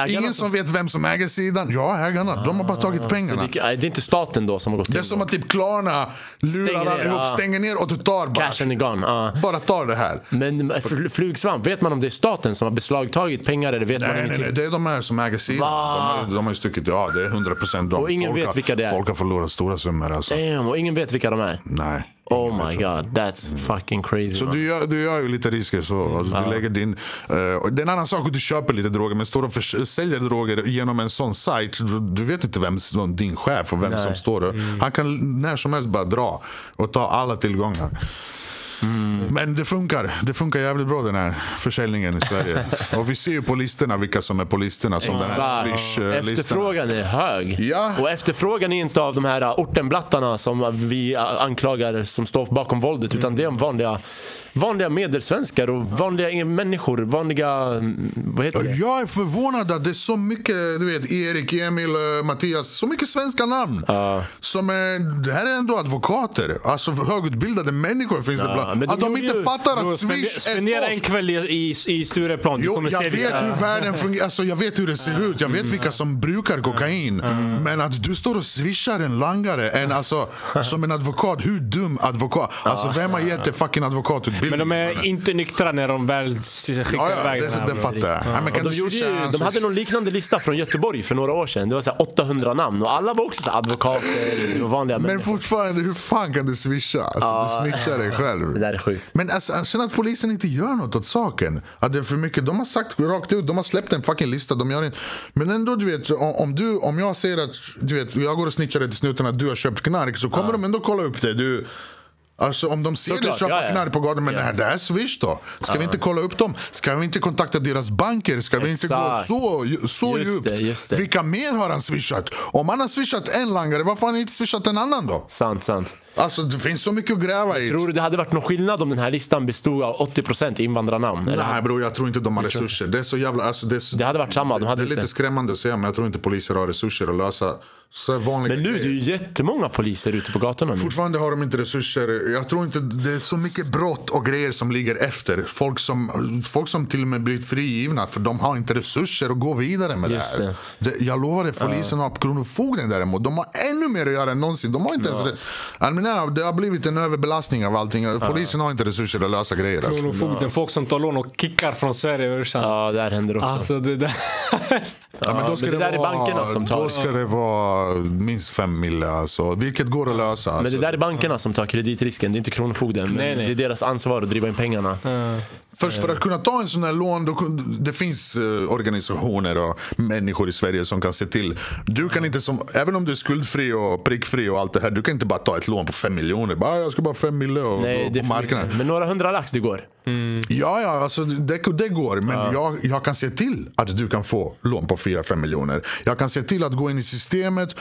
Ingen som- vet vem som äger sidan. Ja, ägarna. De har bara tagit Så pengarna. det, nej, det är inte staten då som har gått Det är in som att typ Klarna lurar allihop, ja. stänger ner och du tar bara. Cashen är gone. ja. Bara tar det här. Men fl- flugsvamp, vet man om det är staten som har beslagtagit pengar eller vet man Nej, nej, ingenting? nej, det är de här som äger sidan. De de har ju stuckit, ja det är 100% de. Och ingen folk vet vilka det är. Folk har förlorat stora summor alltså. Damn, och ingen vet vilka de är. Nej. Oh my god, that's fucking crazy. Så man. du gör, du gör ju lite risker så. Alltså, du lägger din, och det är en annan sak att du köper lite droger men står och förs- säljer droger genom en sån sajt. Du, du vet inte vem som din chef och vem som står där. Han kan när som helst bara dra och ta alla tillgångar. Men det funkar. Det funkar jävligt bra den här försäljningen i Sverige. Och vi ser ju på listorna vilka som är på listorna. Som den här. Swish-listorna. Efterfrågan är hög. Ja. Och efterfrågan är inte av de här ortenblattarna som vi anklagar som står bakom våldet. Utan det är om vanliga, vanliga medelsvenskar och vanliga människor. Vanliga, vad heter det? Jag är förvånad att det är så mycket, du vet, Erik, Emil, eh, Mattias, så mycket svenska namn. Som är, det här är ändå advokater, alltså högutbildade människor finns det men bland. de Att de inte ju- fattar att spendera, Swish är spendera en kväll i, i, i Stureplan. Du Jo, jag se vet vilka- hur världen fungerar, alltså, jag vet hur det ser ut, jag vet vilka som brukar kokain. Men att du står och swishar en langare, en, alltså, som en advokat, hur dum advokat? Alltså vem har gett dig fucking advokatutbildning? Men de är inte nyktra när de väl skickar Ja, ja, iväg den det, här. det fattar jag. Ja, men kan Och de, du gjorde ju, de hade någon liknande lista från Göteborg för några år sedan. Det var så här 800 namn och alla var också så advokater och vanliga Men människor. fortfarande, hur fan kan du swisha? Alltså, du snitchar dig själv. Det där är sjukt. Men alltså, sen att polisen inte gör något åt saken. Att det är för mycket. De har sagt rakt ut, de har släppt en fucking lista. De gör inte. Men ändå, du vet, om, om, du, om jag säger att du vet, jag går och snitchar dig till snuten att du har köpt knark så kommer de ändå kolla upp det. Du, Alltså om de ser dig köpa ja, ja. knark på gatan, men här, det här är swish då? Ska vi inte kolla upp dem? Ska vi inte kontakta deras banker? Ska vi inte gå Exakt. så, så Just djupt? det, just det. Vilka mer har han swishat? Om han har swishat en langare, varför har han inte swishat en annan då? Sant, sant. Alltså det finns så mycket att gräva i. Tror du det hade varit någon skillnad om den här listan bestod av 80% invandrarnamn? Eller? Nej bror, jag tror inte de har resurser. Det är så jävla... Alltså, det, så, Det hade varit samma, de hade det är lite skrämmande att säga, men jag tror inte poliser har resurser att lösa så vanliga Men nu det är ju jättemånga poliser ute på gatorna nu. Fortfarande har de inte resurser. Jag tror inte det är så mycket brott och grejer som ligger efter. Folk som, folk som till och med blivit frigivna för de har inte resurser att gå vidare med Just det här. Det, jag lovar dig, polisen och Kronofogden däremot, de har ännu mer att göra än någonsin. De har inte ens menar, det har blivit en överbelastning av allting. Polisen har inte resurser att lösa grejer. Alltså. Kronofogden, folk som tar lån och kickar från Sverige. Ja, det här händer också. Alltså det där. Ja, men då ska men det där är bankerna som tar- Då ska det vara minst fem mille alltså. Vilket går att lösa. Men Alltså. det där är bankerna som tar kreditrisken, det är inte Kronofogden. Nej, nej. Det är deras ansvar att driva in pengarna. Först för att kunna ta en sån här lån, då, det finns eh, organisationer och människor i Sverige som kan se till. Du kan inte, som, även om du är skuldfri och prickfri och allt det här, du kan inte bara ta ett lån på fem miljoner. Bara, "Ah, jag ska bara fem mille och, Nej, och det på marknaden. Men några hundra lax det går. Ja, ja, alltså det, det går. Men jag, jag kan se till att du kan få lån på 4-5 miljoner. Jag kan se till att gå in i systemet.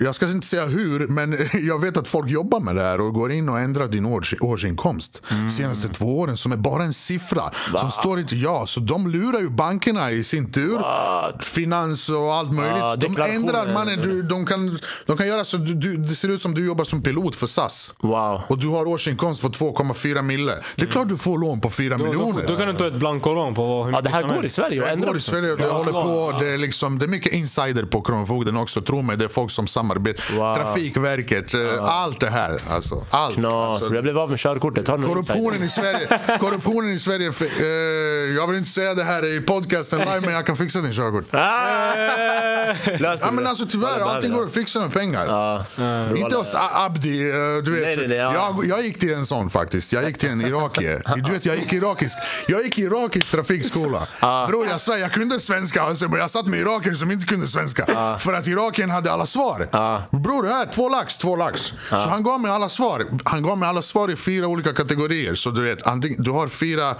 Jag ska inte säga hur, men jag vet att folk jobbar med det här och går in och ändrar din års, årsinkomst. Senaste två åren, som är bara en siffra. Som står inte ja. Så de lurar ju bankerna i sin tur. Finans och allt möjligt. Ja, de ändrar, mannen. Du, de, kan, de kan göra så du, du, det ser ut som du jobbar som pilot för SAS. Wow. Och du har årsinkomst på 2,4 mille. Det är klart du får lån på 4 Då, då, miljoner. då kan du ta ett blankolån på hur Ja, det här går i. Sverige Det går i. Sverige, det håller på. Det är, liksom, det är mycket insider på Kronofogden också. Tro mig, det är folk som samarbetar. Wow. Trafikverket, eh, allt det här. Alltså, allt. Knas, Alltså, jag blev av med körkortet. Korruptionen i Sverige, korruptionen i Sverige eh, jag vill inte säga det här i podcasten live men jag kan fixa din körkort. Ah! Ja, men alltså tyvärr, allting går att fixa med pengar. Inte hos Abdi, eh, du vet. Nej, nej, nej, ja. jag, jag gick till en sån faktiskt. Jag gick till en irakier. Du vet, jag gick irakisk, jag gick i irakisk trafikskola. Bror, jag svär, jag kunde svenska. Alltså, men jag satt med irakier som inte kunde svenska. För att irakien hade alla svar. Bror, här, två lax, två lax. Så han gav mig alla svar. Han gav mig alla svar i fyra olika kategorier. Så du vet, du har fyra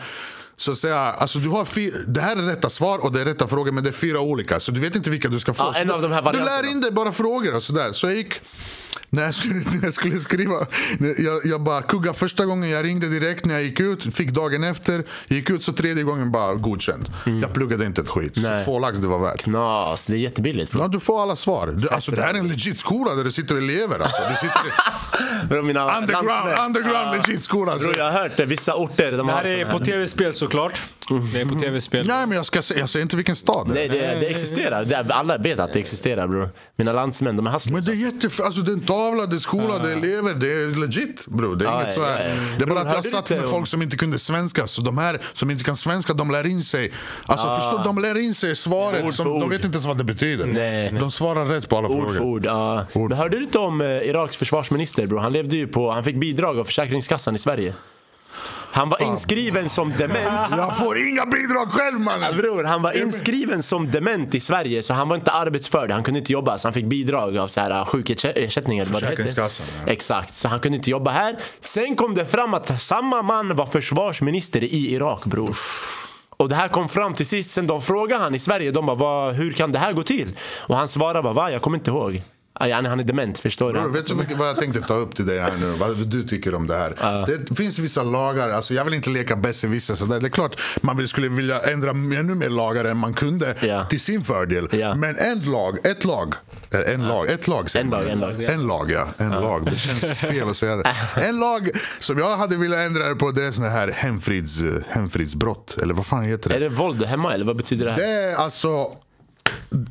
så att säga, alltså du har fyra, det här är rätta svar och det är rätta frågor men det är fyra olika. Så du vet inte vilka du ska få. En du, du lär in dig bara frågor och sådär. Så jag gick, när jag skulle, när jag skulle skriva, jag, jag bara kugga första gången, jag ringde direkt när jag gick ut, fick dagen efter, gick ut så tredje gången bara godkänd. Jag pluggade inte ett skit. Nej. Så två lax det var värt. Knas, det är jättebilligt. Bro. Ja, du får alla svar. Du, alltså, det här är en legit skola där det sitter elever. Alltså. Du sitter i Bro, mina underground, underground legit skola. Alltså. Bro, jag har hört det, vissa orter de Det har här är på tv-spel såklart. Det är på tv-spel. Nej men jag, ska, jag säger inte vilken stad det Nej, är. det, det existerar. Det, alla vet att det existerar bror. Mina landsmän, de är hustlers. Men det är jättefint. Alltså, det är en tavla, det är skola, det är elever. Det är legit bror. Det är Ja, inget så ja, här. ja. Det är bara Bror, att jag du satt inte med om- folk som inte kunde svenska. Så de här som inte kan svenska, de lär in sig. Alltså förstå, de lär in sig svaret. Ord för som, de ord. vet inte ens vad det betyder. Nej. De svarar rätt på alla Ord för frågor. ord. Ja. Ord. Men hörde du inte om eh, Iraks försvarsminister bror? Han levde ju på, han fick bidrag av Försäkringskassan i Sverige. Han var inskriven som dement. Jag får inga bidrag själv mannen! Bror, han var inskriven som dement i Sverige så han var inte arbetsför. Han kunde inte jobba så han fick bidrag av så här äh, sjukersättning eller vad det hette. Exakt, så han kunde inte jobba här. Sen kom det fram att samma man var försvarsminister i Irak bror. Och det här kom fram till sist, sen de frågade han i Sverige, de bara "Vad- hur kan det här gå till? Och han svarade bara va, jag kommer inte ihåg. Yani, Han är dement, förstår du? vet du vad jag tänkte ta upp till dig här nu? Vad du tycker om det här? Det finns vissa lagar, alltså jag vill inte leka besserwisser sådär. Det är klart man skulle vilja ändra ännu mer lagar än man kunde Ja. till sin fördel. Ja. Men en lag, ett lag, eh, en lag, ett lag säger En man. lag, en lag. En lag ja, en lag. Det känns fel att säga det. En lag som jag hade velat ändra på det är sån här hemfrids, hemfridsbrott. Eller vad fan heter det? Är det våld hemma eller vad betyder det här? Det är alltså...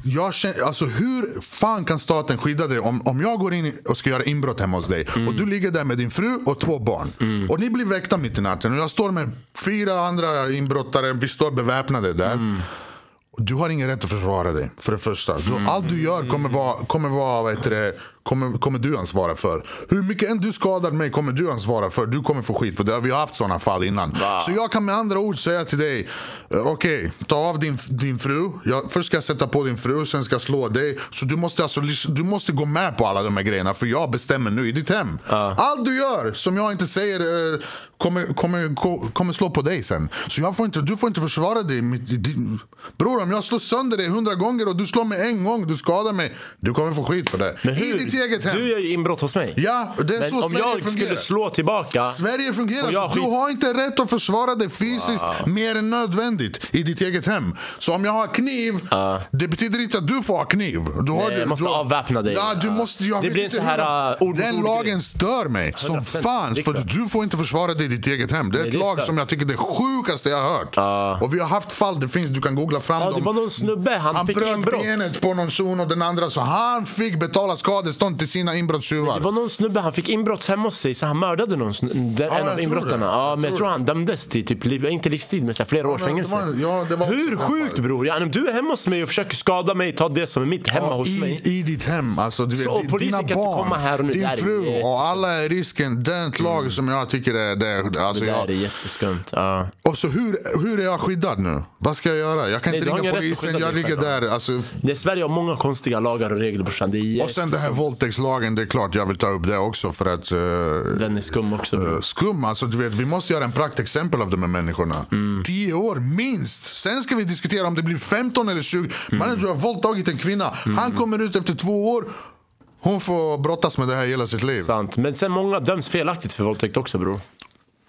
Jag känner, alltså hur fan kan staten skydda dig om, om jag går in och ska göra inbrott hemma hos dig? Och du ligger där med din fru och två barn. Och ni blir väckta mitt i natten. Och jag står med fyra andra inbrottare, vi står beväpnade där. Du har ingen rätt att försvara dig, för det första. Du, allt du gör kommer vara, kommer vara vad heter det, kommer, kommer du ansvara för. Hur mycket än du skadar mig kommer du ansvara för. Du kommer få skit för det. Vi har haft sådana fall innan. Så jag kan med andra ord säga till dig, eh, okej, ta av din, din fru. Jag, först ska jag sätta på din fru, sen ska jag slå dig. Så du måste, alltså, du måste gå med på alla de här grejerna, för jag bestämmer nu i ditt hem. Allt du gör som jag inte säger eh, kommer, kommer, ko- kommer slå på dig sen. Så jag får inte, du får inte försvara dig. Bror, om jag slår sönder dig hundra gånger och du slår mig en gång, du skadar mig. Du kommer få skit för det. I ditt eget hem. Du gör ju inbrott hos mig. Ja, det är Men så om Sverige jag fungerar. skulle slå tillbaka Sverige fungerar så. Du har inte rätt att försvara dig fysiskt mer än nödvändigt i ditt eget hem. Så om jag har kniv, det betyder inte att du får ha kniv. Du har, Nej, jag måste du, avväpna dig. Ja, du måste, jag Det blir så här, hur- uh, ord Den ord lagen grej. stör mig som 100%. fan. För du får inte försvara dig i ditt eget hem. Det är Nej, ett det är lag stört. som jag tycker det sjukaste jag har hört. Och vi har haft fall, det finns, du kan googla fram Ja, dem. det var någon snubbe, han, Han fick bröt inbrott. benet på någon son och den andra så han fick betala skadestånd till sina inbrottstjuvar. Det var någon snubbe, han fick inbrott hemma hos sig så han mördade någon snu- jag en av tror inbrottarna. det. Ja, men jag tror han dömdes till typ, liv, inte livstid men så här, flera års men det fängelse. var- ja, det var Hur sjukt bror? Ja, om du är hemma hos mig och försöker skada mig, ta det som är mitt hemma hos i, mig. I ditt hem. Alltså, du vet, Så, di- polisen dina kan inte barn, komma här och nu. Det din här är fru och alla är risken. Det är ett lag som jag tycker är... Det, alltså, Det där jag, är jätteskumt. Ja. och så hur, hur är jag skyddad nu? Vad ska jag göra? Jag kan Nej, inte ringa polisen, jag ligger själv. där. Alltså, Det är Sverige har många konstiga lagar och regler brorsan. Det är och sen det här våldtäktslagen, det är klart jag vill ta upp det också för att... eh, Den är skum också bror. Skum, alltså du vet, vi måste göra en praktexempel av de här människorna. Mm. 10 år minst. Sen ska vi diskutera om det blir 15 eller 20. Mm. Mannen du har våldtagit en kvinna. Han kommer ut efter två år. Hon får brottas med det här hela sitt liv. Sant. Men sen många döms felaktigt för våldtäkt också bror.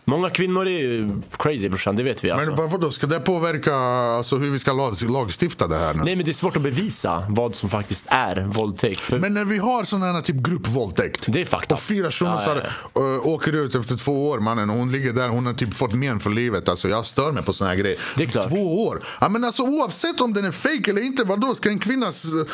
Många kvinnor är ju crazy brorsan, det vet vi alltså. Men varför då? Ska det påverka alltså, hur vi ska lag- lagstifta det här nu? Nej men det är svårt att bevisa vad som faktiskt är våldtäkt. För Men när vi har sån här typ gruppvåldtäkt. Det är fakta. Och fyra shunosar Ja, ö, åker ut efter två år mannen. Hon ligger där, hon har typ fått men för livet. Alltså, jag stör mig på såna här grejer. Det är klart. Två år. Ja, men alltså, oavsett om den är fake eller inte. Vadå? Ska en kvinnas... ö,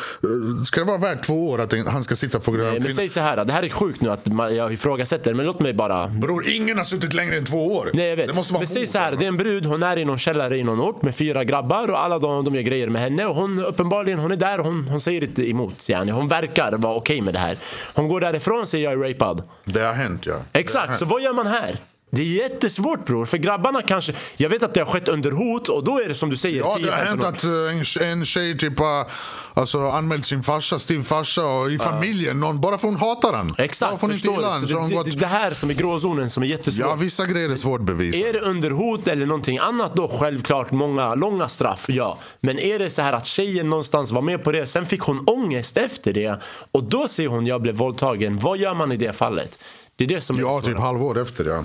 Ska det vara värt två år att han ska sitta på grund av Nej, men kvinna? säg så här, det här är sjukt nu att jag ifrågasätter, men låt mig bara Bror, ingen har suttit längre än två år. Nej jag vet. Det måste vara mord, så här, eller? det är en brud, hon är i någon källare i någon ort med fyra grabbar och alla de, de gör grejer med henne och hon uppenbarligen, hon är där och hon, hon säger inte emot. Yani. Hon verkar vara okej med det här. Hon går därifrån och säger jag är rapad. Det har hänt ja. Exakt, hänt. så vad gör man här? Det är jättesvårt bror, för grabbarna kanske, jag vet att det har skett under hot och då är det som du säger Ja, 10 det har 15 hänt att eh, en, en tjej typ har alltså, anmält sin farsa, styvfarsa och i familjen. Någon, bara för hon hatar han. bara Exakt, för hon inte gillar han. Så det, gått... det, det här som är gråzonen som är jättesvårt. Ja, vissa grejer är svårt att bevisa. Är det under hot eller någonting annat då självklart många långa straff, ja. Men är det så här att tjejen någonstans var med på det, sen fick hon ångest efter det och då säger hon jag blev våldtagen. Vad gör man i det fallet? Det är det som är Ja, det typ halvår efter ja.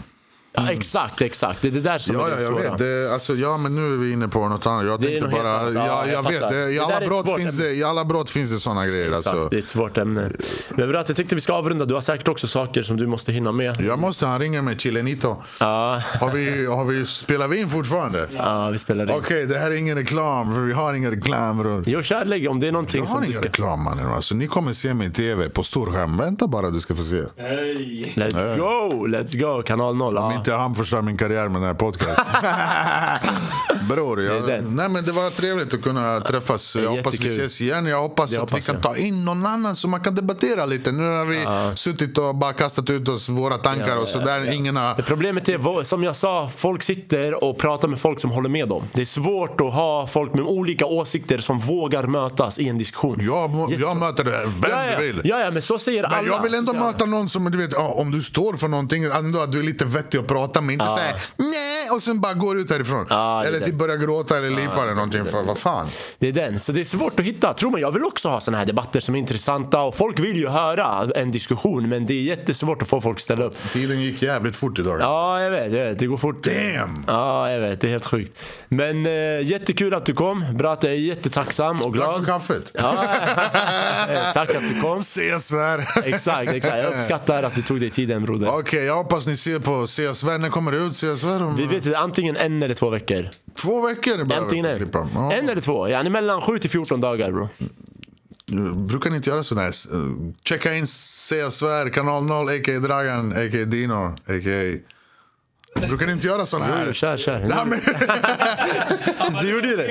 Ja, exakt, exakt. Det är det där som Ja, är ja det jag svåra. vet. Det, alltså, ja, men nu är vi inne på något annat. Jag Det är tänkte något helt bara... annat. Ja, Ja, jag jag vet. Det, i, alla brott finns ämne. det, I alla brott finns det såna grejer. Exakt, Alltså. det är ett svårt ämne. Men bra, jag tyckte vi ska avrunda. Du har säkert också saker som du måste hinna med. Jag måste, han ringer mig, Chilenito. Ja, Har vi, har vi, spelar vi in fortfarande? ja vi spelar det. Okej, det här är ingen reklam, för vi har ingen reklam. Jo, kärlek, om det är någonting Jag har som du ingen ska... reklam mannen. Alltså, ni kommer se mig i tv på storskärm. Vänta bara du ska få se. Hej! Let's go, let's go, kanal 0. Ja. inte han förstör min karriär med den här podcasten. Bror, jag, nej, men det var trevligt att kunna träffas. Jag hoppas vi ses igen. Jag hoppas Det att vi kan jag. ta in någon annan så man kan debattera lite. Nu har vi suttit och bara kastat ut oss våra tankar och sådär. Ingen har... Det Problemet är, som jag sa, folk sitter och pratar med folk som håller med dem. Det är svårt att ha folk med olika åsikter som vågar mötas i en diskussion. Jag, jag möter det vem ja, ja. du vill. Ja, ja, men så säger alla. Men jag vill ändå möta någon som, du vet, ja, om du står för någonting, ändå att du är lite vettig prata med. Inte Ja. säga nej och sen bara går ut härifrån. Ja, eller typ börja gråta eller lipa eller någonting. För vad fan. Det är den. Så det är svårt att hitta. Tror man, jag vill också ha såna här debatter som är intressanta och folk vill ju höra en diskussion men det är jättesvårt att få folk att ställa upp. Tiden gick jävligt fort idag. Ja, jag vet. Jag vet. Det går fort. Damn! Ja, jag vet. Det är helt sjukt. Men eh, jättekul att du kom. Bratte, är jättetacksam och Tack för glad. kaffet. Ja, eh, tack att du kom. Ses vär. Exakt, exakt. Jag uppskattar att du tog dig tiden broder. Okej, jag hoppas ni ser på CSVR. När kommer det ut? CSVR om Vi vet inte, antingen en eller två veckor. två veckor? behöver Antingen en. klippa. Ja. En eller två. Ja, mellan 7 till 14 dagar bro. Brukar ni inte göra sådär? Uh, Checka in CSVR, kanal 0, a.k.a. Dragan, a.k.a. Dino, a.k.a. Brukar ni inte göra sådana Jo, här? kör, kör. Nej, men, Du gjorde ju det.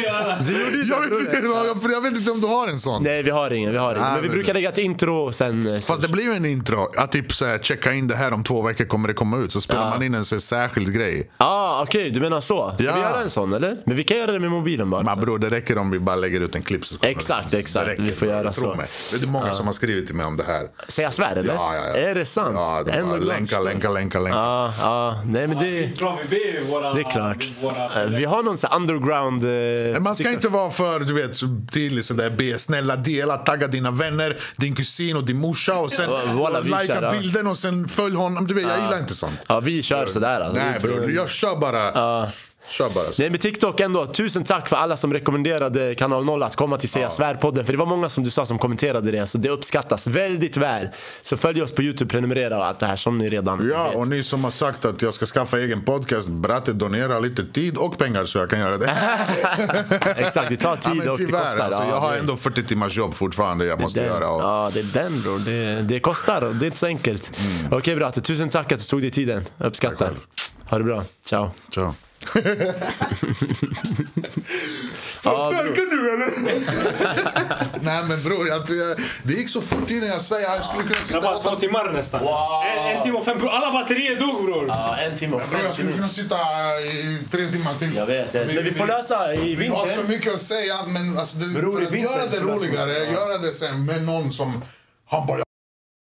Du gjorde ju det. jag, vet inte, jag, jag vet inte om du har en sån. Nej, vi har ingen. Vi har ingen. Men vi brukar lägga ett intro och sen... eh, Fast det blir ju en intro. Att typ såhär, checka in det här om två veckor kommer det komma ut. Så spelar man in en så här särskild grej. Ah, okej, du menar så. Ska Ja. vi göra en sån eller? Men vi kan göra det med mobilen bara. Men bror, det räcker om vi bara lägger ut en klipp. Så Exakt, exakt. Det räcker, Vi får göra så. Mig. Det är många som har skrivit till mig om det här. Säger jag svär eller? Ja, ja, ja. Är det sant? Ja, de bara, länka, länka, länka, länka. Ja, ja. Nej men det... Bra, vi ber ju våra... Det är klart. Våra, Eh, Vi har någon sån underground... eh, man ska tycker- inte vara för du vet, så tydlig sådär. Be snälla dela, tagga dina vänner, din kusin och din morsa och sen vi likea bilden och sen följ honom. Du vet, jag gillar inte sånt. Ja, vi kör sådär alltså. Nej bror, jag kör bara. Kör bara. Så. Nej men TikTok ändå, tusen tack för alla som rekommenderade kanal 0 att komma till Säga Svär-podden. För det var många som du sa som kommenterade det, så det uppskattas väldigt väl. Så följ oss på Youtube, prenumerera och allt det här som ni redan Ja, vet. och ni som har sagt att jag ska skaffa egen podcast, Bratte donera lite tid och pengar så jag kan göra det. Exakt, det tar Ja, tid men och det tyvärr, kostar. alltså, Ja, jag har det- ändå 40 timmars jobb fortfarande jag måste den, göra. Och, Ja, det är den bror. Det, det kostar och det är inte så enkelt. Okej Bratte, tusen tack att du tog dig tiden. Uppskattar. Mm. Ha det bra. Ciao. Ciao. Ja, bror. Märker du eller? Nej men bror, jag, det gick så fort innan jag svär. Jag skulle kunna det sitta var bara här två timmar nästan. En, en timme och fem... Bror, alla batterier dog bror. Ja, en timme och Bror, jag 50 skulle kunna sitta i tre timmar till. Jag vet, men vi får lösa i Vi har så vinter. mycket att säga, men alltså, det, Bror, för att vinter göra det roligare, det. göra det sen med någon som han bara